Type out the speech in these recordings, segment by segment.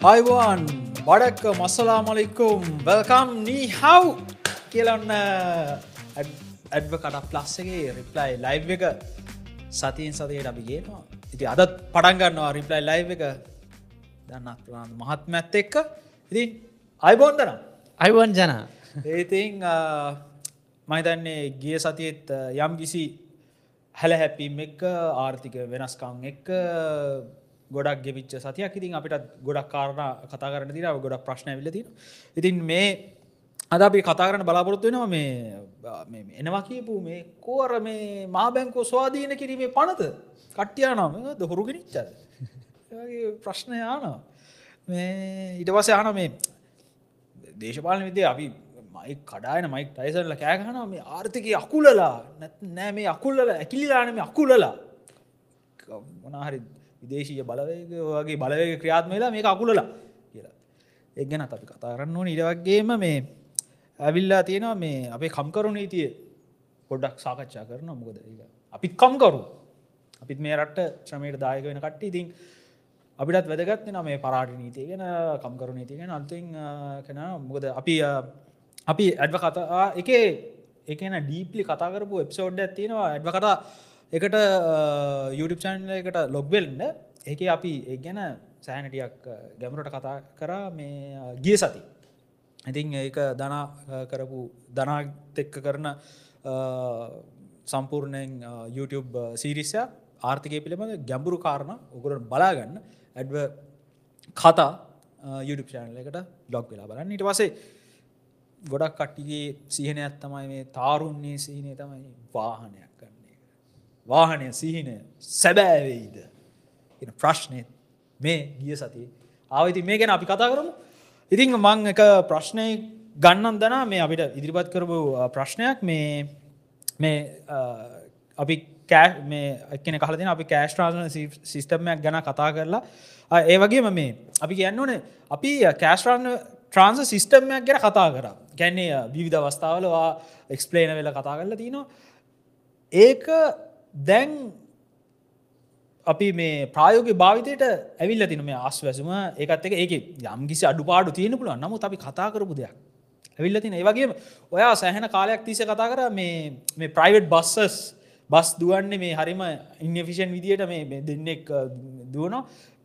අයිවාන් බඩක්ක මස්සලා මලිකුම් වල්කම් knee how කියලන්න ඇඩ්ව කට ප්ලස්සගේ reply live එක සතියෙන් සතයට අපි ගේනවා. ඉති අදත් පටන්ගන්නවා රිප්ලයි ලයිව් එක. දන්නත් මහත්මැත්ත එක්ක. ඉතින් අයිබෝන්දනම් අයිවන් ජන. ඒතින් මහිතන්නේ ගිය සතියත් යම් කිසි හැල හැපීම් එක්ක ආර්ථික වෙනස්කං එක්ක ගොඩක් ගෙවිච්ච සතියක්. ඉතින් අපිට ගොඩක් කාරණ කතා කරන තිර ගොඩක් ප්‍රශ්න විලති ඉතින් මේ අද අපි කතා කරන බලාපොරොත්තු වෙනවා මේ එනවා කියපු මේ කෝර මේ මා බැංකෝ ස්වාධීන කිරීමේ පනත. කට්ටියානම ද හොරුගෙනනිච්චද ප්‍රශ්නය ආනවා. මේ ඉට පස යන මේ දේශපාලන විදේ අපි මයි කඩායන මයික් ටයිසල්ල කෑගහන මේ ආර්ථිකය අකුලලා නෑ මේ අකුල්ලල ඇකිලිලාන මේ අකුල්ලලා මොනහරි විදේශීය බලවේග වගේ බලවේග ක්‍රියාත්මලා මේ අකුලලා කියලා. එක්ගැන අපි කතා කරන්න ඕන. ඉඩවක්ගේම මේ ඇවිල්ලා තියෙනවා මේ අපේ කම්කරු නීතිය පොඩ්ඩක් සාකච්ඡා කරන මොකද අපිත් කම්කරු. අපිත් මේ රට්ට ශ්‍රමයට දායක වෙන කට්ට ඉතින් අපිටත් වැදගත් න මේ පරාට නීතිය ගැන කම්කරු නීතිය ගැන. අන්තින් කන මොකද අපි අපි ඇඩ්ව කතා එක එකන ඩීපලි කතා කරපු එප්සෝඩ් ඇත්තියෙනවා ඇඩ්ව කතා එකට YouTube චන්ල එකට ලොග්වෙල්න්න ඒක අපි ඒ ගැන සෑනටියක් ගැමරට කතා කරා මේ ගිය සති ඉතින් ඒක දනා කරපු දනාත් එක්ක කරන සම්පූර්ණයෙන් YouTube සීරිස්ය ආර්ථිකය පිළිබඳ ගැඹුරු කාරණ උකරට බලාගන්න. ඇඩ්ව කතා YouTube චානල එකට බ්ලොග් වෙලා බලන්න. ඉට පසේ ගොඩක් කට්ටිගේ සිහනය ඇත්තමයි මේ තාරුන්නේ සිහිනය තමයි වාහනයක්. කන්නේ වාහනය සිහිනය සැබෑවෙයිද එ ප්‍රශ්නය මේ ගිය සති ආවති මේ ගැන අපි කතා කරමු. ඉතිං මං එක ප්‍රශ්නය ගන්නන් දනා මේ අපිට ඉදිරිපත් කරපු ප්‍රශ්නයක් මේ මේ අපි කෑ මේ එකන කලතින අපි කෑස් ට්‍රාසන සිිස්ටම්මයක් ගැන කතා කරලා. ඒ වගේම මේ අපි කියන්න ඕන අපි කෑස්ට්‍රාන් ට්‍රන්ස සිිස්ටම්මයක් ගැන කතා කර. ගැන්නේ විවිධ අවස්ථාවලවා එක්ස්පලේන වෙල කතා කරලා තිනවා. ඒක දැන් අපි මේ ප්‍රායෝග භාවිතයට ඇවිල්ල තින මේ අස්වැසුම ඒකත් එක ඒක යම් කිසි අඩුපාඩු තියෙන පුළුව නමු අපි කතා කරපු දෙයක්. ඇවිල්ල තින ඒවගේ ඔයා සෑහන කාලයක් තිස කතා කර මේ ප්‍රයිවට් බස්සස් බස් දුවන්නේ මේ හරිම ඉන්ෆිෂන් විදියට මේ දෙන්නෙක් දුවන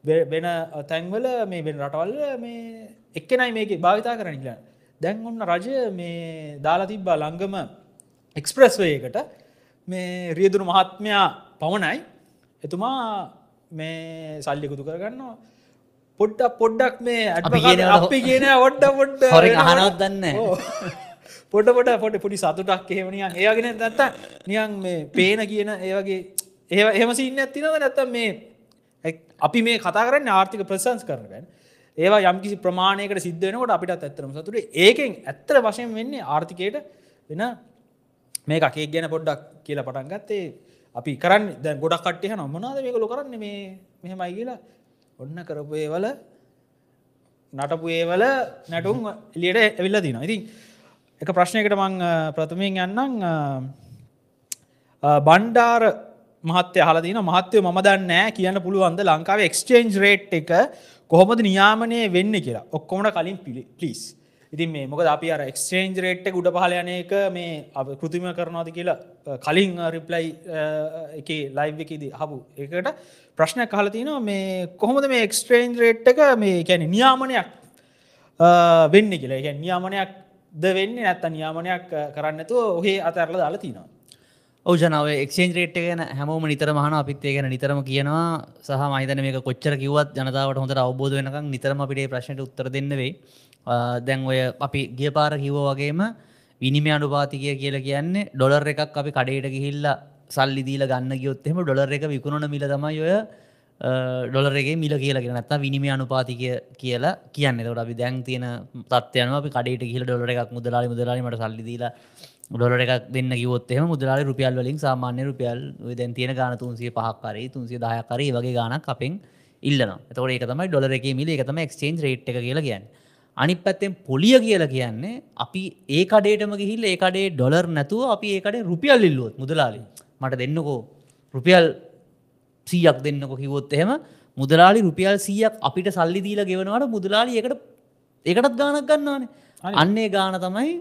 වෙන තැන්වල මේ වෙන රටවල්ල මේ එක්කෙනයි මේක භාවිතා කරන කියලා. දැන් ඔන්න රජය මේ දාලා තිබ්බා ළංගම එක්ස්ප්‍රස්වයකට මේ රියදුරු මහත්මයා පවනයි එතුමා මේ සල්ලිකුතු කරගන්නවා. පොඩ්ඩක් පොඩ්ඩක් මේ අපි කියන ඔඩ්ඩ පොඩ්ඩ අහනවත් දන්න පොඩ පොඩ පොට පොඩි සතුටක් එහෙමනියන් ඒගෙන දත්ත නියන් මේ පේන කියන ඒවගේ ඒ එහම සින්න ඇතිනව නැත්තම් මේ අපි මේ කතා කරන්න ආර්ථික ප්‍රසන්ස් කරනගැන් ඒවා යම්කිසි ප්‍රමාණයකට සිද්ධනකට අපිට ඇත්තරම සතුට ඒකෙන් ඇත්තර වශයෙන් වෙන්නේ ආර්ථිකයට වෙන මේ එකේ ගැන පොඩ්ඩක් කියලා පටන් ගත්තේ. අපි කරන්න දැ ගොඩක් කට්ටය නොමනාද මේකලො කරන්න මේ මෙහෙමයි කියලා. ඔන්න කරපු ඒවල නටපු ඒවල නැටුම් එලියට ඇවිල්ල දින ඉතින් එක ප්‍රශ්නයකට මං ප්‍රථමයෙන් යන්නම්. බණ්ඩාර මහත්‍ය හලදින මහත්වය ම දන්නෑ කියන්න පුළුවන්ද ලංකාව එක්ස්චේන්ජ් රේට් එක කොහොමද නියාමනය වෙන්න කියලා. ඔක්කොමට කලින් පිළි පලිස් ඉතින් මේ මොක අපි අර එක්ස්චේන්ජ් රේට් එක උඩ පහල යන එක මේ අප කෘතිම කරනවාද කියලා කලින් රිප්ලයි එක ලයිව් එකදී හබු එකට ප්‍රශ්නයක් කහල තිනවා මේ කොහොමද මේ එක්ස්ට්‍රේන්ජ් රේට් එක මේ කැන නියාමනයක් වෙන්න කියලා. ගැ නියාමනයක් ද වෙන්න නැත්ත නියාමනයක් කරන්නතු ඔහේ අතරල දාලා තිනවා. ඕජනාව එක්ෂේන් රේට් ගැන හැමෝම නිතර මහන අපිත්තේ ගැන නිතරම කියනවා. සහ මහිතන මේක කොච්චර කිවත් ජනතාවට හොඳට අවබෝධ වෙනකම් නිතරම අපිටේ ප්‍රශ්නයට උත්තර දෙන්න වෙයි. දැන් ඔය අපි ගිය පාර කිව්ව වගේම විනිම අනුපාතිකය කියලා කියන්නේ ඩොලර් එකක් අපි කඩේට ගිහිල්ලා සල්ලි දීල ගන්න ගියොත්තෙම ඩොලර් එක විකුණන මිල තමයි ඔය ඩොලරගේ මිල කියලා නත්තා විනිම අනුපාතිකය කියලා කියන්න. තොට අපි දැන් තියෙන තත්යන අපි කඩට කියල ඩොලර එකක් මුදලාි මුදලාීමට සල්ලිදීලා ඩොලර එකක් දෙන්න කිවොත්ය මුදලාල රුපියල් වලින් සාමාන්‍ය රුපියල් දැන් තියෙන ගාන තුන්සිය පහක්කරේ තුන්සිය දායකරේ වගේ ගානක් අපෙන් ඉල්ලන තොට ඒක තමයි ඩොලර එක මිල එකතම එක්ස්චේන්ජ් රේට් එක කියලා කියන්න. අනි පැත්තෙන් පොලිය කියලා කියන්නේ අපි ඒ කඩේටම ගිහිල් ඒකඩේ ඩොලර් නැතුව අපි ඒකට රුපියල් ඉල්ලුවත් මුදලාලි. මට දෙන්නකෝ. රුපියල් සීයක් දෙන්නකො කිවොත් එහෙම මුදලාලි රුපියල් සීයක් අපිට සල්ලි දීලා ගෙවනවට මුදලාලි එකට එකටත් ගානක් ගන්නවානේ. අන්නේ ගාන තමයි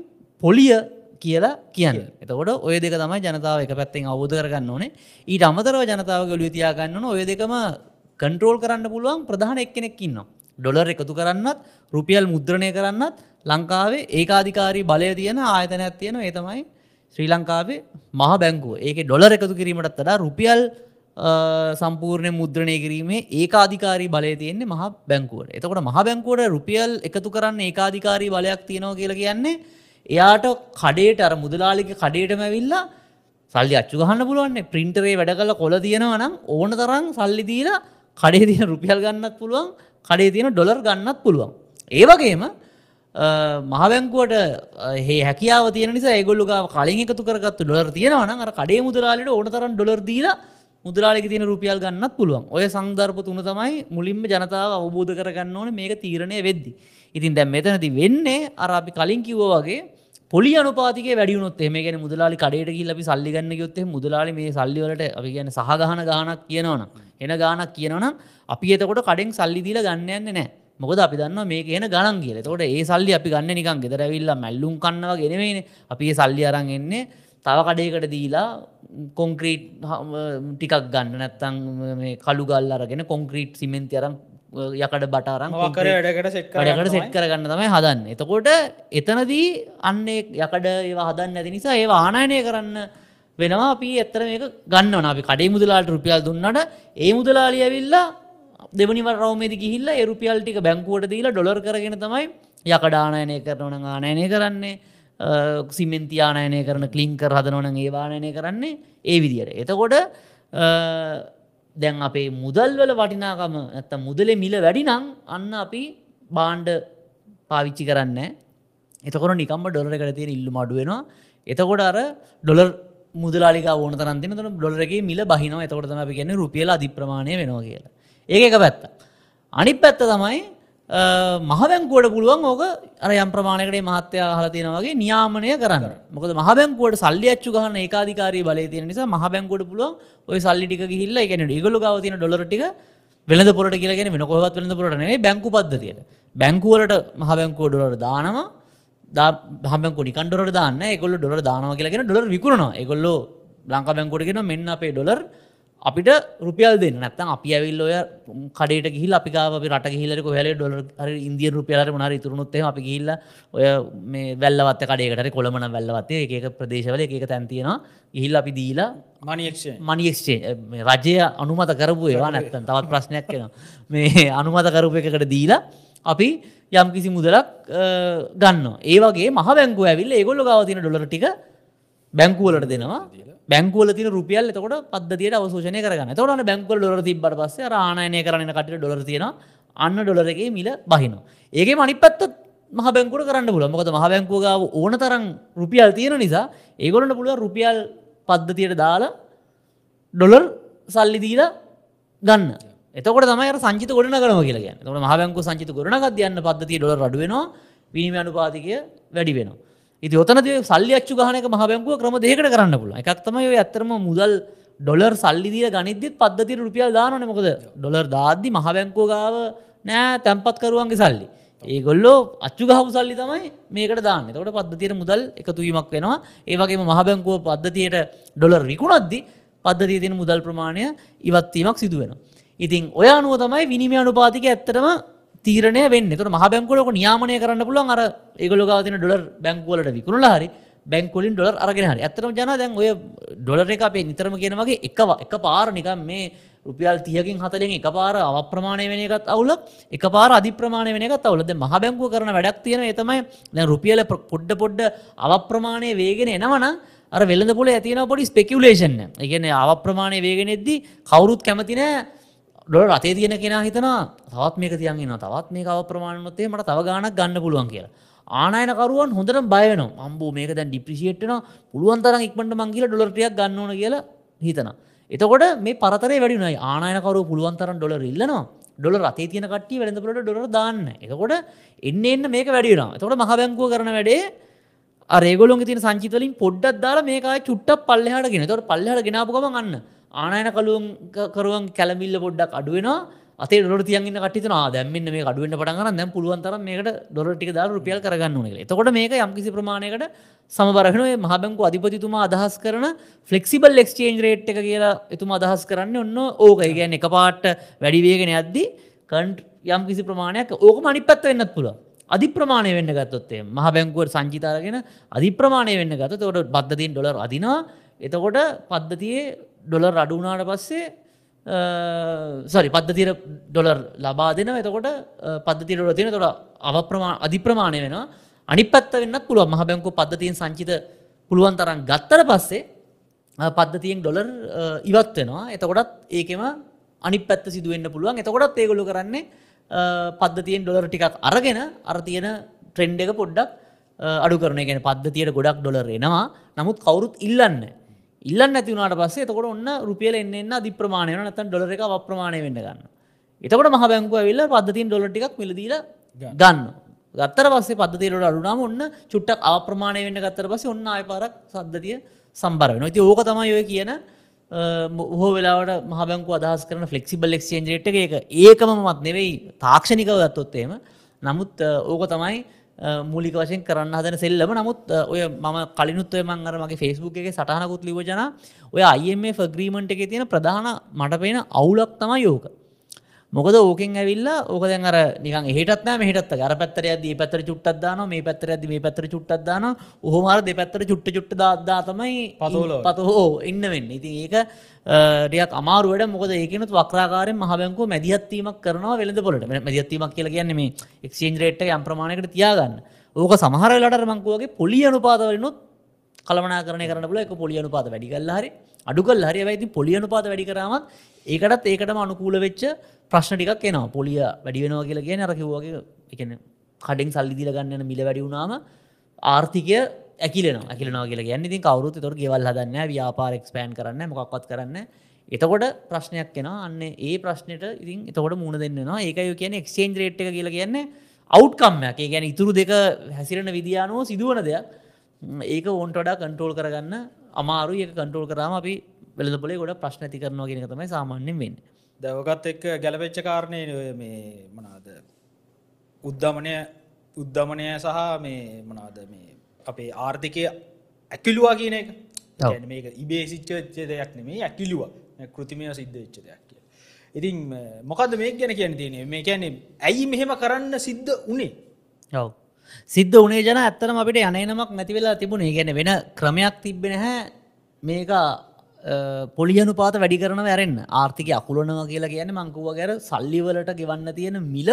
පොලිය කියලා කියන්න. එතකොට ඔය දෙක තමයි ජනතාව එක පැත්තෙන් අවබෝධ කරගන්න ඕනේ. ඊට අමතරව ජනතාව ගොලිය තියාගන්න ඔය දෙකම කන්ට්‍රෝල් කරන්න පුළුවන් ප්‍රධාන එක්කෙනෙක් ඉන්නවා ඩොලර් එකතු කරන්නත් රුපියල් මුද්‍රණය කරන්නත් ලංකාවේ ඒකාධිකාරී බලය තියෙන ආයතනයක් තියෙන ඒ තමයි ශ්‍රී ලංකාවේ මහ බැංකුව. ඒක ඩොලර් එකතු කිරීමටත් වඩා රුපියල් සම්පූර්ණය මුද්‍රණය කිරීමේ ඒකාධිකාරී බලය තියෙන්නේ මහ බැංකුවට. එතකොට මහ බැංකුවට රුපියල් එකතු කරන්න ඒකාධිකාරී බලයක් තියෙනවා කියලා කියන්නේ එයාට කඩේට අර මුදලාලික කඩේටම ඇවිල්ලා සල්ලි අච්චු ගහන්න පුළුවන්නේ ප්‍රින්ටරේ වැඩ කල කොල තියෙනවා නම් ඕන තරම් සල්ලි දීලා කඩේ තියෙන රුපියල් ගන්නත් පුළුවන්. කඩේ තියෙන ඩොලර් ගන්නත් පුළුවන් ඒවගේම මහබැංකුවට හේ හැකියාව තියන නිසා ඒගොල්ලු ගාව කලින් එකතු කරගත්තු ඩොලර් තියෙනවා නම් අර කඩේ මුදලාලිට ඕන තරම් ඩොලර් දීලා මුදලාලික තියෙන රුපියල් ගන්නත් පුළුවන් ඔය සංදර්ප තුන තමයි මුලින්ම ජනතාව අවබෝධ කරගන්න ඕනේ මේක තීරණය වෙද්දි. ඉතින් දැන් මෙතනදී වෙන්නේ අර අපි කලින් කිව්වා වගේ පොලි අනුපාතික වැඩියුනොත් එහෙම කියන්නේ මුදලාලි කඩේට ගිහිල්ලා අපි සල්ලි ගන්න ගියොත් එහෙම මුදලාලි මේ සල්ලි වලට අපි කියන්නේ සහ ගහන ගාණක් කියනවනම් එන ගාණක් කියනවනම් අපි එතකොට කඩෙන් සල්ලි දීලා ගන්න යන්නේ නැහැ. මොකද අපි දන්නවා මේක එන ගණන් කියලා. එතකොට ඒ සල්ලි අපි ගන්න නිකන් ගෙදර ඇවිල්ලා මැල්ලුම් කන්න වගේ නෙමෙයිනේ. අපි ඒ සල්ලි අරන් එන්නේ තව කඩේකට දීලා කොන්ක්‍රීට් ටිකක් ගන්න නැත්තම් මේ කළු ගල් අරගෙන කොන්ක්‍රීට් සිමෙන්ති අරන් යකඩ බටාරන් මොකර වැඩකට සෙට් කරගන්න තමයි. හදන්න. එතකොට එතනදී අන්නේ යකඩ ඒවා හදන්න ඇති නිසා ඒ ආනායනය කරන්න වෙනවා. අපි එත්තර මේක ගන්න අපි කඩේ මුදලාට රුපියල් දුන්නට ඒ මුදලාලි ඇවිල්ලා දෙවනිව රවමේදි ගිහිල්ල එරුපියල් ටික බැංකුවට දීලා ඩොලර් කරගෙන තමයි යකඩානායනය කරනවන ආනයනය කරන්නේ. සිමෙන්ති ආනයනය කරන කලින්කර හදනවන ඒවානයනය කරන්නේ ඒ විදියට. එතකොට දැන් අපේ මුදල්වල වටිනාකම ඇත්ත මුදලේ මිල වැඩිනං අන්න අපි බාණ්ඩ පාවිච්චි කරන්න. එතකොට නිකම්ම ඩොලර එකට තියෙන ඉල්ලු මඩුවෙනවා එතකොට අර ඩොලර් මුදලාලික ඕන තරන්තින තන ඩොලරගේ මිල බහිනව. එතකොට තම අපි කියන්නේ රුපියල අධිප්‍රමාණය වෙනවා කියලා. ඒක එක පැත්ත අනිත් පැත්ත තමයි මහබැංකුවට පුළුවන් ඕක අර යම් ප්‍රමාණයකට මහත්‍ය හල තියෙනවගේ නියාමනය කරන්න. මොකද මහබැංකුවට සල්ලි අච්චු ගහන ඒකාධිකාරී බලය තියෙන නිසා මහබැංකුවට පුළුවන් ඔය සල්ලි ටික ගිහිල්ලා ඒ කියන්නේ ඒගොල්ලෝ ගාව තියෙන ඩොලර් ටික වෙළඳ පොරට කියලා කියන්නේ වෙන කොහොමවත් වෙළඳ පොරට නෙවෙයි බැංකු පද්ධතියට. බැංකු වලට මහ බැංකුව ඩොලර් දානවා. දා මහ බැංකුව නිකන් ඩොලර් දාන්නේ ඒගොල්ලෝ ඩොලර් දානවා කියලා කියන ඩොලර් විකුණනවා. ඒගොල්ලෝ ලංකා බැංකුවට කියනවා මෙන්න අපේ ඩොලර් අපිට රුපියල් දෙන්න. නැත්තම් අපි ඇවිල් ඔය කඩේට ගිහිල් අපි අපි රට ගිහිල්ලක හැලේ හරි ඉන්දිය රුපියලට මොනාරි ඉතුරුනොත් එහෙම අපි ගිහිල්ලා ඔය මේ වැල්ලවත් කඩේකට කොළමන වැල්ලවත් එක එක ප්‍රදේශවල එක එක තැන් තියෙනවා. ගිහිල්ලා අපි දීලා මනික්ෂේ මනි එක්ස්චේන්ජ් රජය අනුමත කරපු ඒවා නැත්තම් තවත් ප්‍රශ්නයක් වෙනවා මේ අනුමත කරපු එකකට දීලා අපි යම් කිසි මුදලක් ගන්න ඒ වගේ මහ බැංකුව ඇවිල්ලා ඒගොල්ලෝ ගාව තියෙන ඩොලර් ටික බැංකුවලට දෙනවා. බැංකුවල තින රුපියල් එතකොට පද්ධතියට අවශෝෂණය කරගන්න. තවරන බැංකුවල ඩොලර තිබ්බට පස්සේ ආනයනය කරන කට ඩොලර තියෙන අන්න ඩොලරගේ මිල බහිනවා. ඒගේ මනි පැත්ත මහ බැංකුවට කරන්න පුල මොකද මහ බැංකුවගාව ඕන තරම් රුපියල් තියෙන නිසා ඒගොලට පුළුව රුපියල් පද්ධතියට දාලා ඩොලර් සල්ලි දීලා ගන්න. එතකොට තමයි සංචිත ගොඩන කරම කියලා තට මහබැංකු සංචිත ගොඩනගත් යන්න පද්ධතිය ඩොල රඩුවෙනවා විනිම අනුපාතිකය වැඩි වෙනවා ඉති ඔතනද සල්ලි අච්චු ගහනක මහබැංකුව ක්‍රම දෙකට කරන්න පුල එකක් තමයි ඇත්තරම මුදල් ඩොලර් සල්ලිදිය ගනිද්දිත් පද්ධති රුපියල් දානන මොකද? ඩොලර් දාද්දි මහබැංකෝ ගාව නෑ තැන්පත්කරුවන්ගේ සල්ලි. ඒගොල්ලෝ අච්චු ගහපු සල්ලි තමයි මේකට දාන්න. තොට පද්ධතියට මුදල් එකතුවීමක් වෙනවා. ඒවගේ මහබැංකුව පද්ධතියට ඩොලර් විකුණද්දි පද්ධතිය තියෙන මුදල් ප්‍රමාණය ඉවත්වීමක් සිදුවෙන. ඉතින් ඔය අනුව තමයි විනිමය අනුපාතික ඇත්තටම තීරණය වෙන්න. තුර මහ බැංකුලක නියාමනය කරන්න පුළුවන් අර ඒගොලු ගවතින ඩොලර් බැංකුවලට විකුණලා හරි බැංකුලින් ඩොලර් අරගෙන හරි. ඇතරම ජන දැන් ඔය ඩොලර එක අපේ නිතරම කියනවගේ එක එක පාර නිකම් මේ රුපියල් තියකින් හතලෙන් එක පාර අවප්‍රමාණය වෙන එකත් අවුලක් එක පාර අධිප්‍රමාණය වෙන එකත් අවුලද මහ බැංකුව කරන වැඩක් තියෙන එතමයි දැන් රුපියල පොඩ්ඩ පොඩ්ඩ අවප්‍රමාණය වේගෙන එනවන අර වෙළඳ පොල ඇතින පොඩි ස්පෙකියුලේෂන් එකන අවප්‍රමාණය වේගෙන එද්දි කවුරුත් කැමතිනෑ ඩොල රතේ තියෙන කෙන හිතන තවත් මේක තියන්ගෙන තවත් මේ අව ප්‍රමාණනොත්තේ මට තව ගානක් ගන්න පුළුවන් කියලා. ආනයනකරුවන් හොඳට බයන අම්බෝ මේක දැන් ඩිප්‍රිසිේට්න පුළුවන් තරම් ඉක්මට මංගල ඩොලටියක් ගන්නවන කියලා හිතන. එතකොට මේ පරතරේ වැඩිනයි ආනයකරු පුළුවන් තරන් ඩොලර ඉල්ලනවා. ඩොල රතේ තියන කට්ටි වැළඳපුලට ඩොල දාන්න. එතකොට එන්න එන්න මේක වැඩියනවා එතකොට මහ බැංකුව කරන වැඩේ අරේගොලොන් තින සංචිතලින් පොඩ්ඩක් දාලා මේකයි චුට්ටක් පල්ලහට ගෙන. තොට පල්ලහට ගෙනාපුගම ගන්න ආනයන කළුවන් කරුවන් කැලමිල්ල පොඩ්ඩක් අඩුවෙනවා අතේ ඩොලර් තියන් ඉන්න කට්ටිය හිතනවා ආ දැන් මෙන්න මේක අඩු වෙන්න පටන් ගන්න දැන් පුළුවන් තරම් මේකට ඩොලර් ටික දාලා රුපියල් කරගන්න ඕනේ කියලා. එතකොට මේක යම්කිසි ප්‍රමාණයකට සමබර වෙනවා. මේ මහ බැංකුව අධිපතිතුමා අදහස් කරන ෆ්ලෙක්සිබල් එක්ස්චේන්ජ් රේට් එක කියලා එතුමා අදහස් කරන්නේ ඔන්න ඕක. ඒ කියන්නේ එකපාරට වැඩි වේගෙන යද්දි කන්ට් යම්කිසි ප්‍රමාණයක් ඕකම අනිත් පැත්ත වෙන්නත් පුළුවන්. අධි ප්‍රමාණය වෙන්න ගත්තොත් එහෙම මහ බැංකුව සංචිත අරගෙන අධි ප්‍රමාණය වෙන්න ගත්තොත් එතකොට පද්ධතියෙන් ඩොලර් අදිනවා. එතකොට පද්ධතියේ ඩොලර් අඩු වුණාට පස්සේ සරි පද්ධතිර ඩොලර් ලබා දෙන එතකොට පද්ධති ඩොල තියෙන තොට අවප්‍රමා අධිප්‍රමාණය වෙනවා. අනි පත්ත වෙන්න පුළුව මහ බැංකු පද්ධතියෙන් සංචිත පුළුවන් තරන් ගත්තර පස්සේ පද්ධතියෙන් ඩොලර් ඉවත් වෙනවා. එතකොටත් ඒකෙම අනි පැත්ත සිදුවෙන්න පුළුවන්. එතකොටත් ඒගොලු කරන්නේ පද්ධතියෙන් ඩොලර් ටිකක් අරගෙන අර තියෙන ට්‍රෙන්ඩ් එක පොඩ්ඩක් අඩු කරන ගැන පද්ධතියට ගොඩක් ඩොලර් එනවා. නමුත් කවුරුත් ඉල්ලන්න ඉල්ලන්න ඇති වුණාට පස්සේ එතකොට ඔන්න රුපියල එන්න අධි ප්‍රමාණය වෙනවා නැත්නම් ඩොලර් එක අප්‍රමාණය වෙන්න ගන්නවා. එතකොට මහ බැංකුව ඇවිල්ලා පද්ධතියෙන් ඩොලර් ටිකක් මිල දීලා ගන්නවා. ගත්තට පස්සේ පද්ධතිය වලට අඩු වුණාම ඔන්න චුට්ටක් අප්‍රමාණය වෙන්න ගත්තට පස්සේ ඔන්න ආයෙ පාරක් සද්දතිය සම්බර වෙනවා. ඉතින් ඕක තමයි ඔය කියන බොහෝ වෙලාවට මහ බැංකුව අදහස් කරන ෆ්ලෙක්සිබල් එක්ස්චේන්ජ් රේට් එක ඒක ඒකමමත් නෙවෙයි තාක්ෂණිකව ගත්තොත් එහෙම. නමුත් ඕක තමයි මූලික වශයෙන් කරන්න හදන සෙල්ලම නමුත් ඔය මම කලිනුත් ඔය මං අර මගේ ෆේස්බුක් එකේ සටහනකුත් ලිව්ව ජනා ඔය IMF agreement එකේ තියෙන ප්‍රධාන මට පේන අවුලක් තමයි ඕක. මොකද ඕකෙන් ඇවිල්ලා ඕක දැන් අර නිකන් එහෙටත් නෑ මෙහෙටත් අර. පැත්තට යද්දි මේ පැත්තට චුට්ටක් දානවා මේ පැත්තට යද්දි මේ පැත්තට චුට්ටක් දානවා. ඔහොම අර දෙපැත්තට චුට්ට චුට්ට දා තමයි පතෝ ඉන්න වෙන්නේ. ඉතින් ඒක ටිකක් අමාරු වැඩ. මොකද ඒකනොත් වක්‍රාකාරයෙන් මහ බැංකුව මැදිහත් වීමක් කරනවා වෙළඳ පොළට මැදිහත් වීමක් කියලා කියන්නේ මේ එක්ස්චේන්ජ් රේට් එක යම් ප්‍රමාණයකට තියාගන්න. ඕක සමහර වෙලාවට මං කිව්වාගේ පොලි අනුපාත වලිනුත් කළමනාකරණය කරන්න පුළුවන් ඒක පොලි අනුපාත වැඩි කරලා හරි අඩු කරලා හරි හැබැයි ඉතින් පොලි අනුපාත වැඩි කරාමත් ඒකටත් ඒකටම අනුකූල වෙච්ච ප්‍රශ්න ටිකක් එනවා. පොලිය වැඩි වෙනවා කියලා කියන්නේ අර කිව්වා වගේ ඒ කියන්නේ කඩෙන් සල්ලි දීලා ගන්න යන මිල වැඩි වුණාම ආර්ථිකය ඇකිලෙනවා. ඇකිලෙනවා කියලා කියන්නේ ඉතින් කවුරුත් ඒතකොට ගෙවල් හදන්නේ නැහැ, ව්‍යාපාර එක්ස්පෑන්ඩ් කරන්නේ නැහැ, මොකක්වත් කරන්නේ නැහැ. එතකොට ප්‍රශ්නයක් එනවා. අන්න ඒ ප්‍රශ්නෙට ඉතින් එතකොට මුණ දෙන්න වෙනවා. ඒකයි ඔය කියන්නේ එක්ස්චේන්ජ් රේට් එක කියලා කියන්නේ අවුට්කම් එකක්. ඒ කියන්නේ ඉතුරු දෙක හැසිරෙන විදිය අනුව සිදුවන දෙයක්. ඒක ඕන්ට වඩා කන්ට්‍රෝල් කරගන්න අමාරුයි. ඒක කන්ට්‍රෝල් කරාම අපි වෙළඳපොලේ ගොඩ ප්‍රශ්න ඇති කරනවා කියන එක තමයි සාමාන්‍යයෙන් වෙන්නේ. දැවගත් එක්ක ගැලපෙච්ච කාරණය මේ මනාද උද්ධමනය උද්ධමනය සහ මේ මනාද මේ අපේ ආර්ථිකය ඇකිලුවා කියන එක. මේක ඉබේ සිච්චච්ච දෙයක් නෙමේ ඇකිලුව. කෘතිමය සිද්ධ වෙච්ච දෙයක් කිය ඉතින් මොකද මේ ගැන කියන තියෙන මේ කියන්නේ ඇයි මෙහෙම කරන්න සිද්ධ උනේ? ඔව් සිද්ධ උනේ ජන ඇත්තරම අපිට යනනමක් නැති වෙලා තිබුණේ ගැන වෙන ක්‍රමයක් තිබෙන හැ මේක පොලියනු පාත වැඩි කරන වැරෙන් ආර්ථික අකුලනවා කියලා කියන මංකුව ගැර සල්ලිවලට ගෙවන්න තියෙන මිල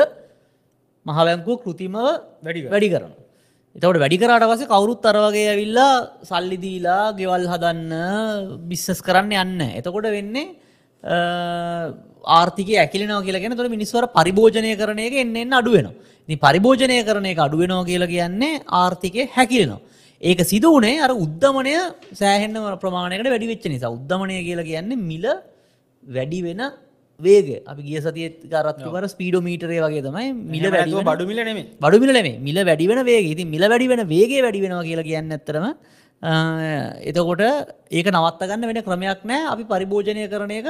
මහබැංකුව කෘතිමව වැඩි කරන. එතවට වැඩි කරට පස කවුරුත් අර වගේ ඇවිල්ලා සල්ලිදීලා ගෙවල් හදන්න බිස්සස් කරන්න යන්න. එතකොට වෙන්නේ ආර්ථික ඇකිලෙනවා කියලගෙන තුළ මිනිස්වර පරිභෝජනය කරන එක එන්න එන්න අඩුවෙන. නි පරිභෝජනය කරන එක අඩුවෙනවා කියලා කියන්නේ ආර්ථිකය හැකිලෙනවා. ඒක සිදුවනේ අර උද්ධමනය සෑහෙන්න ප්‍රමාණයකට වැඩි වෙච්ච නිසා. උද්ධමනය කියලා කියන්නේ මිල වැඩි වෙන වේග අපි ගිය සතිය කරත්තුකර ස්පීඩෝමීටරේ වගේ තමයි මිල වැඩි වෙන- බඩු මිල නෙමේ බඩු මිල නෙමේ මිල වැඩි වෙන වේග ඉතින් මිල වැඩි වෙන වේගේ වැඩි වෙනවා කියලා කියන්න ඇත්තරම එතකොට ඒක නවත්ත ගන්න වෙන ක්‍රමයක් නෑ. අපි පරිභෝජනය කරන එක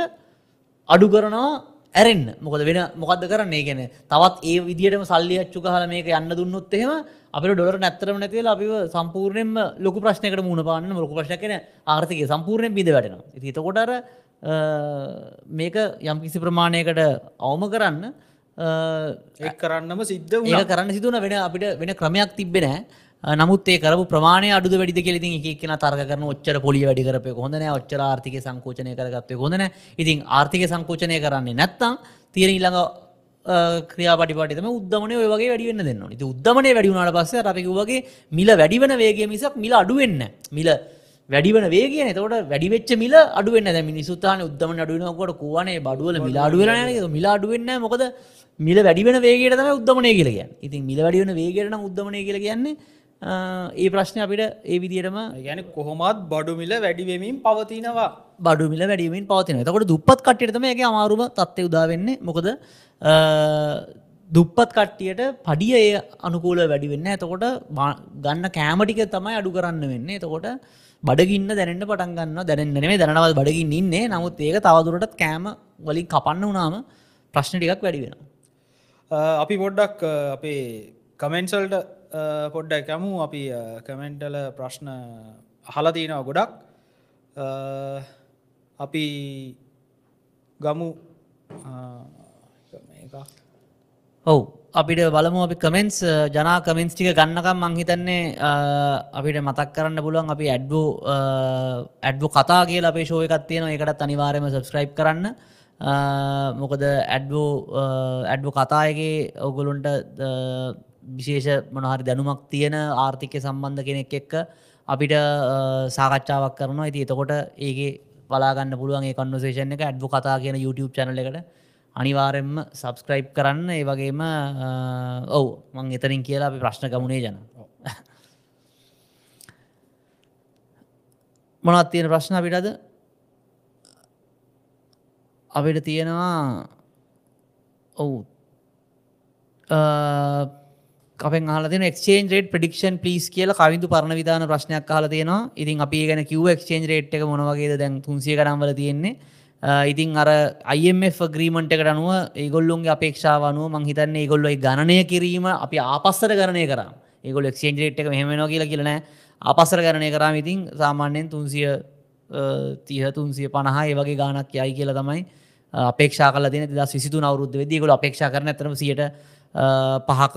අඩු කරනවා ඇරෙන් මොකද වෙන මොකද කරන්නේ? ගැන තවත් ඒ විදිටම සල්ලි අච්චු කහල මේක යන්න දුන්නොත් එහෙම අපිට ඩොලර් නැත්තරම නැතිවල අපි සම්පූර්ණයෙන්ම ලොකු ප්‍රශ්නයකට මුණ පාන්න ලොකු ප්‍රශ්නයකන ආර්ථිකය සම්පූර්ණයෙන් ඉති එතකොට අර මේක යම් කිසි ප්‍රමාණයකට අවම කරන්න ඒ කරන්නම සිද්ධ කරන්න සිදුවන වෙන අපිට වෙන ක්‍රමයක් තිබෙන නමුත් ඒ කරපු ප්‍රමාණය අඩුද වැඩිද කියලා ඉතින් එක එක්කෙනා තර්ක කරන ඔච්චර පොලිය වැඩි කරපේ හොඳ නැහැ ඔච්චර ආර්ථික සංකෝචනය කරගත්තේ හොඳ නැහැ ඉතින් ආර්ථික සංකෝචනය කරන්නේ නැත්තම් තියෙන ඊළඟ ක්‍රියාපටිපාටි තමයි උද්දමනය ඔය වගේ වැඩි වෙන්න දෙන්න ඕනේ. ඉතින් උද්දමනය වැඩි වුණාට පස්සේ අර අපි කිව්වා වගේ මිල වැඩි වෙන වේගය මිසක් මිල අඩු වෙන්නේ නැහැ. මිල වැඩි වෙන වේගය නේ. එතකොට වැඩි වෙච්ච මිල අඩු වෙන්නේ නැහැ. දැන් මිනිස්සුත් අහන්නේ උද්දමනය අඩු වෙනකොට කෝවනේ බඩුවල මිල අඩු වෙලා නැහැ නේද? මිල අඩු වෙන්නේ නැහැ. මොකද මිල වැඩි වෙන වේගයට තමයි උද්දමනය කියලා කියන්නේ. ඉතින් මිල වැඩි වෙන වේගයට නම් උද්දමනය කියලා කියන්නේ අ, ඒ ප්‍රශ්නේ අපිට ඒ විදිහටම ගැන කොහොමත් බඩු මිල වැඩිවෙමින් පවතිනවා. බඩු මිල වැඩීමෙන් පවතින එතකොට දුප්පත් කට්ටියට තමයි ඒකේ අමාරුම තත්ත්වය උදා වෙන්නේ. මොකද දුප්පත් කට්ටියට පඩිය ඒ අනුකූල වැඩි වෙන්න එතකොට බා- ගන්න කෑම ටික තමයි අඩු කරන්න වෙන්නේ. එතකොට බඩගින්න දැනෙන්න පටන් ගන්න දැනෙන්න නෙමෙයි දැනනවත් බඩගින්න ඉන්නේ. නමුත් ඒක තවදුරටත් කෑම වලින් කපන්න වුණාම ප්‍රශ්න ටිකක් වැඩි වෙනවා. අපි පොඩ්ඩක් අපේ කමෙන්සල්ට පොඩ්ඩක් කැමු අපි කමෙන්ටල ප්‍රශ්න අහලතිනව ගොඩක්. අ, අපි ගමු. අ, මේක. ඔව්. අපිට බලමු අපි කමෙන්ස් ජනා කමෙන්ස් ටික ගන්නකම් මංහිතන්නේ අපිට මතක් කරන්න පුළුවන් අපි ඇඩ්බෝ ඇඩ්බෝ කතා කියලා අපේ ශෝය එකත් තියෙන එකටත් අනිවාරයම සබස්ක්‍රයිබ් කරන්න. අ, මොකද ඇඩ්බෝ ඇඩ්බෝ කතායගේ ඔගුලුන්ට විශේෂ මොනහරි දැනුමක් තියෙන ආර්ථිකය සම්බන්ධ කෙනෙක් එක්ක අපිට අ, සාකච්ඡාවක් කරනවා. ඉති එතකොට ඒගේ බලාගන්න පුළුවන් ඒ කන්වසේෂන් එක. ඇඩ්බෝ කතා කියන YouTube චැනල එකට අනිවාරෙන්ම සබස්ක්‍රයිබ් කරන්න. ඒ වගේම අ, ඔව් මං එතනින් කියලා අපි ප්‍රශ්න ගමුණේ ජන. මොනත් තියෙන ප්‍රශ්න අපිටද? අපිට තියෙනවා ඔවු අපෙන් හලතින එක්ෂේන් රේට ප්‍රඩික්ෂන් පිස් කියල කවිදු පරණ විධාන ප්‍රශ්නයක් කාල තියෙනවා. ඉතින් අපි ගැන කිව එක්ෂේන් රේට් එක මොනවගේ දැන් තුන්සිය කරම්වල තියෙන්නේ. අ, ඉතින් අර IMF ග්‍රීමට එකට අනුව ඒගොල්ලුන්ගේ අපේක්ෂාව අනුව මං හිතන්නේ ඒගොල්ලොයි ගණනය කිරීම අපි ආපස්සර කරණය කරම් ඒගොල් එක්ෂේන් රේට් එක මෙහෙමෙනවා කියලා කියලනෑ අපසර කරණය කරම් ඉතින් සාමාන්‍යයෙන් තුන්සිය තිහ තුන්සිය පණහා ඒ වගේ ගානක් යයි කියලා තමයි අපේක්ෂා කල දෙන දස් විසිතු අවරුද්ධ වෙදීගොල අපේක්ෂා කරන ඇතරම සියට පහක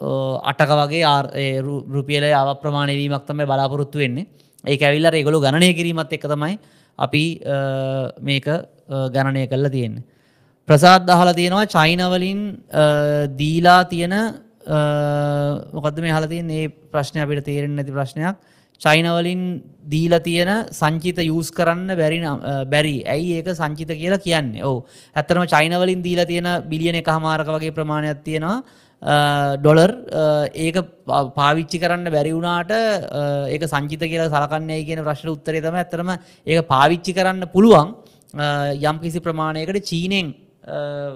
අටක වගේ ආර්- ඒ රු- රුපියල අව ප්‍රමාණයවීමක් තමයි බලාපොරොත්තු වෙන්නේ. ඒ ඇවිල්ල ඒගොලු ගණනය කිරීමත් එක තමයි අපි අ, මේක අ, ගණනය කරලා තියෙන්නේ. ප්‍රසාද් දහල තියෙනවා චයිනවලින් අ, දීලා තියෙන අ, මොකද මේ හලතින් ඒ ප්‍රශ්නය අපිට තේරෙන් නැති ප්‍රශ්නයක්. චයිනවලින් දීලා තියෙන සංචිත යස් කරන්න බැරි නම්- අ, බැරි. ඇයි ඒක සංචිත කියලා කියන්නේ? ඕ ඇත්තරම චයිනවලින් දීලා තියෙන බිලියන එක හමාරක වගේ ප්‍රමාණයක් තියෙනවා. ඩොලර් ඒක පාවිච්චි කරන්න බැරි වුණාට ඒක සංචිත කියලා සලකන්නයි කියන ප්‍රශ්න උත්තරේ තම ඇතරම ඒක පාවිච්චි කරන්න පුළුවන් යම් කිසි ප්‍රමාණයකට චීනෙන්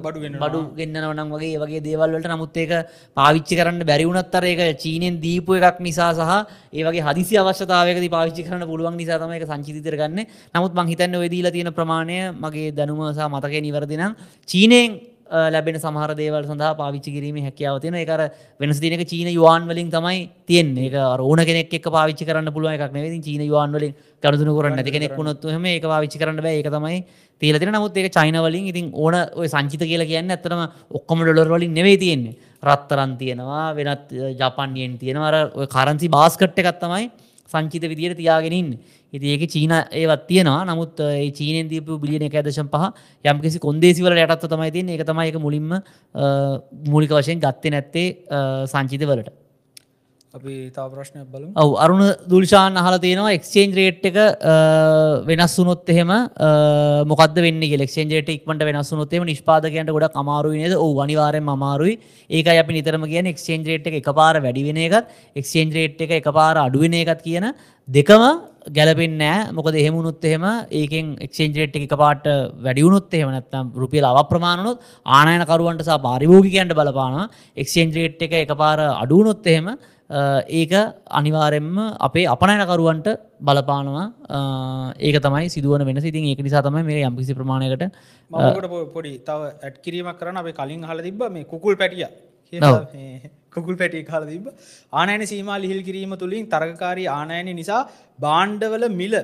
බඩු. බඩු ගෙන්න්නනවනම් වගේ ඒ වගේ දේවල්වලට නමුත් ඒක පාවිච්චි කරන්න බැරිවුණත්තර ඒක චීනෙන් දීපු එකක් නිසා සහ ඒවගේ හදිසි අවශ්‍යතාවයකද පාවිච්චි කරන්න පුළුවන් නිසා තම එක සංචිතර ගන්න නමුත් මංහිතන්න ඔයදීල තියෙන ප්‍රමාණය මගේ දැනුම සහ මතක නිවරදිනම් චීනයෙන් අ, ලැබෙන සමහර දේවල් සඳහා පාවිච්චි කිරීම හැකියාව තියෙන එකර වෙනස් දිනක චීන යවාන් වලින් තමයි තියෙන්නේ. අර ඕන කෙනෙක් එක්ක පාවිච්චි කරන්න පුළුවන් එකක් නෙවෙයි. ඉතින් චීන යවාන් වලින් ගනුදෙනු කරන්න නැති කෙනෙක් වුණොත් එහෙම ඒක පාවිච්චි කරන්න බෑ. ඒක තමයි තියලා තියෙන නමුත් ඒක චයින වලින් ඉතින් ඕන ඔය සංචිත කියලා කියන්නේ ඇත්තටම ඔක්කොම ඩොලර් වලින් නෙවෙයි තියෙන්නේ. රත්තරන් තියෙනවා වෙනත් ජපාන් යෙන් තියෙනවා. අර ඔය කරන්සි බාස්කට් එකක් තමයි සංචිත විදියට තියාගෙන ඉතින් ඒකේ චීන ඒවත් තියෙනවා. නමුත් ඒ චීනෙන් දීපු බිලියන 1.5 යම්කිසි කොන්දේසි වල යටත්ව තමයි තියෙන්නේ. ඒක තමයි ඒක මුලින්ම මූලික වශයෙන් ගත්තේ නැත්තේ අ, සංචිත වලට. අපි තා ප්‍රශ්නයක් බලමු ඔව් අරුණ දුල්ෂාන් අහලා තියෙනවා එක්ස්චේන්ජ් රේට් එක වෙනස් වුණොත් එහෙම අ, මොකද්ද වෙන්නේ එක්ස්චේන්ජ් රේට් ඉක්මනට වෙනස් වුණොත් එහෙම නිෂ්පාදකයන්ට ගොඩක් අමාරුයි නේද? ඔව් අනිවාර්යෙන්ම අමාරුයි. ඒකයි අපි නිතරම කියන්නේ එක්ස්චේන්ජ් රේට් එක එකපාර වැඩි වෙන එකත් එක්ස්චේන්ජ් රේට් එක එකපාර අඩු වෙන එකත් කියන දෙකම ගැලපෙන්නේ. මොකද එහෙම වුණොත් එහෙම ඒකෙන් එක්ස්චේන්ජ් රේට් එක එකපාරට වැඩි වුණොත් එහෙම නැත්නම් රුපියල අවප්‍රමාණ වුණොත් ආනයනකරුවන්ට සහ පාරිභෝගිකයන්ට බලපානවා. එක්ස්චේන්ජ් රේට් එක එකපාර අඩු වුණොත් එහෙම ඒක අනිවාරෙන්ම අපේ අපනයනකරුවන්ට බලපානවා ඒක තමයි සිදුවන වෙන ඉතින් ඒක නිසා තමයි මේ යම්කිසි ප්‍රමාණයකට මකට පොඩි තව ඇට් කිරීමක් කරන අපේ කලින් හල තිබ මේ කුකුල් පැටිය. කුකුල් පැටිය කාල තිබ ආනයන සීමා ලිහිල් කිරීම තුළින් තරගකාරී ආනයන නිසා බාණ්ඩවල මිල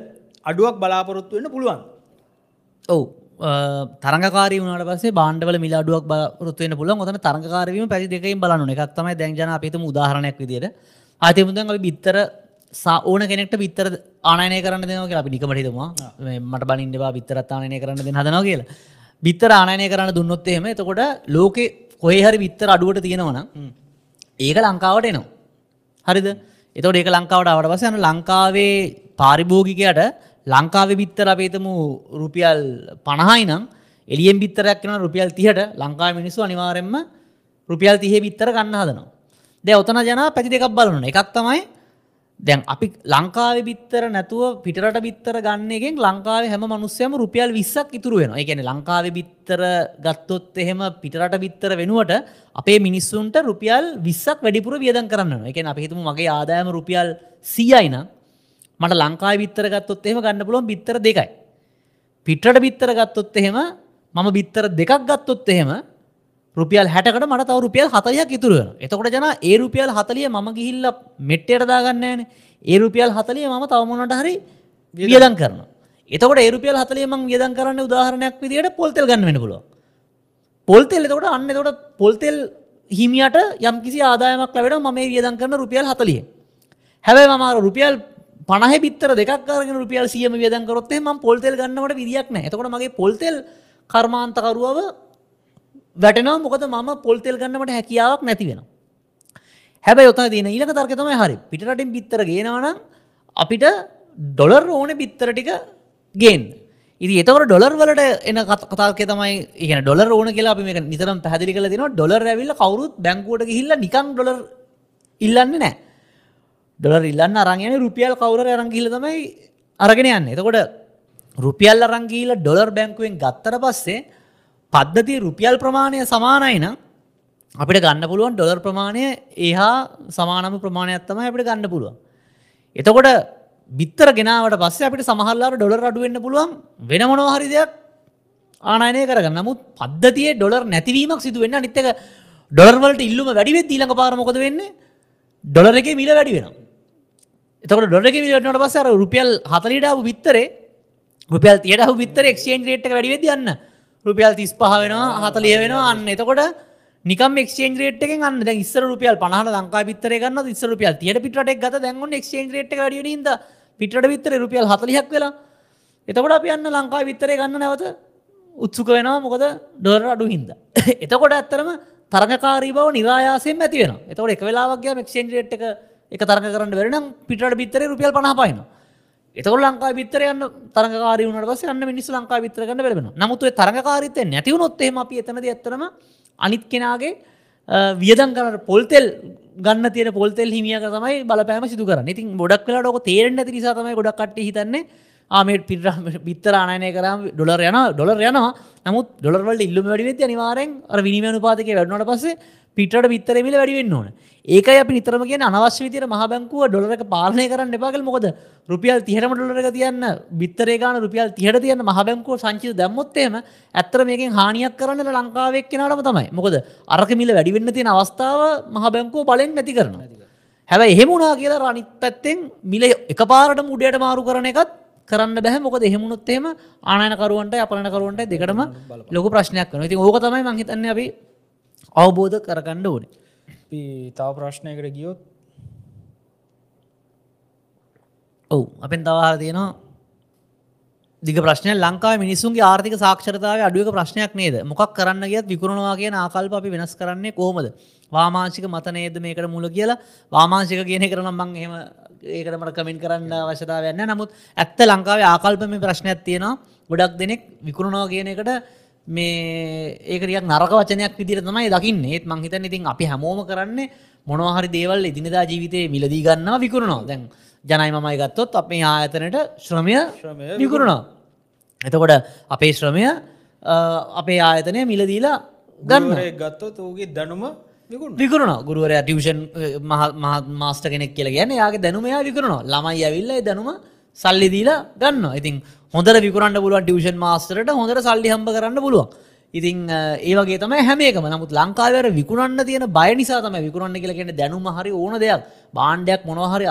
අඩුවක් බලාපොරොත්තු වෙන්න පුළුවන්. ඔව්. තරගකාරී වුණට පස්සේ බාණ්ඩවල මිල අඩුවක් බරුත්වෙන්න පුළුවන්. ඔතන තරගකාරවීම පැති දෙකින් බලන එකක් තමයි දැන්ජන අපිතම උදාහරණයක් විදියට. අතිමුදන් අපි බිත්තර ඕන කෙනෙක්ට බිත්තර ආනය කරන්න දෙනවා කියලා අපි නිකමට හිතමවා මේ මට බලින්නවා බිත්තරත් ආනය කරන්න දෙන්න හදනවා කියලා. බිත්තර ආනය කරන්න දුන්නොත් එහෙම එතකොට ලෝකෙ කොහේ හරි බිත්තර අඩුවට තියෙනවනම් ඒක ලංකාවට එනවා හරිද එතකොට ඒක ලංකාවට ආවට පස්සේ අන්න ලංකාවේ පාරිභෝගිකයට ලංකාවේ බිත්තර අපේතමු රුපියල් 50යි නම් එළියෙන් බිත්තරයක් කරන රුපියල් 30ට ලංකාවේ මිනිස්සු අනිවාර්යයෙන්ම රුපියල් 30 බිත්තර ගන්න හදනවා. දැන් ඔතන ජනා පැති දෙකක් බලනවා. එකක් තමයි දැන් අපි ලංකාවේ බිත්තර නැතුව පිටරට බිත්තර ගන්න එකෙන් ලංකාවේ හැම මිනිස්සයම රුපියල් 20ක් ඉතුරු වෙනවා. ඒ කියන්නේ ලංකාවේ බිත්තර ගත්තොත් එහෙම පිටරට බිත්තර වෙනුවට අපේ මිනිස්සුන්ට රුපියල් 20ක් වැඩිපුර වියදම් කරන්න වෙනවා. ඒ කියන්නේ අපි හිතමු මගේ ආදායම රුපියල් 100යි නම් මට ලංකාවේ බිත්තර ගත්තොත් එහෙම ගන්න පුළුවන් බිත්තර දෙකයි. පිටරට බිත්තර ගත්තොත් එහෙම මම බිත්තර දෙකක් ගත්තොත් එහෙම රුපියල් හැටකට මට තව රුපියල් හතලයක් ඉතුරුවෙන එතකොට ජන ඒ රුපියල් හතලිය ම ගිහිල්ල මෙට්ටයට දාගන්නන ඒ රුපියල් හතලිය ම තවමනට හරි වියදන් කරන එතකට ඒරුපියල් හතලිය ම වියදන් කරන්න උදාහරණයක් විදිට පොල්තෙල් ගන්න වෙන පුළුව පොල්තෙල් එතකොට අන්න තොට පොල්තෙල් හිමියට යම් කිසි ආදායමක් ලැබෙන ම මේ වියදන් කරන රුපියල් හතලිය හැබැයි මම රුපියල් පනහ පිතර දෙකක්කාරගෙන රුපියල් සියම වියදන් කරොත්තේ ම පොල්තෙල් ගන්නවට විදික් නෑ එතකොට මගේ පොල්තෙල් කර්මාන්තකරුවව වැටනවා මොකද මම පොල්තෙල් ගන්නට හැකියාවක් නැති වෙන. හැබැයි ඔතන තියෙන ඊළඟ තර්කය තමයි හරි පිටරටින් බිත්තර ගේනවනම් අපිට ඩොලර් ඕන බිත්තර ටික ගේන්. ඉදි එතකට ඩොලර් වලට එන කතාක තමයි ඒ ඩොලර් ඕන කියලා අපි මේක නිතරම් පැදිලි කල තින ඩොලර් ඇවිල්ල කවරුත් බැංකුවට ගහිල්ල නිකං ඩොලර් ඉල්ලන්නේ නෑ. ඩොලර් ඉල්ලන්න අරගෙන රුපියල් කවුර අරංගිල තමයි අරගෙන යන්න එතකොට රුපියල් අරංගීල ඩොලර් බැංකුවෙන් ගත්තර පස්සේ පද්ධති රුපියල් ප්‍රමාණය සමානයි නම් අපිට ගන්න පුළුවන් ඩොලර් ප්‍රමාණය ඒහා සමානම ප්‍රමාණයක් තමයි අපිට ගන්න පුළුවන්. එතකොට බිත්තර ගෙනාවට පස්සේ අපිට සමහල්ලාට ඩොලර් අඩුවෙන්න්න පුළුවන් වෙන මොනෝ හරි දෙයක් ආනයනය කරගන්න. නමුත් පද්ධතියේ ඩොලර් නැතිවීමක් සිදුවෙන්න නිත්තක ඩොලර්වලට ඉල්ලුම වැඩිවෙත් ඊළඟ පාරමොකද වෙන්නේ? ඩොලර එක මිල වැඩි වෙන එතකට ඩොලක මිලටනට පස්සර රුපියල් හතලිටාව විත්තරේ රුපියල් තියට විත්තර එක්ෂේන් රේට් වැඩිවෙද යන්න රුපියල් තිස් පහ වෙනවා හතලිය වෙනවා අන්න. එතකොට නිකම් එක්ෂේන් රේට් එක අන්න. දැන් ඉස්සර රුපියල් පනහන ලංකා පිත්තර ගන්න ඉස්සර රුපියල් තියට පිටට ගත දැන්ගොන් එක්ෂේන් රේට් වැඩි හිද පිටට විත්තර රුපියල් හතලියක් වෙලා. එතකොට අපි යන්න ලංකා විත්තරය ගන්න නැවත උත්සුක වෙනවා. මොකද ඩොර අඩු හින්ද. එතකොට ඇත්තරම තරගකාරී බව නිරායාසයෙන් ඇති වෙන එතකොට එක වෙලාවක්ගේ මෙක්ෂේන් රේට් එක එක තරග කරන්න වෙරනම් පිට බිත්තර රුපියල් පනහපයිනවා එතකොට ලංකා බිත්තර යන්න තරගකාරී වුණාට පස්සේ අන්න මිනිස්සු ලංකා බිත්තර ගන්න බැලුවෙනවා. නමුත් ඒ තරගකාරීත්වය නැති වුණොත් එහෙම අපි එතනදී ඇත්තටම අනිත් කෙනාගේ වියදම් කරන පොල්තෙල් ගන්න තියෙන පොල්තෙල් හිමියක තමයි බලපෑම සිදු කරන්නේ. ඉතින් ගොඩක් වෙලාවට ඔක තේරෙන්නේ නැති නිසා තමයි ගොඩක් කට්ටිය හිතන්නේ ආ මේ බිත්තර ආනයනය කරාම ඩොලර් යනවා ඩොලර් යනවා. නමුත් ඩොලර් වලට ඉල්ලුම වැඩි වෙද්දී අනිවාර්යෙන් අර විනිමය අනුපාතකය වැඩුණාට පස්සේ පිටට බිත්තර මිල වැඩි වෙන්න ඕන. ඒකයි අපි නිතරම කියන අනවශ්‍ය විදියට මහ බැංකුව ඩොලර් එක පාලනය කරන්න එපා කියලා මොකද රුපියල් 30ම ඩොලර් එක තියන්න බිත්තරේ ගාන රුපියල් 30ට තියන්න මහ බැංකුව සංචිත දැම්මොත් එහෙම ඇත්තට මේකෙන් හානියක් කරන්න ලංකාවේ එක්කෙනාටම තමයි. මොකද අරක මිල වැඩි වෙන්න තියෙන අවස්ථාව මහ බැංකුව බලෙන් නැති කරනවා. හැබැයි එහෙම වුණා කියලා අනිත් පැත්තෙන් මිල එකපාරට මුඩයට මාරු කරන එකත් කරන්න බැහැ මොකද එහෙමුණොත් එහෙම ආනයනකරුවන්ට අපලනකරුවන්ට දෙකටම ලොකු ප්‍රශ්නයක් වෙනවා. ඉතින් ඕක තමයි මං හිතන්නේ අපි අවබෝධ කරගන්න ඕනේ. අපි තව ප්‍රශ්නයකට ගියොත්? ඔවු අපෙන් තවාහර තියෙනවා. දිග ප්‍රශ්නය ලංකා මිනිසුන්ගේ ආර්ථික සාක්ෂරතාව අඩුවක ප්‍රශ්නයක් නේද? මොකක් කරන්න ගියත් විකුණවා කියන ආකල්ප අපි වෙනස් කරන්නේ කොහොමද? වාමාංශික මත නේද මේකට මුල කියලා? වාමාංශික කියන කරන මං එහෙම ඒකටමට කමෙන්ට කරන්න අවශ්‍යතාවයන්න නමුත් ඇත්ත ලංකාවේ ආකල්පම ප්‍රශ්නයක් තියෙනවා. ගොඩක් දෙනෙක් විකුණනවා කියන එකට මේ ඒකරියක් නරක වචනයක් විදිර තමයි දකින්න. ඒත් මංහිතන් ඉතින් අපි හැමෝම කරන්නේ මොනවාහරි දේවල් ඉදිනදා ජීවිතය මිලදී ගන්නවා විකුණනවා. දැන් ජනයි මමයි ගත්තොත් අපේ ආයතනට ශ්‍රමය විකුණනවා. එතකොට අපේ ශ්‍රමය අපේ ආයතනය මිලදීලා ගන්න ගත්තොත් ඕගේ දැනුම විකරුණ ගුරුවර ටියෂන් මාස්ට කෙනෙක් කියල ගැන යාගේ දැනුමයා විකරුණවා ළමයි ඇවිල්ල දැනුම සල්ලිදීලා ගන්න ඉතින් හොඳ විකරන්න පුළුවන් ටියෂන් මාස්ටරට හොඳට සල්ලි හම්බ කරන්න පුළුවන්. ඉතින් ඒවගේ තම හැමේකම නමුත් ලංකාවර විකුණන්න තියෙන බය නිසා තම විකුණන්න කියලගෙන දැනුම හරි ඕන දෙයක්. බාණ්ඩයක් මොනොහරි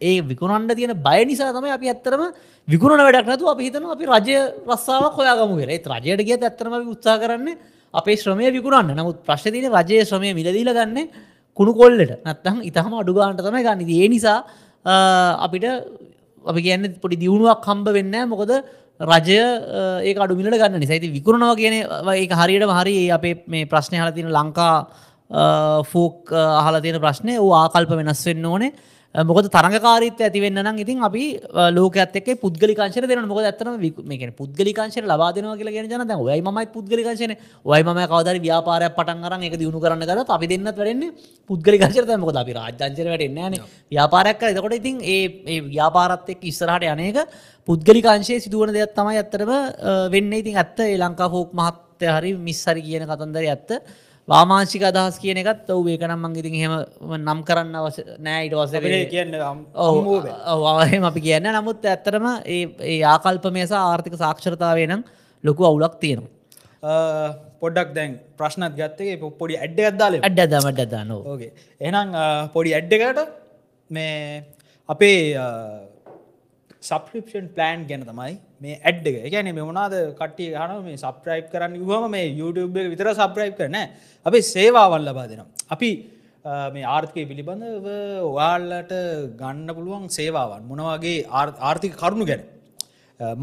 ඒ විකුණන්ඩ තියෙන බය නිසා තමයි අපි ඇත්තරම විකුණ වැඩක් නතු අපි හිතන අපි රජය රස්සාාව හොයාගමු වෙරේ රජයට ගිය ඇත්තරම උත්සා කරන්න අපේ ශ්‍රමය විකුණන්න. නමුත් ප්‍රශ්තින රජය ශ්‍රමය මිලදීල ගන්න කුණු කොල්ලට. නැත්තම් ඉතහම අඩුගාන්ට තමයි ගන්න. ඒ නිසා අපිට අපි කියන්න පොඩි දියුණුවක් හම්බ වෙන්න මොකද රජය ඒ අඩුමිලට ගන්න නිසයිති විකුණනවා කියන ඒ හරියට හරි අපේ මේ ප්‍රශ්නය හල තින ලංකා ෆෝක් අහල තියෙන ප්‍රශ්නය ඕ ආකල්ප වෙනස් වෙන්න ඕනේ. මොකද තරඟකාරීත්වය ඇති වෙන්න නම් ඉතින් අපි ලෝකයත් එක්ක පුද්ගලිකාංශය දෙනවා මොකද ඇත්තටම මේ කියන්නේ පුද්ගලිකාංශය ලබා දෙනවා කියලා කියන ජන දැන් ඔයයි මමයි පුද්ගලිකාංශයනේ. ඔයයි මම කවදාරි ව්‍යාපාරයක් පටන් අරන් ඒක දිනු කරන්න ගත්තත් අපි දෙන්නත් වැඩෙන්නේ පුද්ගලිකාංශය තමයි. මොකද අපි රාජ්‍යාංශයට වැටෙන්නේ නැහනේ. ව්‍යාපාරයක් කරලා. එතකොට ඉතින් ඒ ඒ ව්‍යාපාරත් එක්ක ඉස්සරහට යන්නේක පුද්ගලිකාංශයේ සිදුවන දෙයක් තමයි ඇත්තටම වෙන්නේ. ඉතින් ඇත්ත ඒ ලංකා ෆෝක් මහත්තයා හරි මිස් හරි කියන කතන්දරය ඇත්ත. වාමාංශික අදහස් කියන එකත් ඔව ඒකනම් මං ඉතින් එහෙම නම් කරන්න අවශ්‍ය නෑ පස්සේ කියන්න ඔවහම අපි කියන්න. නමුත් ඇත්තරම ඒ ආකල්ප මේසා ආර්ථික සාක්ෂරතාවය නම් ලොකු අවුලක් තියෙනවා. පොඩ්ඩක් දැන් ප්‍රශ්නත් ගත්තගේ පොඩි ඇඩ්ඩ අද්දාල අඩ්ඩ දමට දානෝ ඕගේ එනම් පොඩි ඇඩ්ඩකට මේ අපේ සප්‍රිපෂන් ප්ලෑන් ගැන තමයි මේ ඇඩ්ඩ එක. ගැන මෙමනාද කට්ටිය හන මේ සප්‍රයිප් කරන්න හම මේ YouTube එක විතර සප්‍රයිප් කරන අපේ සේවාවල් ලබා දෙනම් අපි මේ ආර්ථකය පිළිබඳව ඔයාල්ලට ගන්න පුළුවන් සේවාවන්. මොනවගේ ආර්ථික කරුණු ගැන?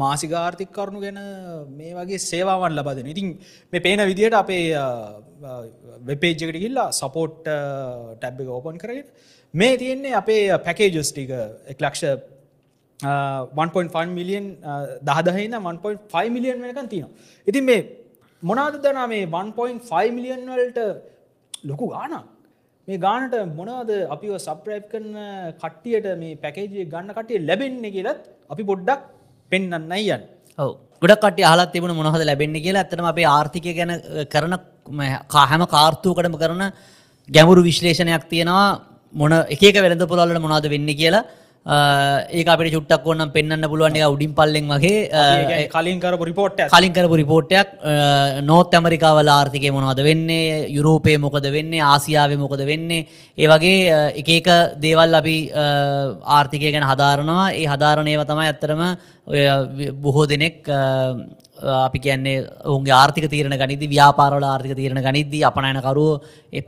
මාසික ආර්ථික කරුණු ගැන මේ වගේ සේවාවන් ලබාදෙන ඉතින් මේ පේන විදියට අපේ වෙපේජ්ජකට ගිල්ලා සපෝට් ටැබ් එක ඕපන් කරගෙන මේ තියෙන්නේ අපේ පැකේජස් ටික. එක්ලක්ෂ 1.5 මිලියන් දහදහන්න 1.5 මිලියන් වෙනකන් තියෙනවා. ඉතින් මේ මොනාද දන මේ 1.5 මිලියන් වලට ලොකු ගානක් මේ ගානට මොනවද අපිව සප්‍රයිප් කරන කට්ටියට මේ පැකේජය ගන්න කටිය ලැබෙන්නේ කියලත් අපි පොඩ්ඩක් පෙන්න්න අයන් ඔව. ගොඩක් අහලත් තිබුණ මොහද ලැබෙන්නේ කියලා. ඇතනම අපේ ආර්ථිකය ගැන කරන කාහැම කාර්තුූකටම කරන ගැමුරු විශ්ලේෂණයක් තියෙනවා. මොන එක වෙළඳ පුළල්ල මොනාද වෙන්න කියලා. ඒක අපට චුට්ටක් ඕන්නම් පෙන්න්න පුළුවන් එක උඩින් පල්ලෙන් වගේ. කලින් කර රිපෝට් කලින් කරපු රිපෝට්ටයක් නෝත් ඇමරිකාවල ආර්ථිකය මොනවද වෙන්නේ? යුරෝපය මොකද වෙන්නේ? ආසියාව මොකද වෙන්නේ? ඒ වගේ එක එක දේවල් අපි ආර්ථිකය ගැන හදාරනවා. ඒ හදාරණයව තමයි ඇත්තරම බොහෝ දෙනෙක් අපි කියන්නේ ඔුන්ගේ ආර්ථික තීරණ ගනිදි ව්‍යාපාරල ආර්ථික තීරණ ගනිද්දී අපනයනකරු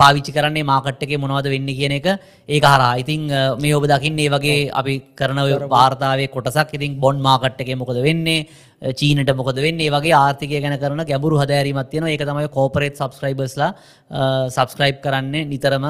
පාවිච්චි කරන්නේ මාකට්ටක මොනවද වෙන්න කියන එක. ඒ හරා ඉතින් මේ ඔබ දකින්න ඒ වගේ අපි කරන වාර්තාවේ කොටසක්. ඉතින් බොන්් මාකට්ටක මොකද වෙන්නේ චීනට මොකද වෙන්නේ? වගේ ආර්ථිකය ගැන කරන ගැඹුරු හදෑරීමත් තියෙන ඒක තමයි කෝපරේට් සබස්ක්‍රයිබස්ලා සබස්ක්‍රයිබ් කරන්නේ නිතරම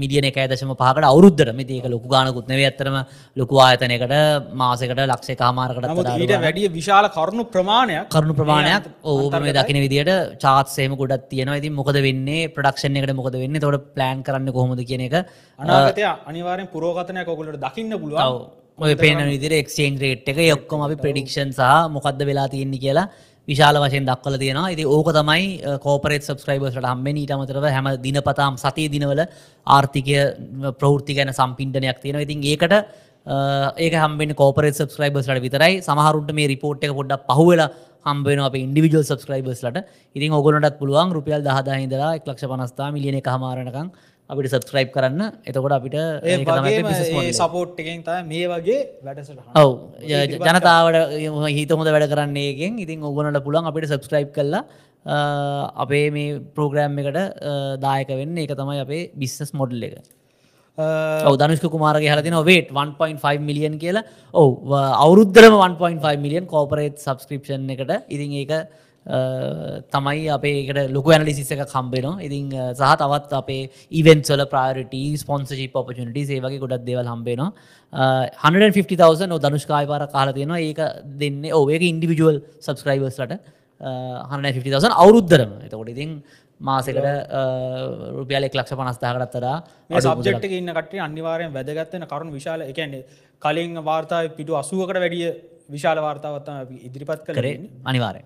මිඩියන එක දශම පහකට අවුරුද්ධර මේක ලොකු ගානකුත් නෙවේ ඇත්තරම ලොකු ආයතනයකට මාසකට ලක්ෂේ කාමාරකට ඊට වැඩිය විශාල කරුණු ප්‍රමාණයක් කරුණු ප්‍රමාණයක් ඕ මේ දකින විදිට චාත්සේම ගොඩත් තියෙනවා. ඉතින් මොකද වෙන්නේ? ප්‍රඩක්ෂණ එකට මොකද වෙන්න? තොට ප්ලෑන් කරන්න කොහොමද කියන එක. අනාගතය අනිවාරෙන් පුරෝගතනය කොකුලට දකින්න පුළුවන් ඔය පේන විදිර එක්ෂේන් රේට් එක යොක්කොම අපි ප්‍රඩික්ෂන් සහ මොකක්ද වෙලා තියෙන්නේ කියලා විශාල වශයෙන් දක්වල තියෙනවා. ඉති ඕක තමයි කෝපරේත් සබස්ක්‍රයිබර්ට හම්බෙන ඊට අමතරව හැම දිනපතාම් සතිය දිනවල ආර්ථිකය ප්‍රවෘත්ති ගැන සම්පින්ඩනයක් තියෙනවා. ඉතින් ඒකට ඒක හම්බෙන් කෝපරේත් සබස්ක්‍රයිබර්ස්ලට විතරයි. සමහරුන්ට මේ රිපෝට් එක පොඩ්ඩක් පහුවෙලා හම්බෙන අප ඉන්ඩිවිජල් සබස්ක්‍රයිබර්ස්ලට ඉතින් ඔගොලටත් පුළුවන් රුපියල් දහදාහිදලා එක් ලක්ෂ පනස්ථා මිලියන එක හමාරණකං අපිට සබස්ක්‍රයිබ් කරන්න. එතකොට අපිට සපෝට් එකෙන් ත මේ වගේ වැඩසට ඔව. ජනතාවට හිත හොඳ වැඩ කරන්නේගෙන් ඉතින් ඔගනට පුළන් අපිට සබස්ක්‍රයිබ් කරලා අපේ මේ පෝග්‍රෑම් එකට දායක වෙන්න. එක තමයි අපේ බිස්සස් මොඩල් එක. දනුෂ්ක කුමාරගේ හලතින වේට 1.5 මිලියන් කියලා. ඔව අවුරුද්ධරම 1.5 මිලියන් කෝපරේත් සබස්ක්‍රපෂන් එකට. ඉතින් ඒක තමයි අපේකට ලොක ඇනලිසිස එක කම්බෙනවා ඉතින් සහ තවත් අපේ ඉවෙන්සල ප්‍රාරට ස්පොන්සජි පපචනට ඒවගේ ගොඩක් දෙවල් හම්බෙනවා 150,000 දනුෂ්කාය පාර කාල තියෙනවා. ඒක දෙන්න ඕඒක ඉන්ඩිවිජුවල් සබස්ක්‍රයිබර්ස්ලට 150,000 අවුරුද්ධරම එතකොට ඉතින් මාසකට රුපියලෙක් ලක්ෂ පනස්ථාකටත්තර සබ්ෙක්් ඉන්න කට අනිවාරයෙන් වැදගත්වන කරුණු විශාල එකන්නේ කලින් වාර්තා පිටු අසුවකට වැඩිය විශාල වාර්තාවත්තම ඉදිරිපත් කරේ. අනිවාරය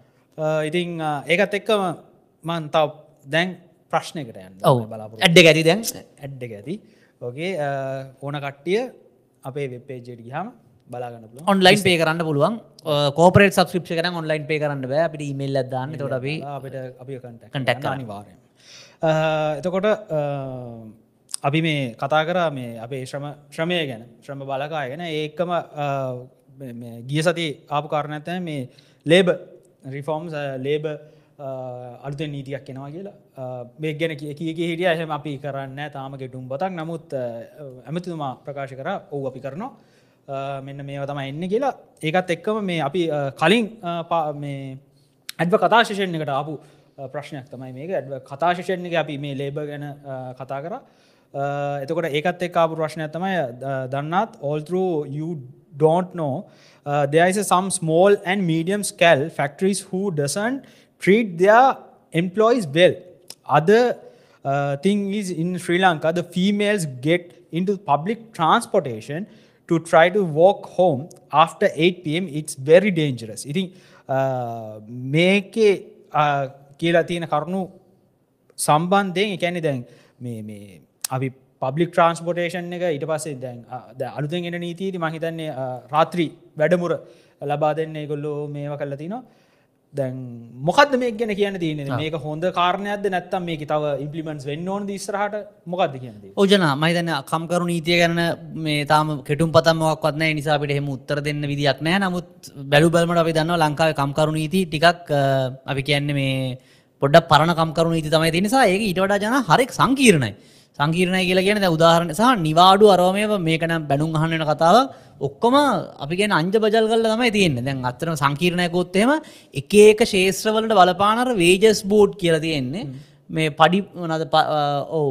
ඉතින් ඒකත් එක්කම මන්තාව දැන් ප්‍රශ්නයකට යන්න ඔව. බලාපොර ඇඩ්ඩ ඇති දැන්? ඇඩ්ඩ ඇති. ඕගේ ඕන කට්ටිය අපේ වෙබ්පේජයට ගහම බලාගන්න ඔන්ලයින් පේ කරන්න පුළුවන්. කෝපරට සබස්ක්‍රප් කරන ඔන්ලයින් පේ කරන්න බෑ. අපිට ඉමල් දාන්න. තොට අපි අපිට අපි කටක් අනිවාරය එතකොට අපි මේ කතා කර මේ අපේ ශ්‍රම ශ්‍රමය ගැන ශ්‍රම බලකාය ගැන. ඒකම ගිය සති ආපු කාරණඇත මේ ලේබ රිෆෝම්ස් ලේබ අලුත නීතියක් කෙනවා කියලා. Uh, මේ ගැන කිය කිය හිටිය එහෙම අපි කරන්න තාම ගෙටුම් බතක්. නමුත් uh, ඇමතිතුමා ප්‍රකාශ කර ඔවු අපි කරනවා. Uh, මෙන්න මේ තම එන්න කියලා. ඒකත් එක්කම මේ අපි කලින් මේ ඇඩ්ව කතාශෂයෙන් එකට ආපු ප්‍රශ්නයක් තමයි මේක. ඇඩව කතාශෂයෙන් එක අපි මේ ලේබ ගැන කතා කර. එතකොට ඒකත් එක් ආපු ප්‍රශ්නයක් තමයි දන්නත් all you don't know uh, there is a some small and medium scale factories who doesn't treat their employees well. Other uh, thing is in Sri Lanka, the females get into public transportation to try to walk home after 8 pm. It's very dangerous. ඉතින් මේකේ කියලා තියෙන කරුණු සම්බන්ධයෙන් එකැනෙ දැන් මේ අපි public transportation එක ඉට පස්සේ දැන් අලුතෙන් එන නීතිීති මහිතන්නේ රාත්‍රී වැඩමුර ලබා දෙන්නේ ගොල්ලෝ මේව කල්ල තිනවා. දැන් මොකද මේ ගැන කියන තියන මේක හොඳ කාරණයක්ද නැත්තම් මේක තව ඉම්පලිමෙන්ස් වෙන්න ඕන දිස්රහට මොකක්ද කියනද ඕජන මයිතන කම්කරු නීතිය ගැන මේ තාම කෙටුම් පතමක් වත්න නිසාට එහෙම උත්තර දෙන්න විදික් නෑ නමුත් බැලු බැලමට අපි දන්න ලංකාව කම්කරු නීති ටිකක් අපි කියන්න මේ පොඩ පරණ කම්කරු නීති තමයි තිනිසා ඒ ඊට වඩා ජන හරෙක් සංකීරණයි සංකීරණය කියලා කියන උදාහරණ සහ නිවාඩු අරෝමය මේකනම් බැනුම් අහන්නන කතාව ඔක්කොම අපි ගැන අංජ බජල් කල්ල තමයි තියෙන්නේ. දැන් අත්තරම සංකීර්ණයකොත්තෙම එක ඒක ශේත්‍රවලට බලපානර වේජස් බෝඩ් කියලා තියෙන්නේ. මේ පඩි නද ඕ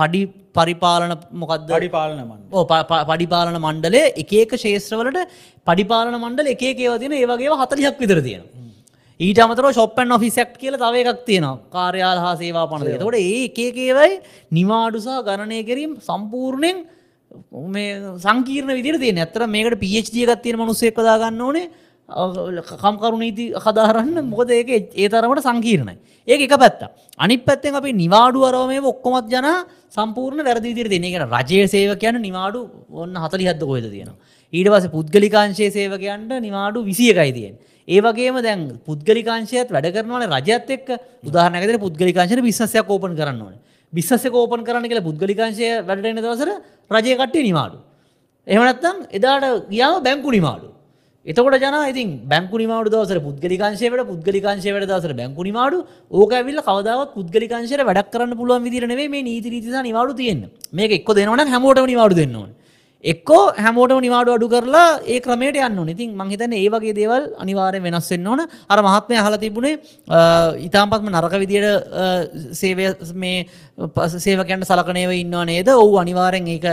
පඩි පරිපාලන මොකක්ද පඩි පාලනමන් ඕ පඩිපාලන මණ්ඩලේ. එකක ශේත්‍රවලට පඩිපාලන මණ්ඩල එක ඒව තින ඒවගේ හතලියක් විතර තියෙන ඊට අමතර ශොප්පන් ඔෆිසක්් කියල තව එකක් තියෙනවා. කාර්යාල හා සේවා පනද තොට ඒ ඒකේකේවයි නිවාඩුසා ගණනය කිරීම් සම්පූර්ණයෙන් මේ සංකීර්ණ විදිර තිය ඇතර මේකට පිච්දිය ගත්තියෙන මනුස්සෙක් කදාගන්න ඕනේ. කම්කරු නීති හදාරන්න මොකද ඒක ඒ තරමට සංකීර්ණයි. ඒක එක පැත්ත අනි පැත්තෙන් අපි නිවාඩු අරෝමය ඔක්කොමත් ජන සම්පූර්ණ වැරදි විදිර දෙනකට රජය සේව කියන නිවාඩු ඔන්න හතලි හද කොහෙද තියෙනවා. ඊට පස පුද්ගලිකාංශය සේවකයන්ට නිවාඩු විසියකයි තියෙන් ඒවගේම දැන් පුද්ගලිකාංශයත් වැඩ කරනවන රජත් එක් උදාහනකතර පුද්ගලිකාංශයට විශ්සයක් ඕපන් කරන්න ඕන. විශ්සක ඕපන් කරන්න කියලා පුද්ගලිකාංශය වැඩෙන දවසර රජය කට්ටේ නිවාඩු එහමනත්තම් එදාට ගියාව බැංකු නිමාඩු. එතකොට ජන ඉතින් බැංකු නිමාඩු දවසර පුද්ගලිකාංශයට පුද්ගලිකාංශයට දවසර බැංකු නිමාඩු. ඕක ඇවිල්ල කවදාවත් පුද්ගලිකාංශයට වැඩක් කරන්න පුළුවන් විදිර නෙවේ මේ නීති රීතිසා නිවාඩු තියෙන්න. මේක එක්ක දෙනවන හැමෝට නිවාඩු දෙන්න ඕන. එක්කෝ හැමෝටම නිවාඩු අඩු කරලා ඒ ක්‍රමයට යන්න ඉතින් මහිතන ඒ වගේ දේවල් අනිවාරය වෙනස්වෙන්න ඕන. අර මහත්මය හල තිබුණේ ඉතාම්පත්ම නරක විදියට සේවය මේ සේවකන්ට සලකනයව ඉන්න නේද? ඔහු අනිවාරෙන් ඒක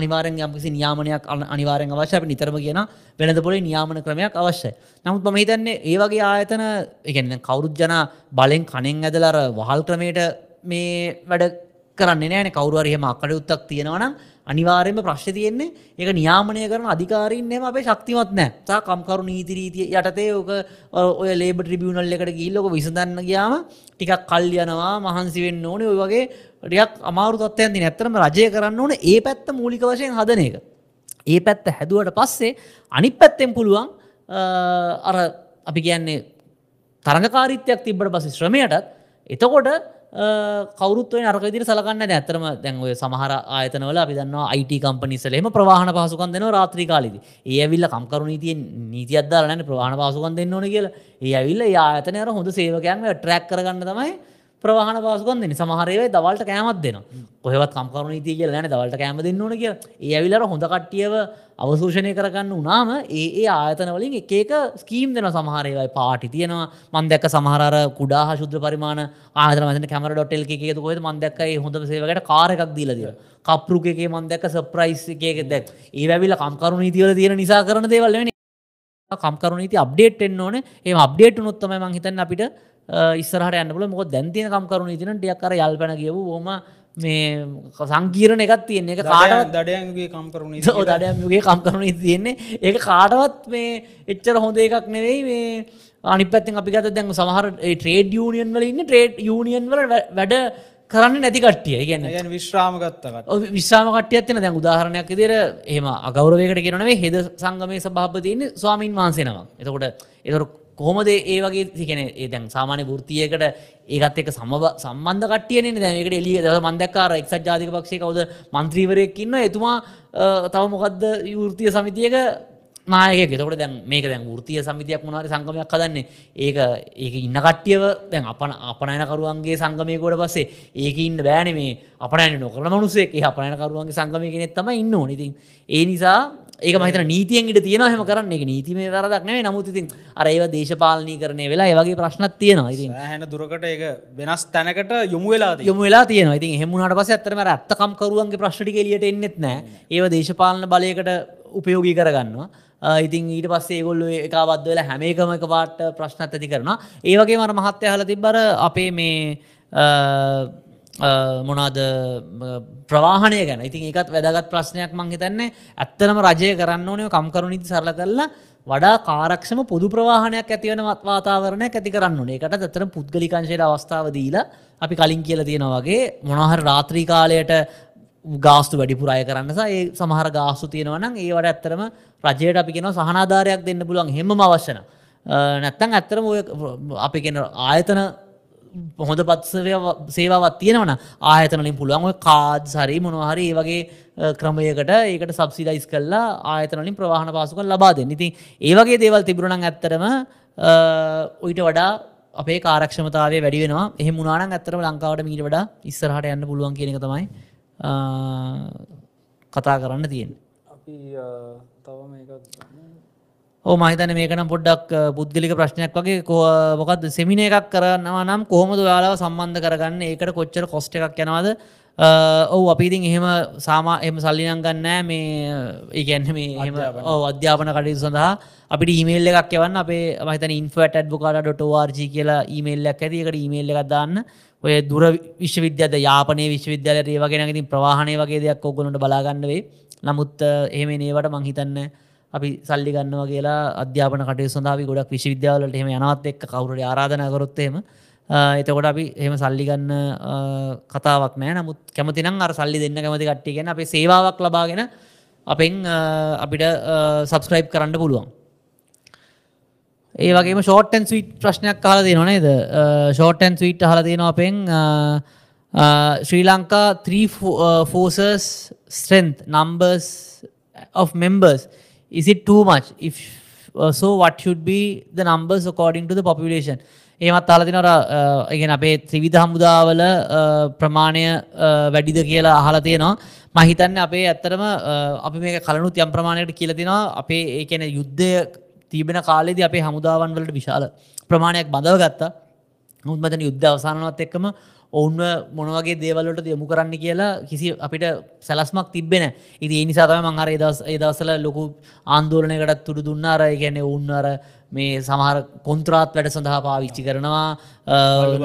අනිවාරෙන් යම්කිසි නියාමනයක් අනිවාරෙන් අවශ්‍ය අපි නිතරම කියන වෙනද පොලේ නියාමන ක්‍රමයක් අවශ්‍යයි. නමුත් මම හිතන්නේ ඒ වගේ ආයතන එකන්න කවුරුත් ජන බලෙන් කනෙන් ඇදලර වහල් ක්‍රමයට මේ වැඩ කරන්න නෑන. කවරුවරහෙම අකට උත්තක් තියෙනවනම් අනිවාර්යම ප්‍රශ්්‍ය තියෙන්නේ ඒක නියාමනය කරන අධිකාරන්නේම අපේ ශක්තිමත් නෑ. තා කම්කරු නීතිරීතිය යටතේ ඕක ඔය ලේබ ට්‍රිබියුණල් එකට ගිල්ලොක විසඳන්න ගියාම ටිකක් කල් යනවා මහන්සිවෙන්න ඕන. ඔය වගේ ටියක් අමාරු තත්වයන් ති නැත්තරම රජය කරන්න ඕන ඒ පැත්ත මූලික වශයෙන් හදන එක. ඒ පැත්ත හැදුවට පස්සේ අනි පැත්තෙන් පුළුවන් අර අපි කියන්නේ තරඟකාරිත්‍යයක් තිබට පස ශ්‍රමයටත් එතකොට කවරුත්ව නරකදිර සලකන්න ඇතරම දැන්ව සමහර ආයතනවල අපි දන්න අයිට කම්පනිසලේම ප්‍රවාහන පහසුකන් දෙන රාත්‍රී කාලෙදි. ඒ ඇවිල්ල කම්කරු නීතිය නීති අදදාලන ප්‍රවාහන පහසුකන් දෙන්න ඕන කියලා. ඒ ඇවිල්ල ආයතනයර හොඳ සේවකයන්ව ට්‍රැක් කරගන්න තමයි ප්‍රවාහන පාසුකන් දෙන සමහරේ දවල්ට කෑමත් දෙන කොහෙවත් කම්කරු නීතිය කියල න දවල්ට කෑම දෙන්න ඕන කිය ඒ ඇවිලර හොඳ කට්ටියව අවසූෂණය කරගන්න උනාම ඒ ඒ ආයතනවලින් එකක ස්කීම් දෙන සමහරයවයි පාටි තියෙනවා. මන්දැක්ක සමහර කුඩා ශුද්‍ර පරිමාණ ආතන කැමර ඩොටෙල් එකක කොහෙද මන්දක්කයි හොඳ සේවකට කාරකක් දීලදිය කපරුකේ මන්දැක සප්‍රයිස් එකක දැක් ඒ වැවිල කම්කරු නීතිවල තියෙන නිසා කරන දේවල්වෙන කම්කරු නීති අප්ඩේට් එන්න ඕන. ඒ අප්ඩේට් නොත්තම මං හිතන්න අපිට ඉස්සරහට යන්න පුල මොක දැන්තින කම්කරු නීතින ටියක් කර යල්පැන කියව ෝම මේ සංකීරණ එකත් තියෙන්නේ. එක කාටවත් දඩයන්ගේ කම්කරුණ දඩයම්ගේ කම්කරුණ තියෙන්නේ. ඒක කාටවත් මේ එච්චර හොඳ එකක් නෙවෙයි. මේ අනි පැත්තින් අපි ගත දැන් සමහර ට්‍රේඩ් යුනියන් වල ඉන්න ට්‍රේඩ් යුනියන් වල වැඩ කරන්න නැති කට්ටිය. ගැන විශ්‍රාමගත්තකට විශ්‍රාම කට්ටියත්න දැන් උදාහරණයක් දිර එහම අගෞරවයකට කියනවේ හෙද සංගමය සභාපතියන්න ස්වාමීන් වහන්සේනවා එතකොට එතොර කොහොමද ඒ වගේ සිකන ඒ දැන් සාමාන්‍ය වෘතියකට ඒකත් එක සම සම්බන්ධ කටියන දැකට එලිය ද මන්දක්කාර එක්සත් ජාතික පක්ෂය කවද මන්ත්‍රීවරයක්කින්න එතුමා තව මොකක්ද යෘතිය සමිතියක නායක තකට දැන් මේක දැන් ෘතිය සමිතියක් වුණනාට සංගමයක් හදන්නේ. ඒක ඒක ඉන්න කට්ටියව දැන් අපන අපනයනකරුවන්ගේ සංගමයකොට පස්සේ ඒක ඉන්න බෑන මේ අපනෑන නොකරන මනුසේ ඒ අපනයනකරුවන්ගේ සංගමය කෙනෙත් තම ඉන්න ඕනිතින් ඒ නිසා ඒක මහිතන නීතියෙන් ඉට තියෙන හම කරන්න. එක නීතිමේ වැරදක් නේ නමුත් ඉතින් අර ඒව දේශපාලනය කරනය වෙලා ඒවගේ ප්‍රශ්නත් තියෙනවා. ඉතින් හැන දුරකට ඒක වෙනස් තැනකට යොමු වෙලා යොමු වෙලා තියෙන ඉතින් හෙමුණට පස ඇතරම ඇත්තකම්කරුවන්ගේ ප්‍රශ්ටික එලියට එන්නෙත් නෑ ඒව දේශපාලන බලයකට උපයෝගී කරගන්නවා. ඉතින් ඊට පස්සේ ගොල්ලු එකබද්ද වෙලා හැම එකම එක පාට ප්‍රශ්නත් ඇති කරනවා. ඒවගේ මර මහත්්‍ය හල තිබ්බර අපේ මේ මොනාද ප්‍රවාහණය ගැන. ඉතින් ඒකත් වැදගත් ප්‍රශ්නයක් මං හිතන්නේ ඇත්තනම රජය කරන්න ඕනය කම්කරු නිති සරල කරලා වඩා කාරක්ෂම පොදු ප්‍රවාහනයක් ඇතිවනවත් වාතාවරණයක් ඇති කරන්න ඒකට ඇතර පුද්ගලිකංශයට අවස්ථාව දීලා අපි කලින් කියල තියෙන වගේ මොනහර රාත්‍රී කාලයට ගාස්තු වැඩිපුර අය කරන්නස ඒ සමහර ගාස්තු තියෙනවනම් ඒවට ඇත්තරම රජයට අපි කියෙන සහනාධාරයක් දෙන්න පුළුවන්. හෙම අවශ්‍යන නැත්තං ඇත්තරම ඔය අපි කෙන ආයතන හොඳ පත්සවය සේවාවත් තියෙනවන ආයතනලින් පුළුවන් ඔය කාද් සරි මොනහරි ඒ වගේ ක්‍රමයකට ඒකට සබසිඩයිස් කල්ලා ආයතනලින් ප්‍රවාහන පාසුක ලබා දෙන්න. ඉතින් ඒවගේ දේවල් තිබුණන් ඇත්තරම ඔයිට වඩා අපේ කාරක්ෂමතාවය වැඩි වෙනවා. එහ මුණනාන් ඇත්තරම ලංකාවට මීට වඩා ඉස්සරහට යන්න පුළුවන් කියනක තමයි කතා කරන්න තියෙන් අපි තව මේකත් ඕ මහිතන මේකනම් පොඩ්ඩක් පුද්ගලික ප්‍රශ්නයක් වගේ. මොකක්ද සෙමින එකක් කරනවා නම් කොහොමද යාලාව සම්බන්ධ කරගන්න? ඒකට කොච්චර කොස්ට එකක් යනවාද? ඔවු අපිතින් එහෙම සාමා එම සල්ලිනන් ගන්නෑ. මේ ඒගැන්න මේ ඔව අධ්‍යාපන කටයුතු සඳහා. අපිට ඊමේල් එකක් එවන්න අපේ මහිතන ඉන්ෆට ඩ්බුකාට.ෝර්ජ කියලා ඊමේල්ලක් ඇතිකට ඊමේල්ල එකක් දාන්න. ඔය දුර විශ්වවිද්‍යද යාපනය විශ්වවිද්‍යාල ඒ වගෙන ඉතින් ප්‍රවාහණය වගේ දෙයක් ඔගොලට බලාගන්න වේ නමුත් එහෙම නේවට මංහිතන්න අපි සල්ලි ගන්නවා කියලා අධ්‍යාපන කටය සඳාව ගොඩක් විශ්විද්‍යාවලට එහෙම යනවත් එක් කවුරට ආරාධන කරොත්තේම එතකොට අපි එහෙම සල්ලිගන්න කතාවක් නෑ. නමුත් කැමතිනම් අර සල්ලි දෙන්න කැමති කට්ටියගෙන අපේ සේවාවක් ලබාගෙන අපෙන් අපිට සබස්ක්‍රයිබ් කරන්න පුළුවන්. ඒ වගේම ෂෝටන් ස්විට් ප්‍රශ්නයක් කාල දෙ නොනේද ෂෝටන් ස්විට් හල දෙන අපෙන් Sri Lanka 3 forces strength numbers of members is it too much? If uh, so what should be the numbers according to the population? ඒමත් අලතිනර ඉගෙන අපේ ත්‍රිවිධ හමුදාවල uh, ප්‍රමාණය uh, වැඩිද කියලා අහල තියෙනවා. මහිතන්න අපේ ඇත්තරම uh, අපි මේ කලනු යම් ප්‍රමාණයට කියලතිනවා අපේ ඒකැන යුද්ධය තිබෙන කාලෙද අපේ හමුදාවන් වලට විශාල ප්‍රමාණයක් බඳව ගත්තා. මුත්මතන යුද්ධ අවසානවත් එක්කම ඔවුන්ව මොනවගේ දේවල්ලට යොමු කරන්න කියලා කිසි අපිට සැලස්මක් තිබෙන ඉති ඒ නිසාතම මංහර දස් ඒදසල ලොකු ආන්දෝලනයකටත් තුඩු දුන්නාර ගැන උන්නර මේ සමහර කොන්ත්‍රාත් වැඩ සඳහා පාවිච්චි කරනවා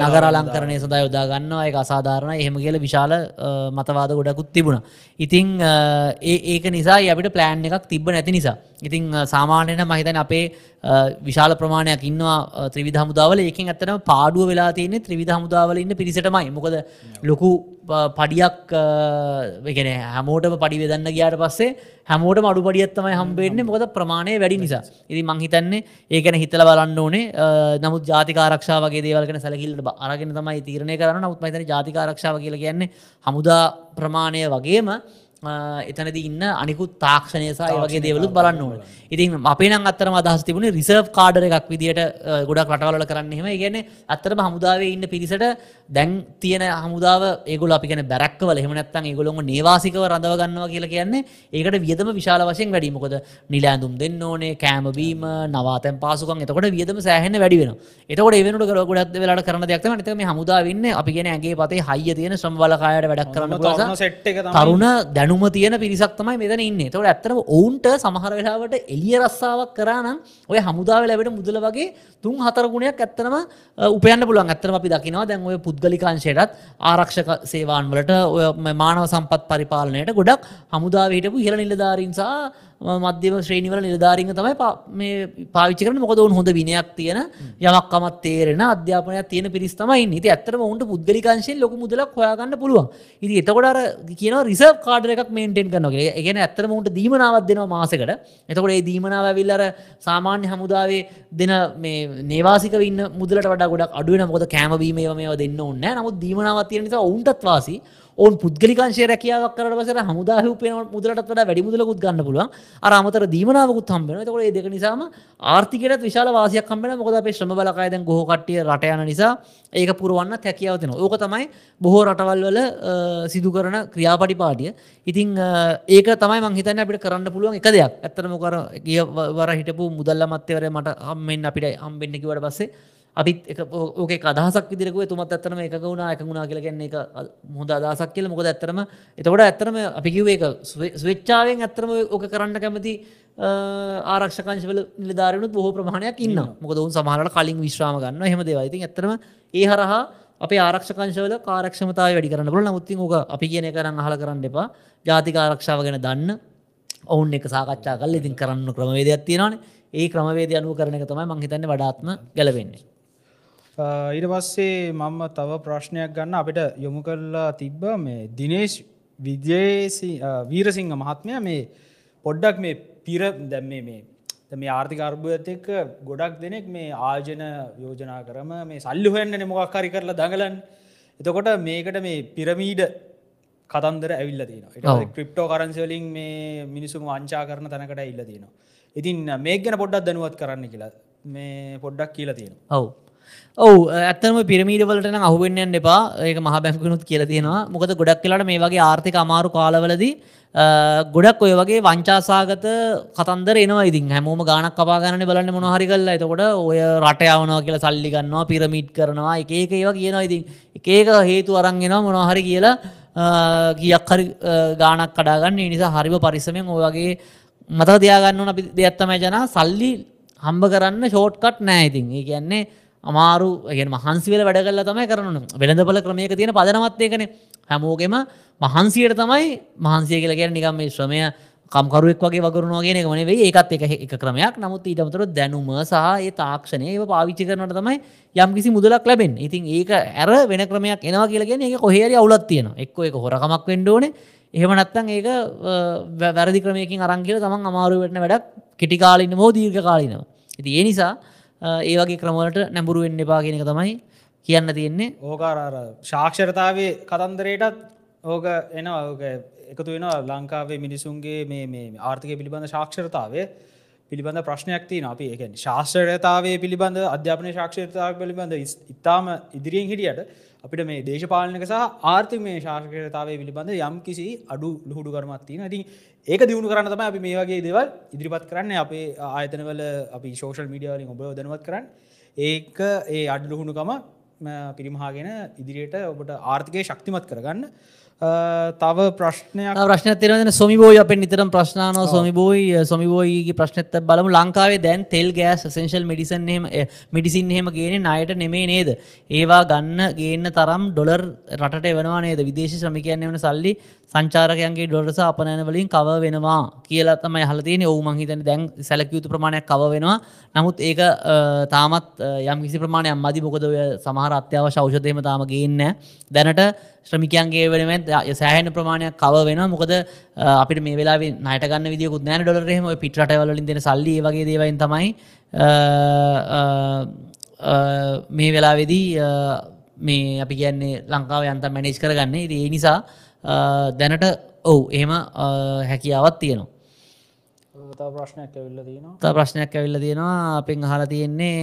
නගර අලංකරණය සඳහා යොදා ගන්නවා. එක අසාධාරණ එහෙම කියල විශාල මතවාද ගොඩකුත් තිබුණ. ඉතිං ඒක නිසා අපිට ප්ලෑන් එකක් තිබ නැති නිසා. ඉතිං සාමාන්‍යන මහිතන අපේ විශාල ප්‍රමාණයක් ඉන්නවා ත්‍රවිධ හමුදාවල. ඒකින් ඇත්තන පාඩුව වෙලා තියන්නේ ත්‍රවිධ හමුදාවල ඉන්න පිරිසටමයි. මොකද ලොකු පඩියක් ගෙන හැමෝටම පඩි වෙදන්න ගයාට පස්සේ හැමෝට අඩු පඩියත්තමයි හම්බෙන්නේ මොකද ප්‍රමාණය වැඩි නිසා. ඉති මංහිතන්නේ ඒකන හිතල බලන්න ඕනේ. නමුත් ජාතිකාරක්ෂාවගේ දේවල්ගෙන සැලකිල්ට අරගෙන තමයි තීරණය කරන්න. නමුත් මතන ජාතිකාරක්ෂාව කියල කියන්නේ හමුදා ප්‍රමාණය වගේම එතනද ඉන්න අනිකුත් තාක්ෂණයසා වගේ දේවලුත් බලන්න ඕන. ඉතින් අපේ නම් අත්තරම අදහස් තිබුණ රිසර්ව් කාඩර එකක් විදිට ගොඩක් රටවල කරන්න හෙම ගැන අත්තරම හමුදාවේ ඉන්න පිරිසට දැන් තියෙන හමුදාව ඒගොල අපිගෙන බැරක්වල හෙමනත්තන් ඒගොළොම නේවාසිකව රඳව ගන්නවා කියලා කියන්නේ ඒකට වියදම විශාල වශයෙන් වැඩීමකොද නිලෑඳුම් දෙන්න ඕනේ කෑමබීම නවාතැන් පාසුකන් එතකොට වියදම සෑහෙන වැඩි වෙන එතකොට ඒවනට කර ගොඩක් වෙලාට කරන දෙයක්ම නතම හමුදාවන්න අපි ගෙන ඇගේ පතේ හයිය තියෙන ශ්‍රම්වලකායට වැඩක් කරන්න තරුණ දැනුම තියෙන පිරිසක් තමයි මෙතන ඉන්න. තොට ඇත්තරම ඔවුන්ට සමහර වෙලාවට එලිය රස්සාාවක් කරනම් ඔය හමුදාව ලැබට මුදල වගේ තුන් හතරගුණයක් ඇත්තනම උපයන්න පුළුවන්. ඇත්තරම අපි දකිනවා දැන් ඔය පුද්ගලිකාංශයටත් ආරක්ෂක සේවාන් වලට ඔය මානව සම්පත් පරිපාලනයට ගොඩක් හමුදාවහිටපු හිල නිලධාරීන්සා මධ්‍යම ශ්‍රේණිවල නිලධාරීම තමයි මේ පාවිච්චි කරන මොකද ඔවුන් හොඳ විනයක් තියෙන යමක්කමත් තේරෙන අධ්‍යාපනයක් තියෙන පිරිස් තමයි ඉන්නේ. ඉතින් ඇත්තටම ඔවුන්ට පුද්ගලිකංශයෙන් ලොකු මුදලක් හොයාගන්න පුළුවන්. ඉතින් එතකොට අර කියනවා රිසර්ව් කාඩර් එකක් මේන්ටේන් කරනවා කියලා. ඒ කියන්නේ ඇත්තටම ඔවුන්ට දීමනාවක් දෙනවා මාසෙකට. එතකොට ඒ දීමනාව ඇවිල්ලා අර සාමාන්‍ය හමුදාවේ දෙන මේ නේවාසිකව ඉන්න මුදලට වඩා ගොඩක් අඩු වෙනවා. මොකද කෑම බීම ඒවා මේවා දෙන්න ඕනේ නැහැ. නමුත් දීමනාවක් තියෙන නිසා ඔවුන්ටත් වාසි. ඔවන් පුද්ගලිකංශය රැකියාවක් කරට පසර හමුදාහ උපයන මුදලට වඩ වැඩි මුදලකුත් ගන්න පුළුවන්. අර අමතර දීමනාවකුත් හම්බෙන තකොට ඒ දෙක නිසාම ආර්ථිකයට විශාල වාසියක් කම්බෙන මොකද අපේ ශ්‍රම බලකායදැන් ගොහ කට්ටිය රට යන නිසා ඒක පුරුවන්න හැකියාවතින ඕක තමයි බොහෝ රටවල් වල සිදු කරන ක්‍රියාපටි පාටිය ඉතිං ඒක තමයි මංහිතන්න අපිට කරන්න පුළුවන් එක දෙයක්. ඇත්තනම කර ගිය වර හිටපු මුදල්ල මත්තවර මට හම්මෙන් අපිට හම්බෙන්න්න කිවට පස්සේ අපිත් ඕක අදහසක් විදිරකුව තුමත් ඇත්තරම එක වුණා එක වුණා කියලගන්නේ එක හොඳ අදසක් කියල. මොකද ඇත්තරම එතකොට ඇත්තරම අපි කිවේ එක ස්වෙච්චාවෙන් ඇත්තරම ඕක කරන්න කැමති ආරක්ෂකංශවල නිලධාරනුත් බොහෝ ප්‍රමාණයක් ඉන්න මොකද ඔවුන් සමහලට කලින් විශ්‍රාම ගන්න හෙම දේවයිති ඇත්තරම ඒ හරහා අප ආරක්ෂකංශවල කාරක්ෂමතාව වැඩි කරන්න පුල නමුත්ති ඕක අපි කියන කරන්න හල කරන්න එපා. ජාතික ආරක්ෂාව ගැන දන්න ඔවුන් එක සාකච්ඡා කල් ඉතින් කරන්න ක්‍රමවේදයක් තියෙනවානේ. ඒ ක්‍රමවේද අනුව කරන එක තමයි මංහිතන්න වඩාත්ම ගැලවෙන්නේ ඊට පස්සේ මම තව ප්‍රශ්නයක් ගන්න අපිට යොමු කරලා තිබ්බ මේ දිනේශ් විද්‍යේසි වීරසිංහ මහත්මය මේ පොඩ්ඩක් මේ පිර දැම්ම මේ මේ ආර්ථිකර්බුවත් එක්ක ගොඩක් දෙනෙක් මේ ආජන යෝජනා කරම මේ සල්ලි හොයන්න මොකක්කාරි කරලා දඟලන් එතකොට මේකට මේ පිරමීඩ කතන්දර ඇවිල්ල තියෙන ක්‍රිප්ටෝ කරන්සවලින් මේ මිනිසුම් වංචා කරන තැනකට ඉල්ල තියෙනවා. ඉතින් මේ ගැන පොඩ්ඩක් දනුවත් කරන්න කියලා මේ පොඩ්ඩක් කියලා තියෙනවා. ඔව් ඔවු ඇත්තම පිරමීඩවලට අහුවෙන්න්න එපා. ඒක මහ බැංකුනුත් කියල තියෙනවා. මොකද ගොඩක් කියලට මේ වගේ ආර්ථික අමාරු කාලවලදී ගොඩක් ඔය වගේ වංචාසාගත කතන්දර එනවා ඉතින්. හැමෝම ගානක් කපාගන්න බලන්න මොනහරි කල්ලා එතකොට ඔය රටයවනවා කියලා සල්ලි ගන්නවා පිරමිට් කරනවා. එක ඒක ඒවා කියනවා ඉතින්. එකඒක හේතු අරන්ගෙනවා මොනහරි කියලා කියක් හරි ගානක් කඩාගන්න නිසා හරිම පරිස්සමෙන් ඔය වගේ මත දයාගන්න අපි දෙයක්ත්තමයි ජනා. සල්ලි හම්බ කරන්න ෂෝට්කට් නෑ ඉතින්. ඒ කියන්නේ අමාරු ගෙන මහන්සිවල වැඩ කල්ලා තමයි කරන වෙළඳපල ක්‍රමයක තියෙන පදනමත්යකන හැමෝගෙම මහන්සියට තමයි මහන්සිය කියලා කියන නිකම් මේ ශ්‍රමය කම්කරුවෙක් වගේ වගරුණවා කියන එක මනේ වෙයි ඒකත් එක එක ක්‍රමයක්. නමුත් ඊටමතර දැනුම සහ ඒ තාක්ෂණය ඒ පාවිච්චි කරනට තමයි යම් කිසි මුදලක් ලැබෙන් ඉතින් ඒක ඇර වෙන ක්‍රමයක් එනවා කියලගෙන ඒක කොහේරි අවුලත් තියෙන එක්ක එක හොරකමක් වෙන්ඩෝන එහෙම නැත්තන් ඒක වැරදි ක්‍රමයකින් අරංකිල තමන් අමාරු වෙටන වැඩක් කෙටිකාලින්න හෝ දීර්ඝ කාලිනවා ඉති ඒ නිසා ඒ වගේ ක්‍රමවලට නැඹුරු වෙන්න එපා කියන එක තමයි කියන්න තියෙන්නේ. ඕකාරාර ශාක්ෂරතාවේ කතන්දරයටත් ඕක එන ඕක එකතු වෙන ලංකාවේ මිනිසුන්ගේ මේ මේ ආර්ථක පිළිබඳ ශාක්ෂරතාවය පිළිබඳ ප්‍රශ්නයක් තියන අපි එකෙන් ශාස්ත්‍රතාවේ පිළිබඳ අධ්‍යාපන ශාක්ෂරතාව පිළිබඳ ඉතාම ඉදිරියෙන් හිටියට අපිට මේ දේශපාලනක සහ ආර්ථික මේ ශාක්ෂරතාවේ පිළිබඳ යම් කිසි අඩු ලුහුඩු කරමත් තින ඉතින් ඒක දියුණු කරන්න තම අපි මේ වගේ දෙවල් ඉදිරිපත් කරන්න. අපේ ආයතනවල අපි ශෝෂල් මීඩියවලින් ඔබ දනුවත් කරන්න. ඒක ඒ අඩලුහුණුකම පිරිමහාගෙන ඉදිරියට ඔබට ආර්ථිකය ශක්තිමත් කරගන්න. තව ප්‍රශ්නයක්. ප්‍රශ්න තිරන සොමිබෝයි අප නිතරම් ප්‍රශ්නානෝ සොමිබෝයි සොමිබෝයිගේ ප්‍රශ්නත බලමු. ලංකාවේ දැන් තෙල් ගෑස් සෙන්ශල් මිඩිසන් හෙම මිඩිසින් හෙම ගෙන අයට නෙමේ නේද? ඒවා ගන්න ගේන්න තරම් ඩොලර් රට එවනවා නේද? විදේශ ශ්‍රමිකයන්න වන සල්ලි සංචාරකයන්ගේ ඩොලස අපනෑන වලින් කව වෙනවා කියලා තමයි හලතියන ඔවු මහිතන දැන් සැලකයුතු ප්‍රමාණයක් කව වෙනවා. නමුත් ඒක තාමත් යම් කිසි ප්‍රමාණයක් මදි. මොකද සමහර අත්‍යවශ ෞෂධයම තාම ගේන්න දැනට ශ්‍රමිකයන්ගේ වෙනමෙන් සෑහන ප්‍රමාණයක් කව වෙන මොකද අපිට මේ වෙලා නයටගන්න විදිකුත් නෑන ඩොලරහෙම පිටරටවලින් දෙන සල්ලි වගේ දේවයින් තමයි. මේ වෙලා වෙදී මේ අපි කියන්නේ ලංකාව යන්ත මැනේජ් කරගන්න. ඒ නිසා දැනට ඔවු එහෙම හැකියාවත් තියෙනවා. ප්‍රශ්නයක් ඇවිල්ල තියෙනවා. ප්‍රශ්නයක් ඇවිල්ල තියෙනවා. අපෙන් අහලා තියෙන්නේ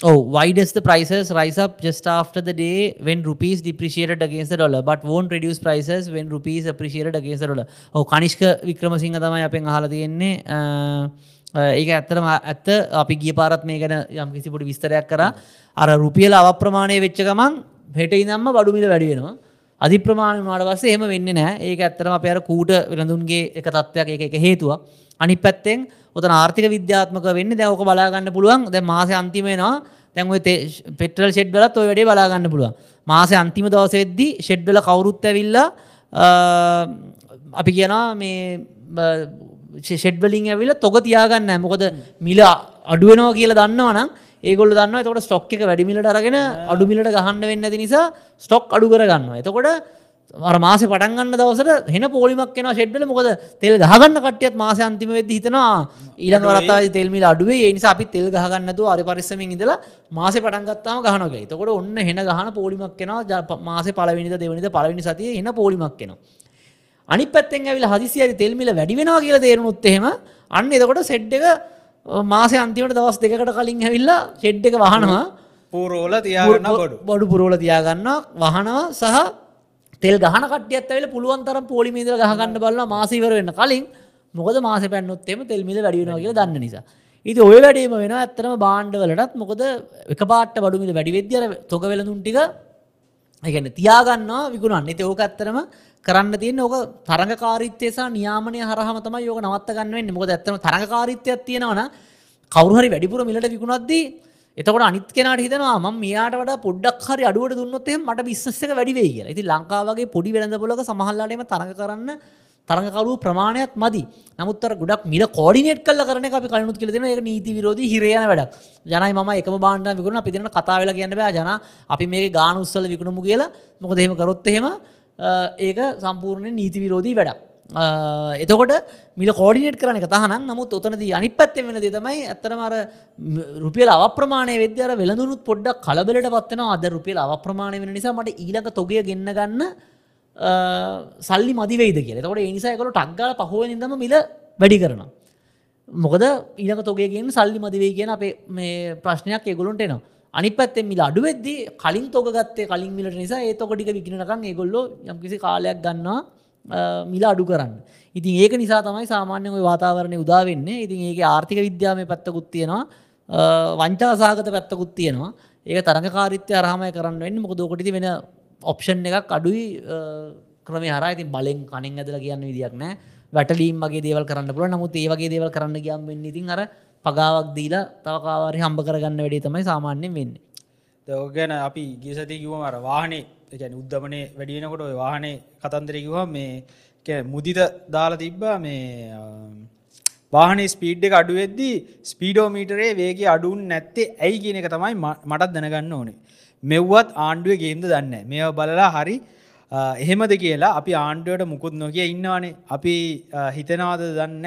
Oh, why does the prices rise up just after the day when rupees depreciated against the dollar but won't reduce prices when rupees appreciated against the dollar? ඔව් කනිෂ්ක වික්‍රමසිංහ තමයි අපෙන් අහලා තියෙන්නේ. Uh, uh, ඒක ඇත්තටම ඇත්ත අපි ගිය පාරත් මේ ගැන යම් කිසි පොඩි විස්තරයක් කරා. අර රුපියල අවප්‍රමාණය වෙච්ච ගමන් හෙට ඉඳන්ම බඩු මිල වැඩි වෙනවා. අධි ප්‍රමාණය වුණාට පස්සේ එහෙම වෙන්නේ නැහැ. ඒක ඇත්තටම අපේ අර කූට වෙළඳුන්ගේ එක තත්ත්වයක් ඒක එක හේතුවක්. අනිත් පැත්තෙන් ඔතන ආර්ථික විද්‍යාත්මක වෙන්නේ දැන් ඕක බලා ගන්න පුළුවන්. දැන් මාසේ අන්තිම වෙනවා. දැන් ඔය පෙට්‍රල් ෂෙඩ් වලත් ඔය වැඩේ බලා ගන්න පුළුවන්. මාසේ අන්තිම දවසේදී ෂෙඩ් වල කවුරුත් ඇවිල්ලා අපි කියනවා මේ ෂෙඩ් වලින් ඇවිල්ලා තොග තියාගන්න නැහැ. මොකද මිල අඩු වෙනවා කියලා දන්නවනම් ඒගොල්ල දන්න එතකොට ස්ටොක් එක වැඩිමිලට අරගෙන අඩුමිලට ගහන්න වෙන්න ඇති නිසා ස්ටොක් අඩු කරගන්නවා එතකොට අර මාස පටන්ගන්න දවසට හෙන පෝලිමක් කෙන ෂෙඩ්ඩල මොකද තෙල් ගහගන්න කටියත් මාස අන්තිම වෙද හිතනවා ඊළඟ වරතා තෙල්මිල අඩුවේ. ඒ නිසා අපි තෙල් ගහගන්නතු අර පරිස්සමින් ඉඳලා මාස පටන්ගත්තාම ගහනගේ තකොට ඔන්න හෙන ගහන පෝලිමක් කෙනවා මාස පලවිනිද දෙවනිද පලවිනි සතිය එන පෝලිමක් කෙනවා අනි පැත්තෙන් ඇවිල හදිසිරි තෙල්මිල වැඩිවෙනවා කියලා තේරුණුත් එහෙම අන්න එතකොට සෙඩ් එක මාස අන්තිමට දවස් දෙකට කලින් හැවිල්ලා ෂෙඩ් එක වහනවා. පූරෝල බොඩු බොඩු. පුරෝල තියාගන්න වහනවා සහ තෙල් ගහන කටියත් ඇවිල පුළුවන් තරම් පොලිමීදල ගහගන්න බලන්න මාසීවර වෙන්න. කලින් මොකද මාස පැන්නොත්තෙම තෙල්මිල වැඩිවෙනවා කියලා දන්න නිසා. ඉති ඔය වැඩීම වෙන ඇත්තරම බාණ්ඩවලටත් මොකද එක පාට බඩුමිල වැඩි වෙද්‍යර තොක වෙලඳුන්ටික එකන තියාගන්නවා විකුණන්න. එති ඕක ඇත්තරම කරන්න තියන්න ඕක තරඟකාරිත්‍යයසා නියාමනය හරහම තමයි යෝක නවත්ත ගන්නවෙන්න මොකද ඇත්තම තරඟකාරිත්‍යයක් තියෙනවන කවරුහරි වැඩිපුර මිලට විකුණක්දී එතකොට අනිත් කෙනට හිතනවා ම මෙයාට වට පොඩ්ඩක් හරි අඩුවට දුන්නොත්තේ මට බිස්සක වැඩිවේ කියලා. ඇති ලංකාවගේ පොඩි වෙළඳ පොලක සමහල්ලාටම තරඟ කරන්න තරඟකරු ප්‍රමාණයක් මදි. නමුත්තර ගොඩක් මිල කෝඩිනේට් කල කරන අපි කලනුත් කියලෙන එක නීති විරෝධ හිරයන වැඩක්. ජනයි ම එකම බාණ්ඩ විකුණ අපි දෙන කතාවෙල කියන්න බෑ ජන. අපි මේ ගාන උත්සල විකුණමු කියලා. මොකදහෙම කරොත් එහෙම ඒක සම්පූර්ණය නීති විරෝධී වැඩක්. එතකොට මිල කෝඩිනේට් කරන එක තහනම් නමුත් ඔතනදී අනි පැත්තෙන් වෙන දේ තමයි ඇත්තටම අර ම- රුපියල් අවප්‍රමාණය වෙද්දී අර වෙළඳුනුත් පොඩ්ඩක් කලබලට පත් වෙනවා අද රුපියල් අවප්‍රමාණය වෙන නිසා මට ඊළඟ තොගය ගෙන්න ගන්න අ, සල්ලි මදි වෙයිද කියලා. එතකොට ඒ නිසා ඒගොල්ලෝ ටක් ගාලා පහුවෙන ඉඳන්ම මිල වැඩි කරනවා. මොකද ඊළඟ තොගේගෙන් සල්ලි මදිවෙයි කියන අපේ මේ ප්‍රශ්නයක් ඒගොලොන්ට එනවා අනි පැත්තෙන් මිල අඩුවෙද්දි කලින් තොග ගත්තේ කලින් මිලට නිසා ඒ තොකටික විකිනකන් ඒගොල්ලෝ යම්කිසි කාලයක් ගන්නවා අ, මිල අඩු කරන්න. ඉතින් ඒක නිසා තමයි සාමාන්‍ය ඔය වාතාවරණය උදා වෙන්නේ. ඉතින් ඒක ආර්ථික විද්‍යාමය පැත්තකුත් තියෙනවා. අ, වංචාසාගත පැත්තකුත් තියෙනවා. ඒක තරඟකාරිත්‍ය අරහමය කරන්න වෙන්න. මොකද ඕකටිති වෙන ඔප්ෂන් එකක් අඩුයි. අ, ක්‍රමේ හරා ඉතින් බලෙන් කනින් ඇදල කියන්න විදියක් නෑ වැටලීම් වගේ දේවල් කරන්න පුළුව නමුත් ඒ වගේ දේවල් කරන්න ගියම් වෙන්න ඉතින් අර පගාවක් දීලා තවකාවාරි හම්බ කරගන්න වැඩේ තමයි සාමාන්‍යයෙන් වෙන්නේ. ඕක ගැන අපි ගිසති කිවම අර වාහනේ එකැන උද්ධමනය වැඩියෙනකොට ඔය වාහනේ කතන්දරකිව මේ කැ මුදිත දාලා තිබ්බා මේ වාහන ස්පීඩ් එක අඩුවෙද්දී ස්පීඩෝමීටරේ වේගේ අඩුන් නැත්තේ ඇයි කියන එක තමයි ම- මටත් දැනගන්න ඕනේ. මෙව්වත් ආණ්ඩුව ගේම්ද දන්න මේ බලලා හරි අ, එහෙමද කියලා අපි ආණ්ඩුවට මුකුත් නොකිය ඉන්නවානේ. අපි අ, හිතනවාද දන්න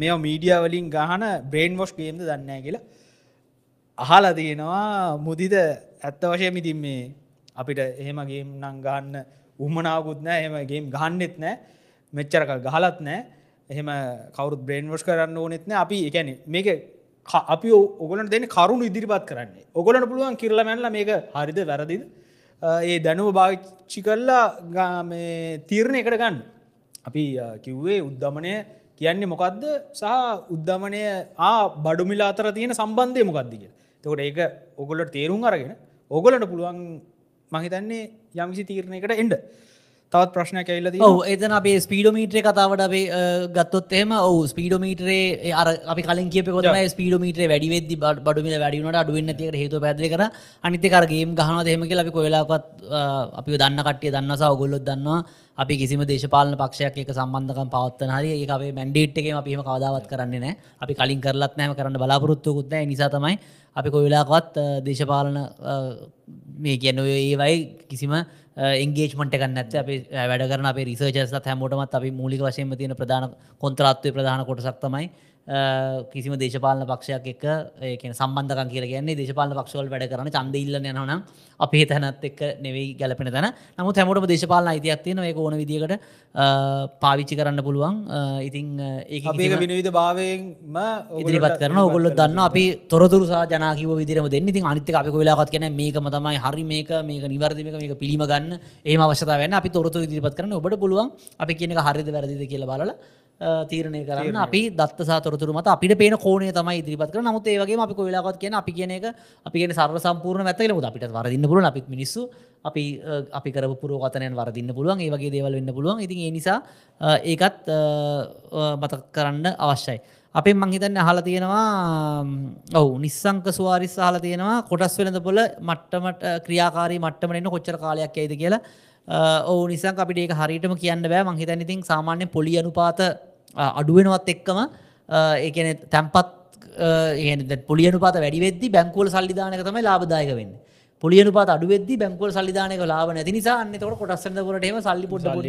මෙ මීඩිය වලින් ගහන බ්‍රේන් වොස්් ගේම්ද දන්න කියලා අහලා තියෙනවා. මුදිද ඇත්ත වශය මිතින් මේ අපිට එහෙමගේම් නං ගන්න උමනාකුත් නෑ එහෙමගේම් ගහන්නෙත් නෑ මෙච්චරක ගහලත් නෑ එහෙම කවරුත් බ්‍රේන් වොස් කරන්න ඕනෙත් නෑ අපි එකැන මේක ක- අපි ඔගලට දෙන කරුණු ඉදිරිපත් කරන්නේ. ඔගලට පුළුවන් කිරල මැල්ල මේක හරිද වැරදිද? අ, ඒ දැනුව භාවිච්චි කරලා ගා- මේ තීරණය එකට ගන්න. අපි අ, කිව්වේ උද්ධමනය කියන්නේ මොකක්ද සහ උද්ධමනය ආ බඩුමිල අතර තියෙන සම්බන්ධය මොකක්ද කිය තකොට ඒක ඔගොලට තේරුම් අරගෙන ඔගොලට පුළුවන් මහිතන්නේ යම්කිසි තීරණයකට එන්ඩ තවත් ප්‍රශ්නයක් ඇල්ලද ඔව එතන අපේ ස්පීඩෝමීට්‍රේ කතාවට අපේ ගත්තොත් එම ඔවු ස්පීඩෝමීටරේ අර අපි කලින් කියප කොතම ස්පීඩෝමීට්‍රේ වැඩිවෙදදි බඩුමිල වැඩිුණට අඩුවන්න තියක හේතු පැදි කර. අනිතකරගේම් ගහන කියලා අපි කොවෙලාකත් අපි දන්න කට්ටිය දන්නසා ඔගොල්ලොත් දන්නවා. අපි කිසිම දේශපාලන පක්ෂයක් එක සම්බන්ධකම් පවත්තන හරි ඒ අපේ මැන්ඩේට්ගේ අපිම කවදාවත් කරන්නේ නෑ අපි කලින් කරලත් නෑම කරන්න බලාපොරොත්තුකුත් නිසා තමයි අපි කොවෙලාකවත් දේශපාලන මේ ඔය ඒවයි කිසිම එන්ගේජ්මට ගන්න ඇත අප වැඩ කරන අප රිසර්චස්ලත් හැමෝටමත් අපි මූලික වශයෙන්ම තියෙන ප්‍රධාන කොන්ත්‍රාත්වය ප්‍රධාන කොටසක් තමයි අ, කිසිම දේශපාලන පක්ෂයක් එක ඒකන සම්බන්ධකන් කියල කියන්නේ දේශපාලන පක්ෂවල් වැඩ කරන චන්ද ඉල්ල යනවනම් අපේ තැනත් එක් නෙවෙයි ගැලපෙන තැන. නමුත් හැමෝටම දේශපාලන අයිතියක් තියෙන ඒක ඕන විදිකට පාවිච්චි කරන්න පුළුවන්. අ, ඉතින් ඒ අපේක විනිවිධ භාවයෙන්ම ඉදිරිපත් කරන ඔගොල්ලො දන්න අපි තොරතුරු සහ ජනාකිව විදිරම දෙන්න. ඉතින් අනිත්ක අපි කොලාගත් කියන මේකම තමයි හරි මේක මේක නිවර්දිමක මේක පිළිම ගන්න. ඒ අවශ්‍යතාව වෙන්න අපි තොරතුරු ඉදිරිපත් කරන ඔබට පුළුවන්. අපි කියන හරිද වැරදිද කියලා බලලා තීරණය කරන්න. අපි දත්ත සාතොරතුර මත අපිට පේන කෝණය තමයි ඉදිරිපත් කරන නමුත් ඒ වගේ අපි කොලාගත් කියන අපි කියන එක අපි කියන සර්ව සම්පූර්ණ මැතල මුද අපිට වරදින්න පුළුවන් අපිත් මිනිස්සු අපි අපි කරපු පුරෝගතනයන් වරදින්න පුළුවන් ඒ වගේ දේවල් වෙන්න පුළුවන්. ඉතින් ඒ නිසා ඒකත් මතක කරන්න අවශ්‍යයි. අපේ මංහිතන්න අහල තියෙනවා ඔවු නිස්සංක ස්වාරිස් හල තියෙනවා කොටස් වෙනද පොල මට්ටමට ක්‍රියාකාරී මට්ටම එන්න කොච්චර කාලයක් ඇයිද කියලා ඕ නිසං අපිට ඒක හරිටම කියන්න බෑ. මංහිතන් ඉතින් සාමාන්‍ය පොලි අනුපාත අඩුවෙනවත් එක්කම ඒන තැම්පත් පොලියනු පාත වැඩිවෙද්දි බැංකුවල සල්ලිධානක තමයි ලාබදායක වෙන්න. පොලියනු පාත අඩුවෙද්දි බැංකුවල සල්ලිධානක ලාබ නැති නිසා අන්න තොට කොටස්සන්න කොටම සල්ලි පොඩ පොඩ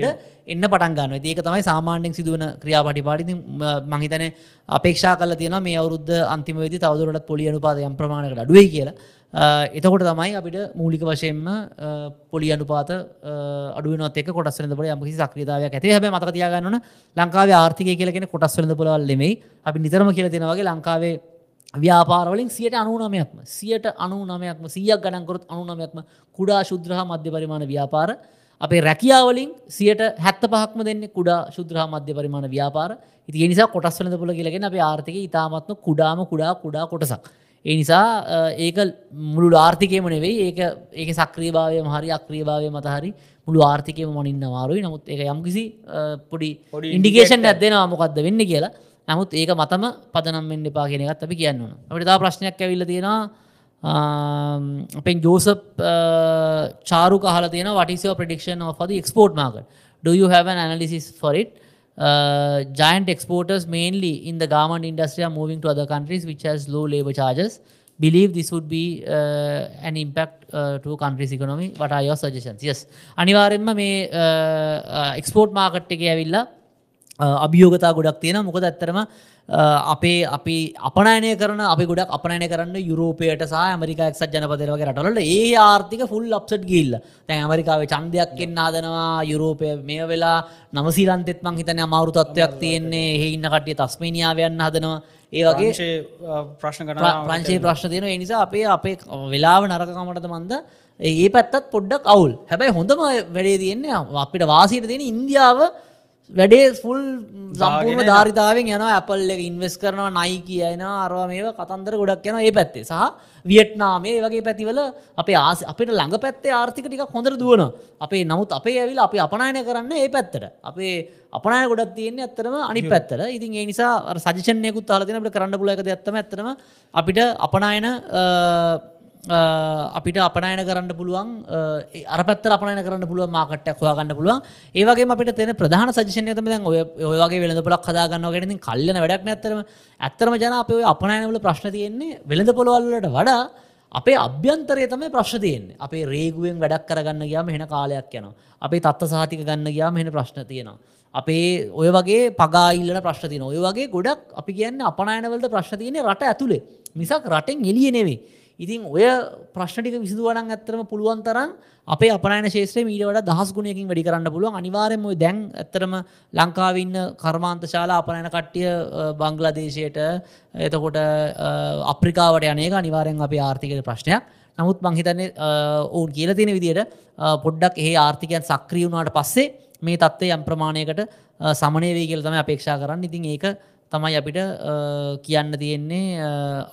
එන්න පටන් ගන්න ඒක තමයි සාමාන්‍යෙන් සිදුවන ක්‍රියාපටි පාටි මහිතන අපේක්ෂා කල තියෙන මේ අවුද්ධ අන්තිමවෙදි තවදුරට පොලියනු පාත යම් ප්‍රමාණකට අඩුවේ කියලා එතකොට තමයි අපිට මූලික වශයෙන්ම පොලි අනුපාත අඩුවනත් එක කොටස්සන බල යමකි සක්‍රතාවයක් ඇති හැබ මතක තියාගන්නන ලංකාවේ ආර්ථිකය කියලගෙන කොටස්වලද පොලවල් නෙමයි. අපි නිතරම කියල තියෙනවගේ ලංකාවේ ව්‍යාපාරවලින් සියට අනුනමයක්ම සියට අනු නමයක්ම සියක් ගණන්කොරත් අනුනමයක්ම කුඩා ශුද්‍රහ මධ්‍ය පරිමාණ ව්‍යාපාර. අපේ රැකියාවලින් සියට හැත්ත පහක්ම දෙන්න කුඩා ශුද්‍රහ මධ්‍ය පරිමාණ ව්‍යාපාර. ඉති නිසා කොටස් වලද පුල කියලගෙන අප ආර්ථික ඉතාමත්ම කුඩාම කුඩා කුඩා කොටසක්. ඒ නිසා ඒක මුළු ආර්ථිකයම නෙවෙයි ඒක ඒක සක්‍රිය භාවය මහරි අක්‍රිය භාවය මතහරි මුළු ආර්ථිකයම මනින්න වාරුයි නමුත් ඒක යම්කිසි පොඩි ඉන්ඩිකේෂන් ඇත්දෙනවා මොකක්ද වෙන්න කියලා. නමුත් ඒක මතම පදනම් වෙන්න එපා කියන එකත් අපි කියන්න ඕන. අපිට තා ප්‍රශ්නයක් ඇවිල්ල තියෙනවා. අපෙන් ජෝසප් චාරු කහල තියෙන වටිසෝ production of the export market? Do you have an analysis for it uh, giant exporters mainly in the garment industry are moving to other countries which has low labor charges believe this would be uh, an impact uh, to a country's economy what are your suggestions yes අනිවාරෙන්ම මේ export market එක ඇවිල්ලා අභියෝගතා ගොඩක් තියෙන මොකද ඇත්තරම අපේ අපි අපනයනය කරන අපි ගොඩක් අපනයන කරන්න යුරෝපයට සහ ඇමරිකා එක්සත් ජනපදරවගේ රටවලට ඒ ආර්ථික ෆුල් අප්සට් ගිල්ල තැන් ඇමරිකාවේ චන්දයක් එන්න හදනවා යුරෝපය මේ වෙලා නවසීලන්තෙත් මං හිතන අමවරු තත්ත්වයක් තියෙන්නේ. එහින්න කටිය තස්මේනියාවයන්න හදනවා. ඒ වගේ ප්‍රශ්න කරන ප්‍රංශයේ ප්‍රශ්න තියෙන නිසා අපේ අපේ වෙලාව නරකකමටද මන්ද? ඒ පැත්තත් පොඩ්ඩක් අවුල්. හැබැයි හොඳම වැඩේ තියෙන්නේ අපිට වාසීට තියෙන ඉන්දියාව වැඩේ ෆුල් සම්පූර්ණ ධාරිතාවෙන් යන ඇපල් එක ඉන්වස් කරනවා නයි කියයන අරවා මේව කතන්දර ගොඩක් යන ඒ පැත්තේ. සහ වියට්නාමේ වගේ පැතිවල අපේ ආස අපිට ළඟ පැත්තේ ආර්ථික ටික හොඳට දුවන අපේ නමුත් අපේ ඇවිල් අපි අපනායන කරන්න ඒ පැත්තට. අපේ අපනාය ගොඩක් තියෙන්නේ ඇත්තරම අනි පැත්තර ඉතින් ඒ නිසා සජනයකුත් අලතින අපට කරන්න පුලක ඇත්තම ඇත්තම අපිට අපනායන අපිට අපනයන කරන්න පුළුවන් අරපත් අපනය කරන්න පුළුව මාකට්ටක් හොයාගන්න පුළුවන්. ඒවගේ අපිට තෙන ප්‍රධාන සජනය තම ඔය ඔයගේ වෙළඳ පොලක් හදාගන්න ගෙනින් කල්ලන වැඩක් නැතරම ඇත්තරම ජන අප අපනයනවල ප්‍රශ්න තියෙන්නේ වෙළඳ පොළොවල්ලට වඩා අපේ අභ්‍යන්තරය තමයි ප්‍රශ්න තියෙන්නේ. අපේ රේගුවෙන් වැඩක් කරගන්න ගයාම හෙන කාලයක් යනවා. අපේ තත්ත සාතික ගන්න ගයාම හෙන ප්‍රශ්න තියෙනවා. අපේ ඔය වගේ පගායිල්ලන ප්‍රශ්න තියන ඔය වගේ ගොඩක් අපි කියන්න අපනයනවලට ප්‍රශ්න තියෙන රට ඇතුළේ මිසක් රටෙන් එලිය නෙවේ ඉතින් ඔය ප්‍රශ්ටික විසිදුවඩන් ඇත්තරම පුළුවන් තරන් අපේ අපනයන ශේත්‍රය මීට වඩ දහස් ගුණයකින් වැඩි කරන්න පුළුවන්. අනිවාරෙන්ම දැන් ඇත්තරම ලංකාවන්න කර්මාන්ත ශාලා අපනයන කට්ටිය බංගලදේශයට එතකොට අප්‍රිකාවට යනක අනිවාරෙන් අපේ ආර්ථික ප්‍රශ්නයක්. නමුත් මංහිතන්නේ ඔවුන් කියල තියෙන විදියට පොඩ්ඩක් ඒ ආර්ථිකයන් සක්‍රියුණාට පස්සේ මේ තත්ත්වය යම් ප්‍රමාණයකට සමනය වේ කියල තම අපේක්ෂා කරන්න. ඉතින් ඒක තමයි අපිට කියන්න තියෙන්නේ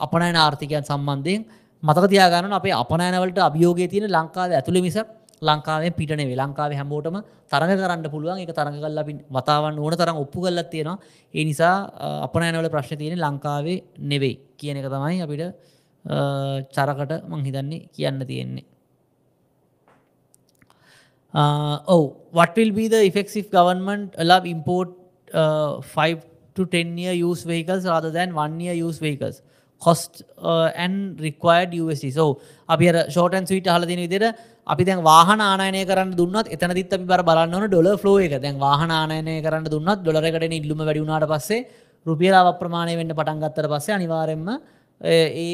අපනයන ආර්ථිකයන් සම්බන්ධයෙන් මතක තියාගන්න අපේ අපනෑනවලට අභියෝගය තියෙන ලංකාව ඇතුළ මිස ලංකාවෙන් පිටනේ ලංකාව හැමෝටම තරඟ කරන්න පුළුවන්. එක තරඟ කල්ල අපි වතාවන් ඕන තරම් ඔප්පු කල්ලත් තියෙනවා. ඒ නිසා අපනෑනවල ප්‍රශ්න තියෙන ලංකාවේ නෙවෙයි කියන එක තමයි අපිට චරකට මංහිතන්නේ කියන්න තියෙන්නේ. ඔව. වටල් බීද effective government allow import uh, 5 to 10 year use vehicles rather than 1 year use vehicles? Cost and required USD so අපි ෂෝටන් ස්විට හලදින විදිර අපි දැන් වාහන ආනය කරන්න දුන්නත් එතන දිත් අපි බර බලන්න ඩොල ෆලෝ එක. දැන් වාහන ආනය කරන්න දුන්නත් ඩොලරකට ඉල්ලුම වැඩිුණාට පස්සේ රුපියලාව ප්‍රමාණය වෙන්න පටන්ගත්තර පස්සේ අනිවාරෙන්ම ඒ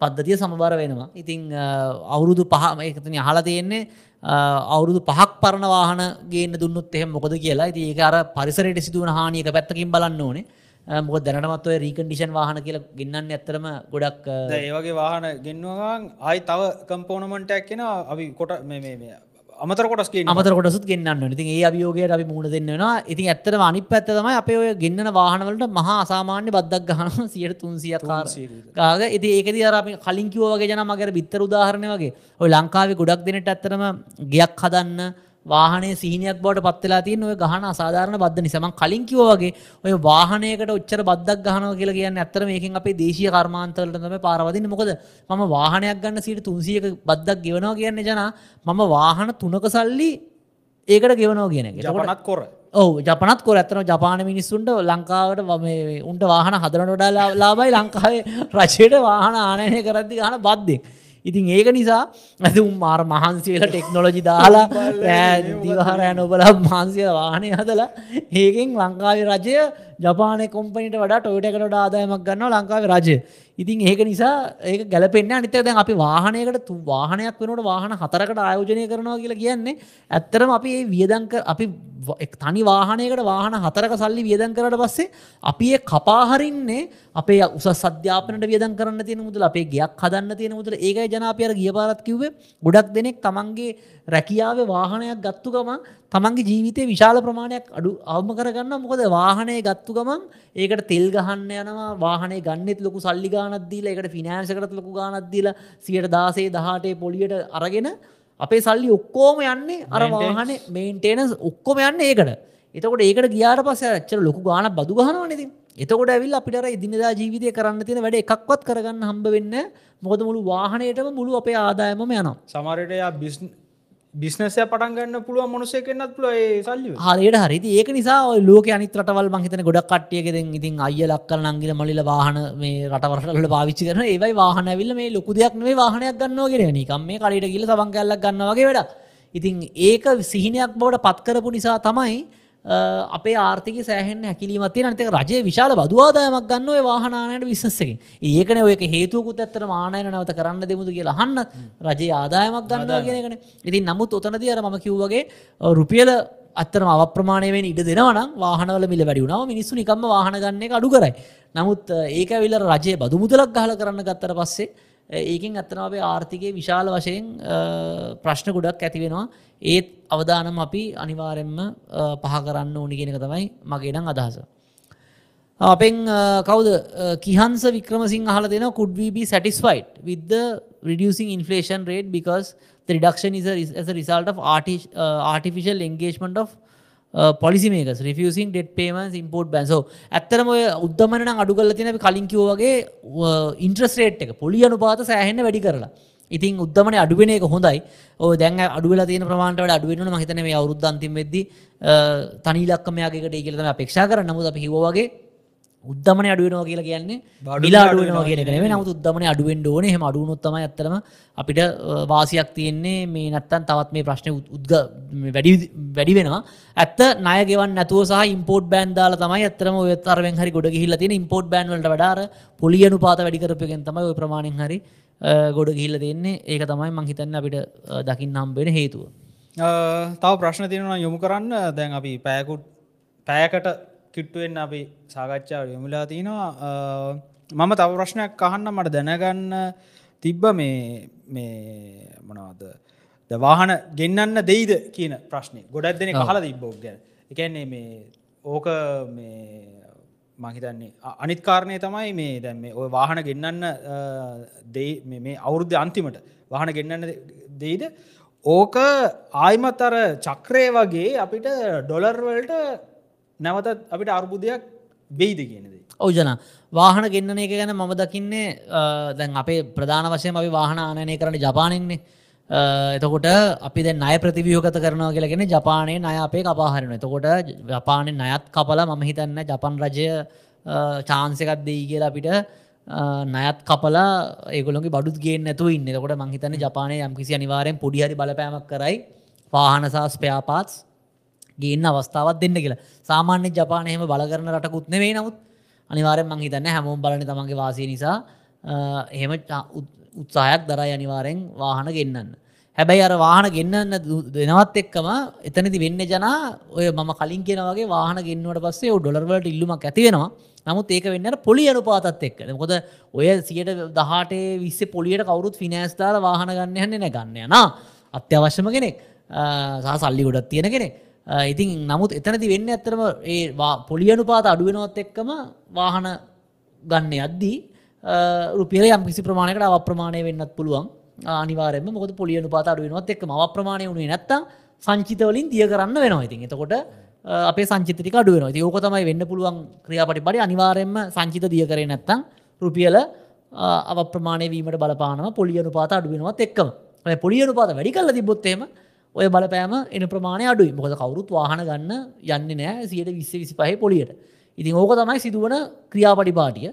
පද්ධතිය සමබර වෙනවා. ඉතිං uh, අවුරුදු පහම එකතන අහල තියෙන්නේ uh, අවුරුදු පහක් පරණ වාහන ගේන්න දුන්නත් එහෙම මොකද කියලා. ඉති ඒ අර පරිසරයට සිදුවන හානියක පැත්තකින් බලන්න ඕනේ. මොක දැනටමත් ඔය රීකන්ඩිෂන් වාහන කියල ගෙන්න්න ඇත්තරම ගොඩක් ඒවගේ වාහන ගෙන්වාගන් ආයි තව කම්පෝනමටයක් කියෙන අපි කොට මේ අමතර කොටස්ගේ අමතර කොටසුත් ගෙන්න්න ඉතින් ඒ අභියෝගයට අපි මුණ දෙන්නවා ඉතින් ඇත්තට අනි පැත්ත තමයි අපේ ඔය ගෙන්න්න වාහනවලට මහා අසාමාන්‍ය බද්දක් ගහන සියට තුන්සියක් කාග ඉති ඒකද අරම කලින් කිවෝගේ ජන මගර බිත්තර උදාහරණය වගේ. ඔය ලංකාවේ ගොඩක් දෙනට ඇත්තරම ගයක් හදන්න වාහනේ සිහිනයක් බවට පත්වෙලා තියන ඔය ගහන අසාධාරණ බද්ධ නිසම කලින් කිව වගේ ඔය වාහනයකට ඔච්චර බද්දක් ගහනව කියලා කියන්න ඇත්තර මේකින් අපේ දේශය කර්මාන්තවලටම පාරවදින්න මොකද මම වාහනයක් ගන්න සිට තුන්සියක බද්දක් ගෙවනවා කියන්නේ ජනා මම වාහන තුනක සල්ලි ඒකට ගෙවනෝ කියන ජපනත් කොර. ඔව ජපනත් කොර. ඇත්තන ජපාන මිනිස්සුන්ට ලංකාවට උන්ට වාහන හදරන ොඩා ලාබයි ලංකාවේ රචයට වාහන ආනයනය කරද්දි ගහන බද්දෙක් ඉතින් ඒක නිසා ඇතුම් මාර මහන්සේල ටෙක්නොලොජි දාලා දිවහරය නොබල මහන්සිය වාහනය හදලා ඒකෙන් ලංකාවේ රජය ජපානය කොම්පනිට වඩා ටොයට එකට ආදායමක් ගන්න ලංකාව රජය ඉතින් ඒක නිසා ඒක ගැලපෙන්න්න අනිත දැන් අපි වාහනයකට තු වාහනයක් වෙනට වාහන හතරකට ආයෝජනය කරනවා කියලා කියන්නේ ඇත්තරම අපි ඒ වියදංක අපි තනි වාහනයකට වාහන හතරක සල්ලි වියදන් කරට පස්සේ අපි ඒ කපාහරින්නේ අපේ උස සධ්‍යාපනට වියදන් කරන්න තියෙන මුදල අපේ ගයක් හදන්න තියෙන මුදල. ඒකයි ජනාපයර ගිය පාරත් කිව්වේ. ගොඩක් දෙනෙක් තමන්ගේ රැකියාව වාහනයක් ගත්තු ගමන් තමන්ගේ ජීවිතය විශාල ප්‍රමාණයක් අඩු අවම කරගන්න මොකද වාහනය ගත්තු ගමන් ඒකට තෙල් ගහන්න යනවා. වාහනේ ගන්නෙත් ලොකු සල්ලි ගානත්දීල එකට ෆිනෑන්සකරත් ලොකු ගානත්දීල සියට දාසේ දහටේ පොලියට අරගෙන අපේ සල්ලි ඔක්කෝම යන්නේ අර වාහන මේන්ටේනස් ඔක්කොම යන්න ඒකට. එතකොට ඒකට ගියාට පස්ස ඇච්චර ලොකු ගාන බදු ගහනවා නති එතකොට ඇවිල් අපිට ඉදිනදා ජීවිතය කරන්න තියෙන වැඩ එකක්වත් කරගන්න හම්බ වෙන්න මොකද මුළු වාහනයටම මුළු අපේ ආදායම යනවා. සමරයට බිස්න බිස්නසය පටන්ගන්න පුළුව මොනසේ කෙන්න්නත් පුල සල්ලි හරියට හරි. ඒක නිසා ලෝක අනිතරටවල් මහිතන ගොඩක් කට්ටියගෙද ඉතින් අය ලක්කර නංගිල මලිල වාහන මේ රටවරටල පාවිච්චි කරන ඒවයි වාහන ඇවිල්ල මේ ලොකු දෙයක් මේ වාහනයක් ගන්නවගෙන නිකම් මේ කලට ගිල සබන් කල්ලක් ගන්නවගේ වැඩ ඉතින් ඒක සිහිනයක් බවට පත්කරපු නිසා තමයි අපේ ආර්ථික සෑහෙන් හැකිලීමත්තිය නතක රජය විශාල බදවාදායමක් ගන්න ඔය වාහනානයට විශ්සකින් ඒකන ඔයක හේතුකුත් ඇත්තර මානයන නවත කරන්න දෙමුද කියලා හන්න රජය ආදායමක් ගන්නවා කියනකන ඉතින් නමුත් ඔතනද අර ම කිව්වගේ රුපියල අත්තරම අවප්‍රමාණයෙන් ඉඩ දෙනවනම් වාහනවල මිල වැඩිුණාව මිනිස්සු නිකම්ම වාහන ගන්න එක අඩු කරයි. නමුත් ඒක විල්ල රජය බදුමුදලක් ගහල කරන්න ගත්තර පස්සේ ඒකින් අත්තන අපේ ආර්ථිකය විශාල වශයෙන් ප්‍රශ්න ගොඩක් ඇති වෙනවා ඒත් අවදානම් අපි අනිවාරෙන්ම පහ කරන්න ඕනි කියෙනක තමයි මගේනම් අදහස. අපෙන් කවද කිහන්ස වික්‍රමසිං හල දෙන could we be satisfied with the reducing inflation rate because the reduction is a, as a result of arti, uh, artificial engagement of policy makers රිෆසින් debt payments import බැන්සෝ ඇත්තරම ඔය උද්දමන අඩුගල තින කලින්කිව වගේ uh, ඉන්ට්‍රස්රේට් එක. පොලි අනුපාත සෑහෙන්න වැඩි කරලා. ඉතින් උද්දමන අඩුවෙන එක හොඳයි. ඕ දැන් අඩුවල තියෙන ප්‍රමාණට අඩුවෙන මහිතන මේ අවුරුද්ධ අන්තිම වෙද්දි uh, තනිලක්කමයාගේකට ඒකලතම අපේක්ෂා කර නමුද අප හිවගේ උද්දමන අඩුවනවා කියලා කියන්නේ බිලා අඩුවනවා කියන නේ නමුත් උද්දමන අඩුවෙන් ඕන. හෙම අඩුවනොත්තම ඇත්තරම අපිට වාසියක් තියෙන්නේ මේ නැත්තන් තවත් මේ ප්‍රශ්න උද්ග වැඩි වෙනවා. ඇත්ත නයගෙවන් නැතුව සහ ඉම්පෝට් බෑන් දාලා තමයි ඇත්තරම ඔය තරවෙන් හරි ගොඩ ගිහිල්ලා තියෙන ඉම්පෝට් බෑන් වලට වඩා අර පොලියනු පාත වැඩි කරපුවෙන් තමයි ওই ප්‍රමාණයෙන් හරි ගොඩ ගිහිල්ලා තියෙන්නේ. ඒක තමයි මං හිතන්නේ අපිට දකින්න හම්බෙන හේතුව. තව ප්‍රශ්න තියෙනවා යොමු කරන්න. දැන් අපි පෑකුට් පෑකට කිට්ටුවෙන් අපි සාකච්ඡාව යොමුලා තිනවා. මම තව ප්‍රශ්නයක් කහන්න මට දැනගන්න තිබ්බ මේ මේ මොනවද? දවාහන ගෙන්න්න දෙයිද කියන ප්‍රශ්නය ගොඩක් දෙන කහල තිබ්බෝක් ගැන. එකන්නේ මේ ඕක මේ මහිතන්නේ අනිත් කාරණය තමයි මේ දැන් මේ ඔය වාහන ගෙන්න්න මේ අවුරුද්ධ අන්තිමට වාහන ගෙන්න්න දෙයිද? ඕක ආයිමත් අර චක්‍රය වගේ අපිට ඩොලර්වල්ට නැවතත් අපිට අර්බුදයක් වෙයිද කියනද. ඕජන වාහන ගෙන්න්නන එක ගැන මම දකින්නේ දැන් අපේ ප්‍රධාන වශයෙන් අපි වාහන ආනය කරන ජපානෙන්නේ. එතකොට අපි දැ අය ප්‍රතිවියෝගත කරනවා කියලගෙන ජපානය අය අපේ කපාහරන එතකොට ජපානය නයත් කපල මම හිතන්න ජපන් රජය චාන්සකත් දෙයි කියලා අපිට නයත් කපලා ඒගොලොගේ බඩුත් ගේ නැතු ඉන්න. කොට මංහිතන ජපානය යම්කිසි අනිවාරයෙන් පොඩිහරි බලපෑමක් කරයි. වාහනසා ස්පයාපාත්ස් ගේන්න අවස්ථාවත් දෙන්න කියලා. සාමාන්‍ය ජපානයහෙම බල කරන රටකුත් නෙවේ නමුත් අනිවාරෙන් මං හිතන්න හැමෝම් බලන තමන්ගේ වාසය නිසා එහෙම උත්සාහයක් දරයි අනිවාරෙන් වාහන ගෙන්න්න. හැබැයි අර වාහන ගෙන්න්න දෙනවත් එක්කම එතනති වෙන්න ජනා ඔය මම කලින් කියෙනවගේ වාහන ගෙන්වට පස්සේ ඩොලර්වලට ඉල්ලුමක් ඇතිවෙනවා නමුත් ඒක වෙන්න පොලි අනුපාතත් එක්ක. මොකද ඔය සියට දහටේ විස්ස පොලියට කවරුත් ෆිනෑස්ථාල වාහන ගන්න හන්න ගන්න යන අත්‍යවශ්‍යම කෙනෙක්. සහ සල්ලි ගොඩත් තියෙන කෙනෙක්. ඉතින් නමුත් එතනති වෙන්න ඇත්තරම ඒ පොලියනු පාත අඩුවෙනවත් එක්කම වාහන ගන්න යද්දී රුපියල යම් කිසි ප්‍රමාණයකට අව ප්‍රමාණය වෙන්නත් පුළුවන්. අනිවාරෙන්ම මොකද පොලියනු පාත අඩුවෙනවත් එක්ක ම ප්‍රමාණය වුණේ නැත්ත සංචිතවලින් දිය කරන්න වෙනවා. ඉතින් එතකොට අපේ සංචිතක අඩුවෙන ඕක තමයි වෙන්න පුළුවන් ක්‍රියාපටි බඩි අනිවාරෙන්ම සංචිත දිය කරේ නැත්තම් රුපියල අව ප්‍රමාණය වීමට බලපානම පොලියනු පාත අඩුවෙනවත් එක්කම. පොලියනු පාත වැඩි කල්ල තිබොත්තේම ඔය බලපෑම එන ප්‍රමාණය අඩුයි. මොකද කවුරුත් වාහන ගන්න යන්න නෑ සියට විස්ස විසි පහ පොලියට. ඉතින් ඕක තමයි සිදුවන ක්‍රියාපටි පාටිය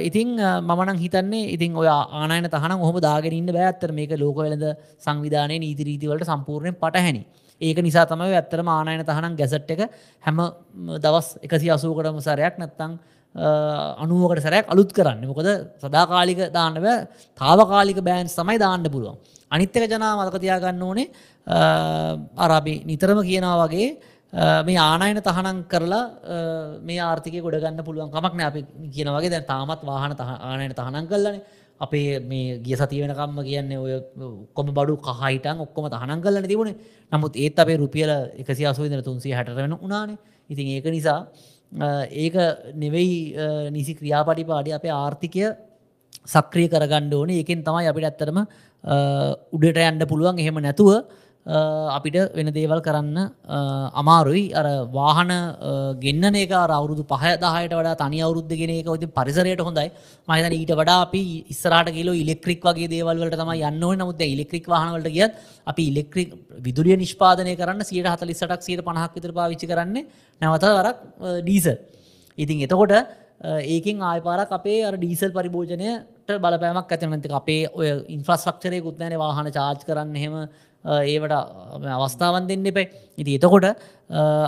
ඉතිං මමනං හිතන්නේ ඉතින් ඔය ආනයන තහන හොම දාගෙනන්න බෑත්තර මේක ලෝකවෙලද සංවිධානය නීතිරීතිවලට සම්පූර්ණයෙන් පටහැනි. ඒක නිසා තමයි ඇත්තරම ආනයන තහනම් ගැසට් එක හැම දවස් එකසි අසූකටම සරයක් නැත්තං අනුවකට සැරයක් අලුත් කරන්න. මොකද සදාකාලික දාන්නව තාවකාලික බෑන් සමයි දාන්න පුළුවන්. අනිත්තක ජනා මතකතියාගන්න ඕනේ අරබි නිතරම කියනවා වගේ මේ ආනයන තහනම් කරලා මේ ආර්ථික ගොඩගන්න පුළුවන් කමක්න අපි කියන වගේ දැන් තාමත් වාහන ආනයන තහනම් කරලන අපේ මේ ගිය සතිය වෙනකම්ම කියන්නේ ඔය කොම බඩු කහහිටන් ඔක්කොම තහනම් කරලන තිබුණේ. නමුත් ඒත් අපේ රුපියල එකසි අසුවිදන තුන්සේ හැට වෙන උනානේ ඉතින් ඒක නිසා ඒක නෙවෙයි නිසි ක්‍රියාපටි පාඩි අපේ ආර්ථිකය සක්‍රිය කරගණ්ඩ ඕනේ. ඒකෙන් තමයි අපිට ඇත්තරම උඩට යන්න පුළුවන්. එහෙම නැතුව අපිට වෙන දේවල් කරන්න අමාරුයි. අර වාහන ගෙන්න්න එක අවුරුදු පහ දහයට වඩා තනි අවුද්ධ ගෙන එක ති පරිසරයට හොඳයි. මහිතන ඊට වඩා අපි ඉස්සරට කියල ඉලෙක්ට්‍රික් වගේ දේවල්ට තම යන්න නමුත් ඉලෙක්ට්‍රික් වාහනවලට ගියත් අපි ඉලෙක්ට්‍රික් විදුලිය නිෂ්පාදනය කරන්න සියට හතලිස්සටක් සියට පණහක් විතර පාවිච්චි කරන්නේ නැවත වරක් ඩීස ඉතින් එතකොට ඒකින් ආයපාරක් අපේ අර ඩීසල් පරිභෝජනයට බලපෑමක් ඇතිනති අපේ ඔය ඉන්ෆ්‍රස්ක්ෂරය කුත්නෑන වාහන චාර්ජ් කරන්න හෙම ඒවට අවස්ථාවන් දෙන්න එපයි ඉති එතකොට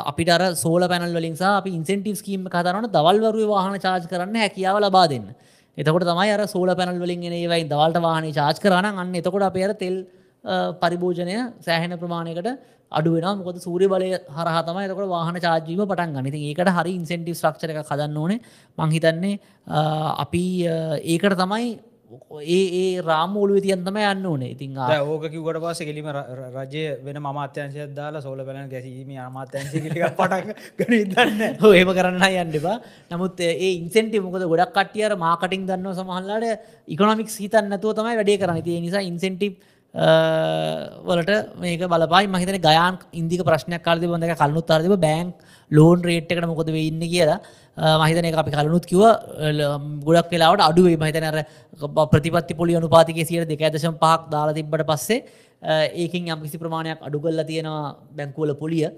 අපිට අර සෝල පැනල් වලින් සහ අපි ඉන්සෙන්ටිව් කීම කතරන දවල්වරුව වාහන චාර්ජ් කරන්න හැකියාව ලබා දෙන්න. එතකොට තමයි අර සෝල පැනල් වලින් එන ඒවයි දවල්ට වාහන චාර්ජ් කරන අන්න එතකොට අපේ අර තෙල් පරිභෝජනය සෑහෙන ප්‍රමාණයකට අඩුවෙන මොකද සූරිය බලය හරහතම එතකට වාහන චාජීම පටන් ගනිති ඒකට හරි ඉන්සෙන්ටිව් ්‍රක්ෂර එක කදන්න ඕනේ. මංහිතන්නේ අපි ඒකට තමයි ඒ ඒ රාමූලුව තියන්තම යන්න ඕනේ. ඉතින් ඕක කිවට පස කෙලීම රජය වෙන මත්‍යංශය දාලා සෝල පැලන ගැසීම අමාත්‍යංශ පටක් ගනදන්න ඒම කරන්න යන්නවා නමුත් ඒ ඉන්සෙන්ටි මොකද ගොඩක් කටියර මාකටින් දන්න සමහල්ලාට ඉකොනොමික් හිතන් නැතුව තමයි වැඩේ කරන්න. තිය නිසා ඉන්සෙන්ටිව් වලට මේක බලපයි. මහිතන ගයන් ඉන්දික ප්‍රශ්නයක් කාලද බඳක කලනුත් අරදිව බෑන්ක් ලෝන් රේට් එකට මොකද වෙන්න කියලා. මහිතන එක අපි කලනුත් කිව ගොඩක් වෙලාවට අඩුවේ මහිතන අර ප්‍රතිපත්ති පොලි අනුපාතික සියට දෙක ඇදශම් පහක් දාලා තිබට පස්සේ ඒකින් යම් කිසි ප්‍රමාණයක් අඩුගල්ල තියෙනවා බැංකුවල පොලිය.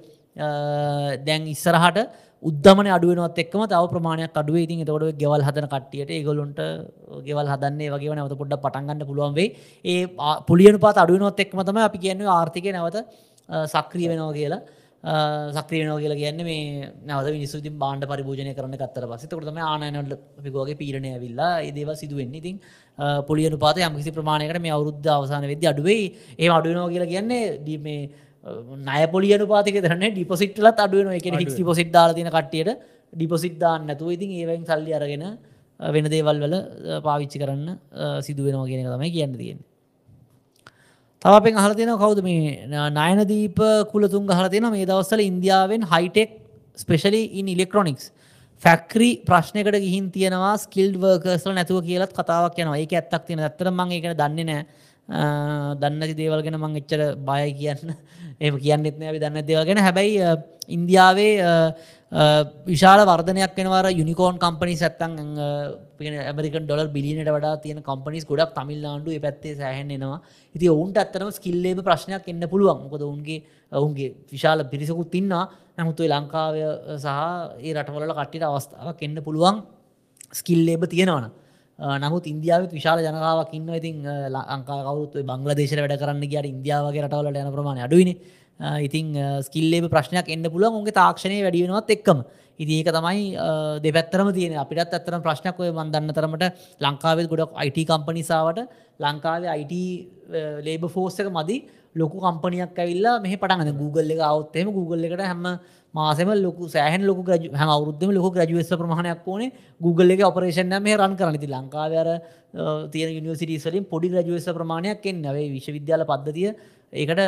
දැන් ඉස්සරහට උද්දමන අඩුවනත් එක්ම තව ප්‍රමාණයක් අඩුව ඉතින් තකොට ගෙවල් හදන කට්ටියට ඒගොලොන්ට ගෙවල් හදන්නේ වගේ නැවත පොඩ්ඩ පටන්ගන්න පුළුවන් වේ ඒ පුලියන පාත් අඩුවනොත් එක්ම තම අපි කියන්නේ ආර්ථිකය නැවත සක්‍රිය වෙනවා කියලා. සක්‍රියනෝ කියලා කියන්න මේ නවද විනිසුති බාණ්ඩ පරිභෝජනය කරන කත්තර පසිතකොටම ආනයනට පිකෝගේ පීරණය ඇවිල්ලා ඒදේව සිදුවෙන්නේ ඉතින් පොලියනු පාත යම්කිසි ප්‍රමාණයකට මේ අවුද්ධ අවසාන වෙද්‍ය අඩුවේ ඒ අඩුවනෝ කියලා කියන්නේ දී මේ නයපොලියන පාතික දරන්න ඩිපොසිට්ලත් අඩුවන එක හික්ස් ඩිපොසිට් දාල තින කට්ටියට ඩිපොසිට් දාන්න නැතුව ඉතින් ඒවයින් සල්ලි අරගෙන වෙන දේවල් වල පාවිච්චි කරන්න සිදුවෙනවා කියෙන තමයි කියන්න තියෙන්නේ. තවපෙන් අහල තියෙන කවුද මේ නයනදීප කුලතුන් හල තියෙන මේ දවස්සල ඉන්දියාවෙන් high tech especially in electronics factory ප්‍රශ්නකට ගිහින් තියෙනවා ස්කිල්් වර්කස්ල නැතුව කියලත් කතාවක් යනවා. ඒක ඇත්තක් තියෙන ඇත්තර මං ඒකට දන්නේ නෑ දන්නති දේවල් ගෙන මං එච්චර බය කියන්න එම කියන්න එත්න අපි දන්න දේවල් ගෙන. හැබැයි ඉන්දියාවේ විශාල වර්ධනයක් වෙනවර යුනිකෝන් කම්පනි සැත්තන් ඇමරික ඩොල බිලිනට වඩා තියෙන කම්පනිස් ගොඩක් තමිල්ලාන්ඩු පැත්තේ සෑහෙන්නවා ඉති ඔවුන්ට ඇත්තනම ස්කිල්ලේම ප්‍රශ්නයක් එන්න පුළුවන්. මොකද ඔවුන්ගේ ඔවුන්ගේ විශාල පිරිසකුත් තින්නා නැමුතුයි ලංකාවය සහ ඒ රටවල කට්ටිට අවස්ථාවක් එන්න පුළුවන් ස්කිල්ලේබ තියෙනවන නමුත් ඉන්දියාවත් විශාල ජනකාවක් ඉන්න ඉතින් ලංකා කවුත් බංගලදේශ වැඩ කරන්න කියට ඉන්දියාවගේ රටවලට යන ප්‍රමාණ අඩුවන ඉතින් ස්කිල්ලේ ප්‍රශ්නයක් එන්න පුළුවන්. උන්ගේ තාක්ෂණය වැඩියෙනවත් එක්කම. ඉති ඒක තමයි දෙපැත්තරම තියෙන අපිටත් ඇත්තරම් ප්‍රශ්නයක් ඔය මන්දන්න තරමට ලංකාවේ ගොඩක් අයිට කම්පනිසාාවට ලංකාවේ අයිට ලේබ ෆෝස් එක මදි. ලොකු කම්පනයක් ඇවිල්ලා මෙහ පටන් Google එක අවත්තෙම Google එකට හැම මාසම ලොකු සෑහන් ලොක ග්‍රජ හැම අවුද්ධම ලොක ග්‍රජුවස ප්‍රමාණයක් ඕනේ. Google එක ඔපරේෂන් මේ රන් කරන ති ලංකාවර තිය නිසිටිස්වලින් පොඩි ග්‍රජුවස ප්‍රමාණයක් එන්නවේ විශ්වවිද්‍යාල පද්ධතිය ඒකට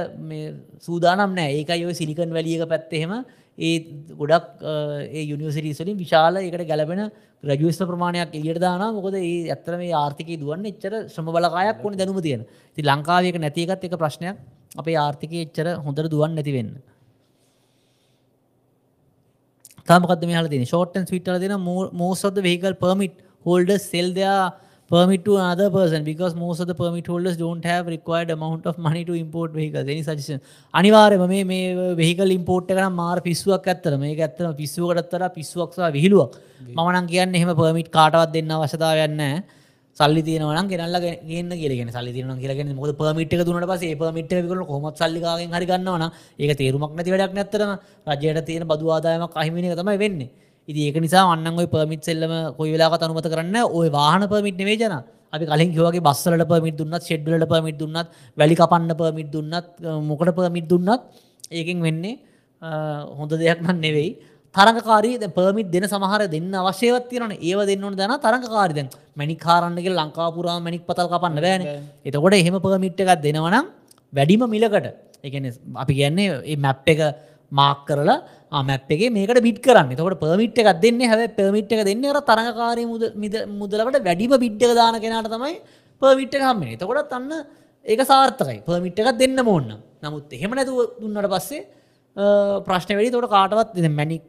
සූදානම් නෑ ඒකයි ඔය සිලිකන් වැලියක පැත්තෙහෙම ඒ ගොඩක් ඒ යුනිවසිරිස්වලින් විශාල එකට ගැලපෙන ග්‍රජුවස්ත ප්‍රමාණයක් එලියට දාන මොකද ඒ ඇත්තර මේ ආර්ථික දුවන්න එච්චර ශ්‍රම බලකායක් ඕන දැනුම තියෙන. ති ලංකාවක නැතිකත් එක ප්‍රශ්නයක්. අපේ ආර්ථිකය එච්චර හොඳර දුවන් නැතිවෙන්න තමකද මේ තින ෂෝටන් විටල දෙන මෝසද vehicle permit hold sell their permit to another person because most of the permit holders don't have required amount of money to import vehicles. Any suggestion? අනිවාර්යයෙන්ම මේ මේ vehicle import එක නම් මාර පිස්සුවක් ඇත්තට මේක ඇත්තටම පිස්සුවකටත් වඩා පිස්සුවක් සහ විහිළුවක්. මම නම් කියන්නේ එහෙම permit කාටවත් දෙන්න අවශ්‍යතාවයක් නැහැ සල්ලි තියෙනවා නම් ගෙනල්ලා ගේන්න කියලා. කියන්නේ සල්ලි තියෙනවා කියලා කියන්නේ මොකද permit එක දුන්නාට පස්සේ ඒ permit එක විකුණන කොහොමත් සල්ලි කාගෙන් හරි ගන්නවා නම් ඒක තේරුමක් නැති වැඩක් නැත්තරම රජයට තියෙන බදු ආදායමක් අහිමි වෙන එක තමයි වෙන්නේ. ඉති ඒක නිසා අන්න ඔය පර්මිත් සෙල්ලම කොයි වෙලාක අනුමත කරන්න ඔය වාහන පර්මිට් නේ ජන. අපි කලින් කිවගේ බස්සලට පර්මිට දුන්නත් ෂෙඩ්ලට පර්මිට දුන්නත් වැලි කපන්න පර්මිට් දුන්නත් මොකට පර්මිට් දුන්නත් ඒකින් වෙන්නේ හොඳ දෙයක් නම් නෙවෙයි. තරකාරී පර්මිත් දෙන සමහර දෙන්න අවශ්‍යවත් තියන ඒව දෙන්නන දන තරකාරිද මැනි කාරන්නගේ ලංකාපුරා මැනික් පතල් කපන්න බෑන එතකොට එහෙම පර්මිට් එකක් දෙනවනම් වැඩිම මිලකට. එකන අපි කියන්නේ ඒ මැප් එක මාක් කරලා මැප් එක මේකට බිට් කරන්න. තකට පර්මිට් එකක් දෙන්න. හැ පර්මිට් එක දෙන්න අර තරකාරය මුදලට වැඩිම බිඩ්ඩක දාන කෙනට තමයි පර්මිට් එක හම්මේ තකොටත් අන්න ඒක සාර්ථකයි. පර්මිට් එකක් දෙන්න ඕන්න නමුත් එහෙම නැතුව දුන්නට පස්සේ ප්‍රශ්න වැඩි. තොට කාටවත් මැනික්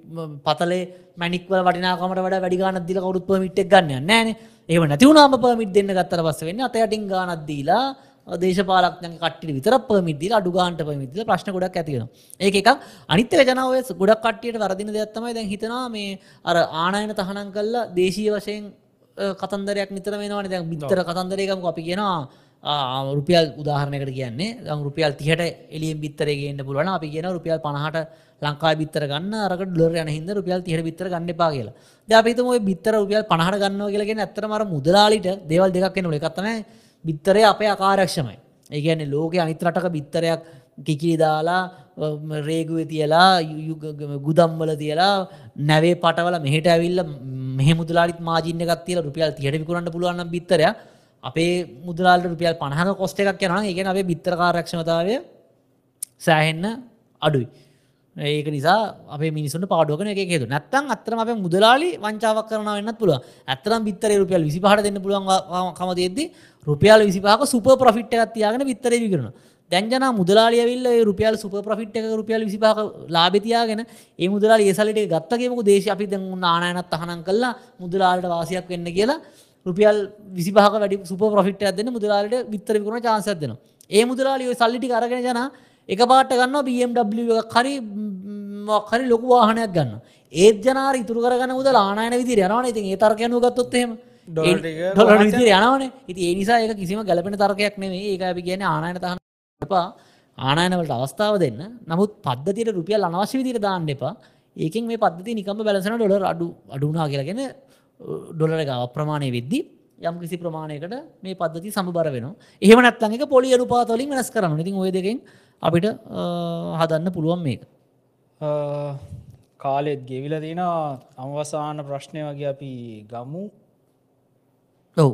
පතලේ මැනික්වල වටිනාකමට වැඩ වැඩිගානත් දිල කවරුත් පමිට් ගන්න නෑන ඒම නැතිවුණාම පමිට් දෙන්න ගත්තර පස්ස වෙන්න අතයටින් ගානත්දීලා දේශපාලක්ඥ කට්ටි විතර පමිදදිල අඩුගාන්ට පමිදිල ප්‍රශ්න ගොඩක් ඇතිෙන ඒ එකක්. අනිත්‍ය ජනාව ගොඩක් කට්ටියට වරදින දෙයක්ත්තමයි දැන් හිතනා මේ අර ආනායන තහනම් කල්ලා දේශීය වශයෙන් කතන්දරයක් නිතර වෙනවාන. දැන් බිත්තර කතන්දරයකම අපි කියෙනවා රුපියල් උදාහරණයකට කියන්නේ දැන් රුපියල් තිහට එලියෙන් බිත්තරයගේන්න පුළුවන් අපි කියන රුපියල් පණහට ලංකා බිත්තර ගන්න අරක ඩොලර් යන හින්දා රුපියල් 30 බිත්තර ගන්න එපා කියලා. දැන් අපි හිතමු ওই බිත්තර රුපියල් 50ට ගන්නවා කියලා කියන්නේ ඇත්තටම අර මුදලාලිට දේවල් දෙකක් වෙන්න ඕනේ. එකක් තමයි බිත්තරේ අපේ අකාර්යක්ෂමයි. ඒ කියන්නේ ලෝකේ අනිත් රටක බිත්තරයක් කිකිලි දාලා අම රේගුවේ තියලා යු- යු- ග- ගුදම්වල තියලා නැවේ පටවල මෙහෙට ඇවිල්ලා මෙහෙ මුදලාලිත් මාජින් එකක් තියලා රුපියල් 30ට විකුණන්න පුළුවන් නම් බිත්තරයක් අපේ මුදලාලට රුපියල් 50ක කොස්ට් එකක් යනවා නම් ඒ කියන්නේ අපේ බිත්තර කාර්යක්ෂමතාවය සෑහෙන්න අඩුයි. ඒක නිසා අප මිනිසුන් පාඩුවකන එක හේතු නැත්තන් අත්තරම අප මුදලාලි වංචාවක් කරන වෙන්නත් පුළුව ඇතරම් බිත්තර රුපියල් විසි පහට දෙන්න පුළුවන් කම දෙද්දි රුපියල් විසිපාක සුප ප්‍රෆිට් එකක් තියාගෙන බිත්තර විකරන දැන්ජන මුදලාලියවිල්ල ඒ රුපියල් සුප ප්‍රෆිට් එක රුපියල් විසිපාක ලාබතියාගෙන ඒ මුදලා ඒසලට ගත්තගේමක දේශ අපි දැන් ආනයනත් අහනන් කල්ලා මුදලාලට වාසියක් වෙන්න කියලා රුපියල් විසිපාක වැඩි සුප ප්‍රෆිට් ඇදන්න මුදලාලට විත්තර විකුණ චාන්සත් දෙනවා. ඒ මුදලාලිය සල්ලිටි කරගෙන ජන එක පාට ගන්න BMW හරි හරි ලොකු වාහනයක් ගන්න ඒත් ජනාර ඉතුරු කරගන්න මුදල් ආනයන විදිර යනවන. ඉතින් ඒ තර්කයනු ගත්තොත් එහෙම. ඩොලර් ටික ඩොලර් විදිර යනවන. ඉති ඒ නිසා ඒක කිසිම ගැලපෙන තර්කයක් නෙමේ ඒක අපි කියන ආනයන තහන එපා. ආනයනවලට අවස්ථාව දෙන්න. නමුත් පද්ධතියට රුපියල් අනවශ්‍ය විදිර දාන්න එපා. ඒකින් මේ පද්ධති නිකම බැලසන ඩොලර් අඩු අඩුනා කියලාගෙන ඩොලර එක අප්‍රමාණය වෙද්දි යම් කිසි ප්‍රමාණයකට මේ පද්ධති සමබර වෙන එහෙම නැත්නම් එක පොලි අනුපාතවලින් වෙනස් කරන්න ඉතින් ඔය දෙකෙන් අපිට හදන්න පුළුවන් මේක. කාලෙත් ගෙවිල තියෙන අවසාන ප්‍රශ්නය වගේ අපි ගමු. ඔව්.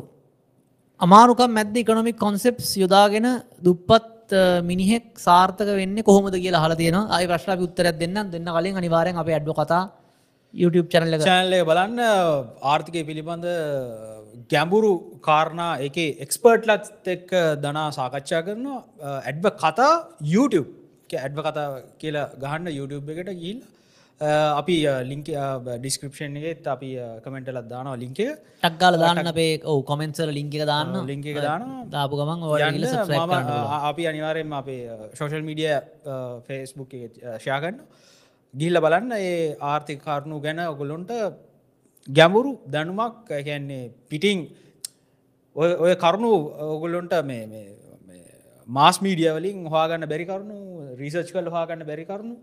අමාරුකම් මැද්ද ඉකනොමික් කොන්සෙප්ස් යොදාගෙන දුප්පත් මිනිහෙක් සාර්ථක වෙන්න කොහොමද කියලා හල තියෙන අයි ප්‍රශ්න අපි උත්තරයක් දෙන්න දෙන්න කලින් අනිවාරෙන් අප ඇඩ්ව කතා YouTube චැනල එක චැනල්ලය බලන්න ආර්ථිකය පිළිබඳ ගැඹුරු කාරණා එක එක්ස්පර්ට්ලත් එක්ක දනා සාකච්ඡා කරනවා. ඇඩ්ව කතා YouTube. ඇඩ්ව කතා කියලා ගහන්න YouTube එකට ගිල් අපි ලිංක ඩිස්ක්‍රපෂන් එකෙත් අපි කමෙන්ටලත් දානවා ලිංක ටක්ගාල දාන්න අපේ ඔවු කොමෙන්සර ලිංක එක දාන්න. ලිංක එක දානවා. දාපු ගමන් අපි අනිවාරයෙන් අපේ ශෝෂල් මීඩිය ෆේස්බුක් ෂයාගන්න ගිල්ල බලන්න ඒ ආර්ථික කාරණු ගැන ඔගොලොන්ට ගැඹුරු දැනුමක් ඇැන්නේ පිටිං ඔය කරුණු ඔගොල්ලොන්ට මේ මාස් මීඩිය වලින් හවාගන්න බැරි කරුණු රීසර්ච් කල් හවාගන්න බැරි කරුණු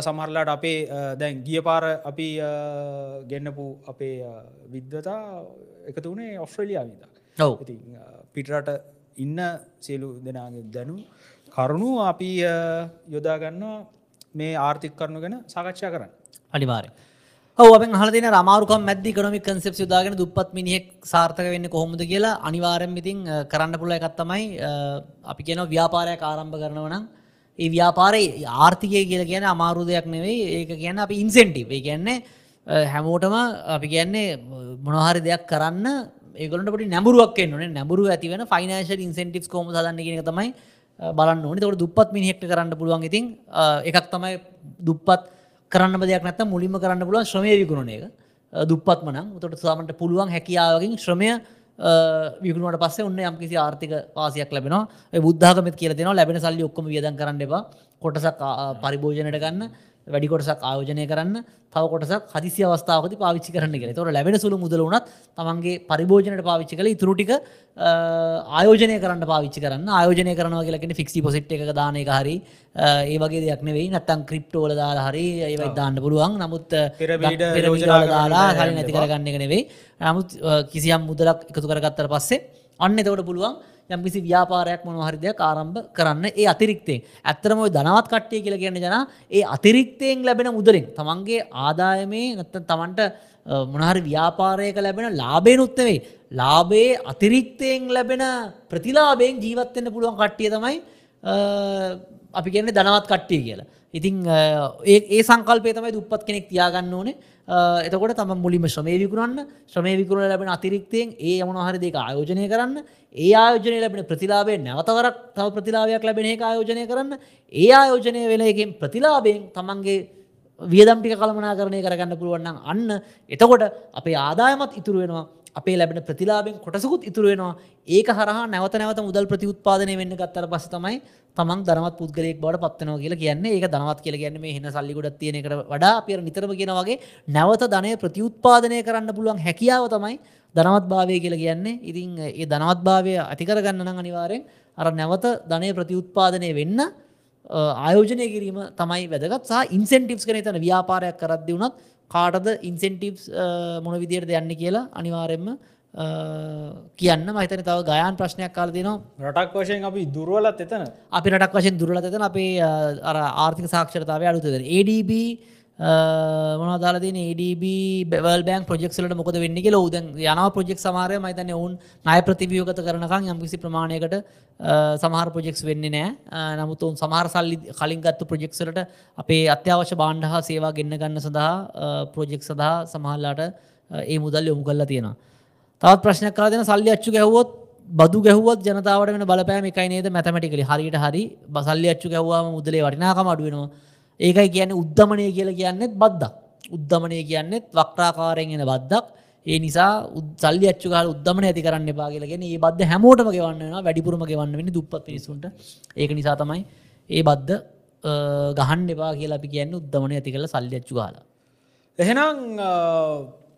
සමහරලාට අපේ දැන් ගිය පාර අපි අ, ගෙන්න්නපු අපේ අ, විද්වතා එකතු වනේ ඔස්ට්‍රලියයා විදා ඉතින් පිටරට ඉන්න සියලු දෙනාගේ දැනු කරුණු අපි යොදාගන්නවා මේ ආර්ථික කරුණු ගැන සාකච්ඡා කරන්න. අනිවාරය ඔව අප හලදින රමාරුකම් මැදදි කනොමි කන්සෙප් යදාගෙන දුපත් මිනිහෙක් සාර්ථක වෙන්න කොහොමද කියලා. අනිවාරෙන් ඉතින් අ, කරන්න පුළ එකත්තමයි අපි කියන ව්‍යාපාරයක් ආරම්භ කරනවනම් ඒ ව්‍යාපාරය ආර්ථිකය කියල කියන අමාරු දෙයක් නෙවෙයි. ඒක කියන්න අපි ඉන්සෙන්ටිව් ඒ කියන්නේ අ, හැමෝටම අපි කියන්නේ මොනහරි දෙයක් කරන්න ඒගලට පට නැඹරුවක් නේ නැඹරු ඇතිවන ෆයිනශල් ඉන්සෙන්ටිස් කෝම දන්න කියන තමයි අ, බලන්න ඕනි. තවට දුපත් මිනිහෙක්ට කරන්න පුළුවන්. ඉතින් අ, එකක් තමයි දුපත් කරන්න දෙයක් නැත මුලින්ම කරන්න පුළුවන් ශ්‍රමය විකුණන එක. දුපත්ම නම්. උතට සාමට පුළුවන් හැකියාවකින් ශ්‍රමය විකුණට පස්ස ඔන්න යම් කිසි ආර්ථික පාසියක් ලැබෙනවා. බුද්ධාගමත් කියල දෙෙන ලැබෙන සල්ලි ඔක්කම වියදන් කරන්න එපා. කොටසක් ආ, පරිභෝජනයට ගන්න. වැඩි කොටසක් ආයෝජනය කරන්න තව කොටසක් හදිසි අවස්ථාවකති පාවිච්චි කරන්න කෙ තොර ලැබෙන සුළු මුදල වනත් තමන්ගේ පරිභෝජනයට පාවිච්චි කළ ඉතුරටික ආයෝජනය කරන්න පාවිච්චි කරන්න. ආයෝජනය කරන කියලෙන ෆික්සි පොසිට් එක දාන එක හරි ඒ වගේ දෙයක් නෙවෙයි. නත්තන් ක්‍රිප්ටෝල දාලා හරි ඒවයි දාන්න පුළුවන්. නමුත් වල දාලා හරි නැති. කරගන්න එක නෙවෙයි. නමුත් කිසියම් මුදලක් එකතු කරගත්තර පස්සේ අන්න එතවට පුළුවන් යම්කිසි ව්‍යාපාරයක් මොනහරි දෙයක් ආරම්භ කරන්න ඒ අතිරික්තයෙන්. ඇත්තරම ඔය ධනවත් කට්ටිය කියලා කියන ජන ඒ අතිරික්තයෙන් ලැබෙන මුදලින්. තමන්ගේ ආදායමේ නැත්තම් තමන්ට අ, මොනහරි ව්‍යාපාරයක ලැබෙන ලාභයනුත් නෙවෙයි. ලාභයේ අතිරික්තයෙන් ලැබෙන ප්‍රතිලාභයෙන් ජීවත් වෙන්න පුළුවන් කට්ටිය තමයි අ, අපි කියන්නේ ධනවත් කට්ටිය කියලා. ඉතින් අ, ඒ ඒ සංකල්පය තමයි දුප්පත් කෙනෙක් තියාගන්න ඕනේ. අ, එතකොට තම මුලින්ම ශ්‍රමය විකුණන්න. ශ්‍රමය විකුණ ලැබෙන අතිරික්තයෙන් ඒ යමනහරි දෙක ආයෝජනය කරන්න. ඒ ආයෝජනය ලැබෙන ප්‍රතිලාබේ නැවතවරක් තව ප්‍රතිලාවයක් ලැබෙන එක ආයෝජනය කරන්න. ඒ ආයෝජනය වෙන එකෙන් ප්‍රතිලාබයෙන් තමන්ගේ වියදම්ටික කළමනා කරණය කරගන්න පුළුවන්නම් අන්න එතකොට අපේ ආදායමත් ඉතුරු වෙනවා. අපේ ලැබෙන ප්‍රතිලාබෙන් කොටසකුත් ඉතුරු වෙනවා. ඒක හරහා නැවත නැවත මුදල් ප්‍රතිඋත්පාදනය වෙන්න ගත්තර පස තමයි තමන් දනවත් පුද්ගලයෙක් බවට පත්වනවා කියලා කියන්නේ. ඒක දනවත් කියලා කියන්නේ මේ හෙන සල්ලි ගොඩක් තියෙන එකට වඩා අපිර නිතරම කියන වගේ නැවත ධනය ප්‍රතිඋත්පාදනය කරන්න පුළුවන් හැකියාව තමයි ධනවත් භාවය කියලා කියන්නේ ඉතින් ඒ ධනවත් භාවය ඇතිකරගන්න නම් අනිවාරයෙන් අර නැවත ධනය ප්‍රතිඋත්පාදනය වෙන්න ආයෝජනය කිරීම තමයි වැදගත්. සහ ඉන්සෙන්ටිව්ස් කන තන ව්‍යාපාරයක් කරද්දි වුණත් කාටද ඉන්සෙන්ටිව්ස් මොන විදියට දෙයන්න කියලා අනිවාරෙන්ම කියන්න. මහිතන තව ගයන් ප්‍රශ්නයක් කාල දෙනවා රටක් වශයෙන් අපි දුරුවලත් එතන. අපි රටක් වශයෙන් දුරලතන අපේ අර ආර්ථික සාක්ෂරතාව අලුතද ADB මොනදාලතින ADB බවල් බෑන් ප්‍රජෙක්ලට මොකද වෙන්න කියලා? උදන් යන ප්‍රජෙක් සමාරය මතන ඔවුන් නය ප්‍රතිවියෝගත කරනකම් යම්කිසි ප්‍රමාණයකට සමහර ප්‍රජෙක්ස් වෙන්න නෑ. නමුත් ඔවුන් සමහර සල්ලි කලින් ගත්තු ප්‍රජෙක්සලට අපේ අත්‍යවශ්‍ය බාණ්ඩ හා සේවා ගෙන්න්න ගන්න සඳහා ප්‍රෝජෙක් සඳහා සමහල්ලාට ඒ මුදල් යොමු කල්ලා තියෙනවා. තවත් ප්‍රශ්නයක් කලා දෙන සල්ලි අච්චු ගැහුවොත් බදු ගැහුවත් ජනතාවට වෙන බලපෑම එකයි නේද? මැතමටිකලි හරියට හරි. බසල්ලි අච්චු ගැහවාම මුදලේ වටිනාකම අඩුවෙනවා ඒකයි කියන්නේ උද්ධමනය කියල කියන්නෙත් බද්දක්. උද්ධමනය කියන්නෙත් වක්්‍රාකාරයෙන් එන බද්දක්. ඒ නිසා සල්ලි අච්චු කාල උද්ධමන ඇති කරන්න එපා කියලගෙන ඒ බද්ධ හැමෝටම ගෙවන්න වැඩිපුරම ගෙවන්න වෙන දුප්පත් පිනිසුන්ට ඒක නිසා තමයි ඒ බද්ධ ගහන් එපා කියලා අපි කියන්න උද්ධමනය ඇති කළ සල්ලි අච්චු කාලා එහෙනම්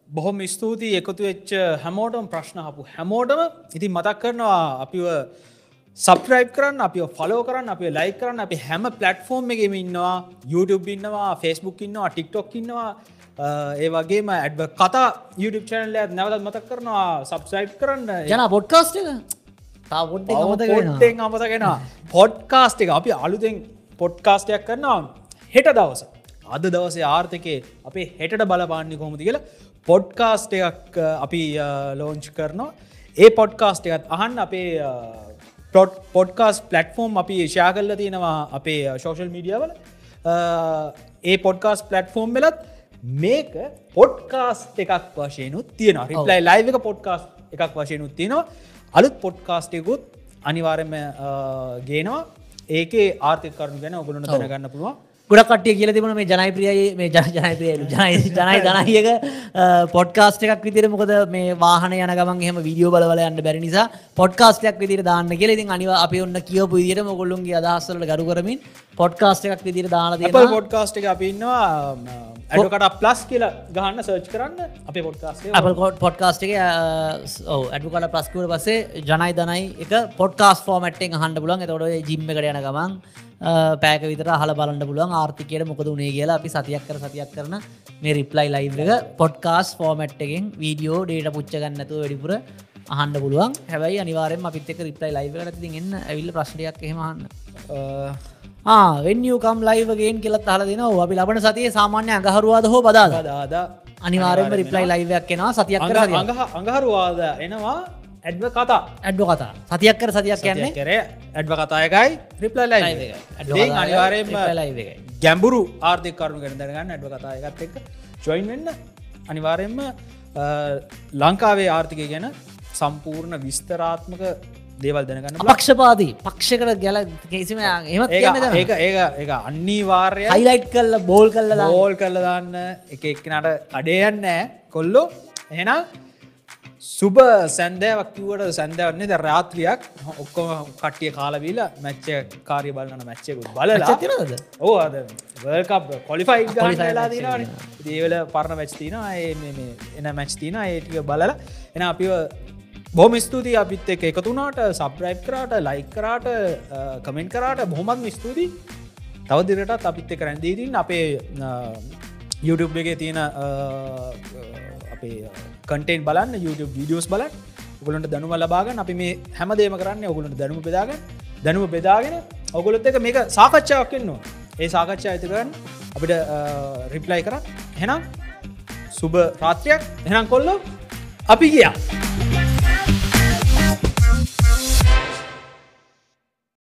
බොහොම ස්තුතියි එකතු වෙච්ච හැමෝටම ප්‍රශ්න හපු හැමෝටම. ඉතින් මතක් කරනවා අපිව සබ්‍රයි් කරන්න අපි ෆලෝ කරන්න අප ලයි කරන්න අපි හැම පලට්ෆෝර්ම් එකම ඉන්නවා. YouTube ඉන්නවා ෆස්බුක් ඉන්නවා ටික්ටොක් ඉන්නවා. ඒ වගේම ඇඩ්ව කතා YouTube චනල නැවදත් මතක් කරනවා. සබ්සයි් කරන්න. ජන පොඩ්කාස්ට පොට්ටෙන් අමතගෙන පොඩ්කාස්ට එක අපි අලුතෙන් පොඩ්කාස්ටයක් කරනවා. හෙට දවස. අද දවසේ ආර්ථකයේ අපේ හෙට බලපාන්නේ කොමති කියලා පොඩ්කාස්ට එකක් අපි ලෝංච් කරනවා. ඒ පොඩ්කාස්ට එකත් අහන් අපේ පොඩ්කාස් පලටෆෝර්ම් අපි ෂයා කල්ල තියෙනවා අපේ ශෝෂල් මීඩියවල ඒ පොඩ්කාස් පලටෆෝර්ම් වෙලත් මේක පොඩ්කාස් එකක් වශයනුත් තියෙන රිපලයි ලයිව එක පොඩ්කාස් එකක් වශයනුත් තියෙනවා. අලුත් පොඩ්කාස්ටයකුත් අනිවාරම ගේනවා. ඒකේ ආර්ථික කරුණු ගැන ඔගුලුන දැනගන්න පුළුවන් ගොඩක් කටිය කියල තිබන මේ ජනයිප්‍රියයි මේ ජනයිප්‍රිය ජනයි ජනයි දනයක පොඩ්කාස්ට එකක් විදිර මොකද මේ වාහන යන ගමන් එහම විඩියෝ බලවල යන්න බැරි නිසා පොඩ්කාස්ටයක් විදිර දාන්න කියල. ඉතින් අනිව අපි ඔන්න කියපු විදිර මොගොල්ලුන්ගේ අදහස්සලට ගරු කරමින් පොඩ්කාස්ට එකක් විදිර දාන පොඩ්කාස්ට එක අපි ඉන්නවා ඇඩකට ප්ලස් කියලා ගහන්න සර්ච් කරන්න. අපේ පොඩ්කාස්ට අප පොඩ්කාස්ට එක ඇඩුකට පස්කුවට පසේ ජනයි දනයි එක පොඩ්කාස් ෆෝමට්ෙන් හන්ඩ පුලන් තොට ජිම්ම කර යන ගමන් පෑක විතර හල බලන්න පුළුවන් ආර්ථිකයට මොකද වනේ කියලා අපි සතියක් කර සතියක් කරන මේ රිප්ලයි ලයිව එක පොඩ්කාස් ෆෝමට් එකෙන් වීඩියෝ ඩේට පුච්චගන්නතු වැඩිපුර අහන්ඩ පුළුවන්. හැබයි අනිවාරෙන් අපිත්තක රිප්ලයි ලයිව ති එන්න ඇවිල්ල ප්‍රශ්නයක් එහෙමහන්න වෙන්යකම් ලයිවගෙන් කියලත් හල දෙන අපි ලබන සතිය සාමාන්‍ය අඟහරුවාද හෝ බදා දාද අනිවාරෙන්ම රිප්ලයි ලයිවයක් කෙනවා සතියක් කර අඟහරුවාද එනවා ඇඩ්ව කතා. ඇඩ්ඩ කතා. සතියක් කර සතියක් කියන්නේ? කර. ඇඩ්ව කතායකයි රිප්ලයි අනිවාරයෙන් ලයිව ගැම්බුරු ආර්ථික කරුණු ගැන දැනගන්න ඇඩ්ව කතායකත් එක් ජොයින් වෙන්න. අනිවාරයෙන්ම ලංකාවේ ආර්ථිකය ගැන සම්පූර්ණ විස්තරාත්මක දේවල් දැනගන්න පක්ෂපාදී පක්ෂකර ගැල කෙසිම එමත් ඒ ඒ ඒ අන්නීවාර්ය හයිලයිට් කල්ල බෝල් කල්ල ඕල් කල්ල දාන්න. එක එක්නට අඩේයන්නෑ කොල්ලෝ එහෙනම් සුබ සැන්දෑවක් කිවට සැන්දවන්නේ ද රාත්‍රියක් ඔක්කොම කට්ටිය කාලවීල මැච්ච කාරය බලන්න මැච්චෙකුත් බලලා. තිනද ඕ අද වර්කප් කොලිෆයි ලා දේවල පරණ මැච්තින එන මැච්තින ඒටික බලල. එන අපිව බොහම ස්තුතියි අපිත් එක එකතුනාට සබ්‍රයිප් කරාට ලයි කරාට කමෙන්ට් කරාට බොහොමත් ස්තුතියි. තවදිරටත් අපිත් එක රැන්දීතින් අපේ YouTube එක තියෙන අපේ කටෙන් බලන්න YouTube වීඩියෝස් බලන් ඔගලන්ට දැනුම ලබාගන්න. අපි මේ හැමදේම කරන්න ඔගලන්ට දැනුම බෙදාගන්න. දැනුම බෙදාගෙන ඔගොලොත් එක මේක සාකච්ඡාවක් කෙන්නවා ඒ සාකච්ඡා ඇතිකරන්න අපිට රිප්ලයි කර හෙනම් සුබ රාත්‍රයක්. එහනම් කොල්ලෝ අපි ගියා.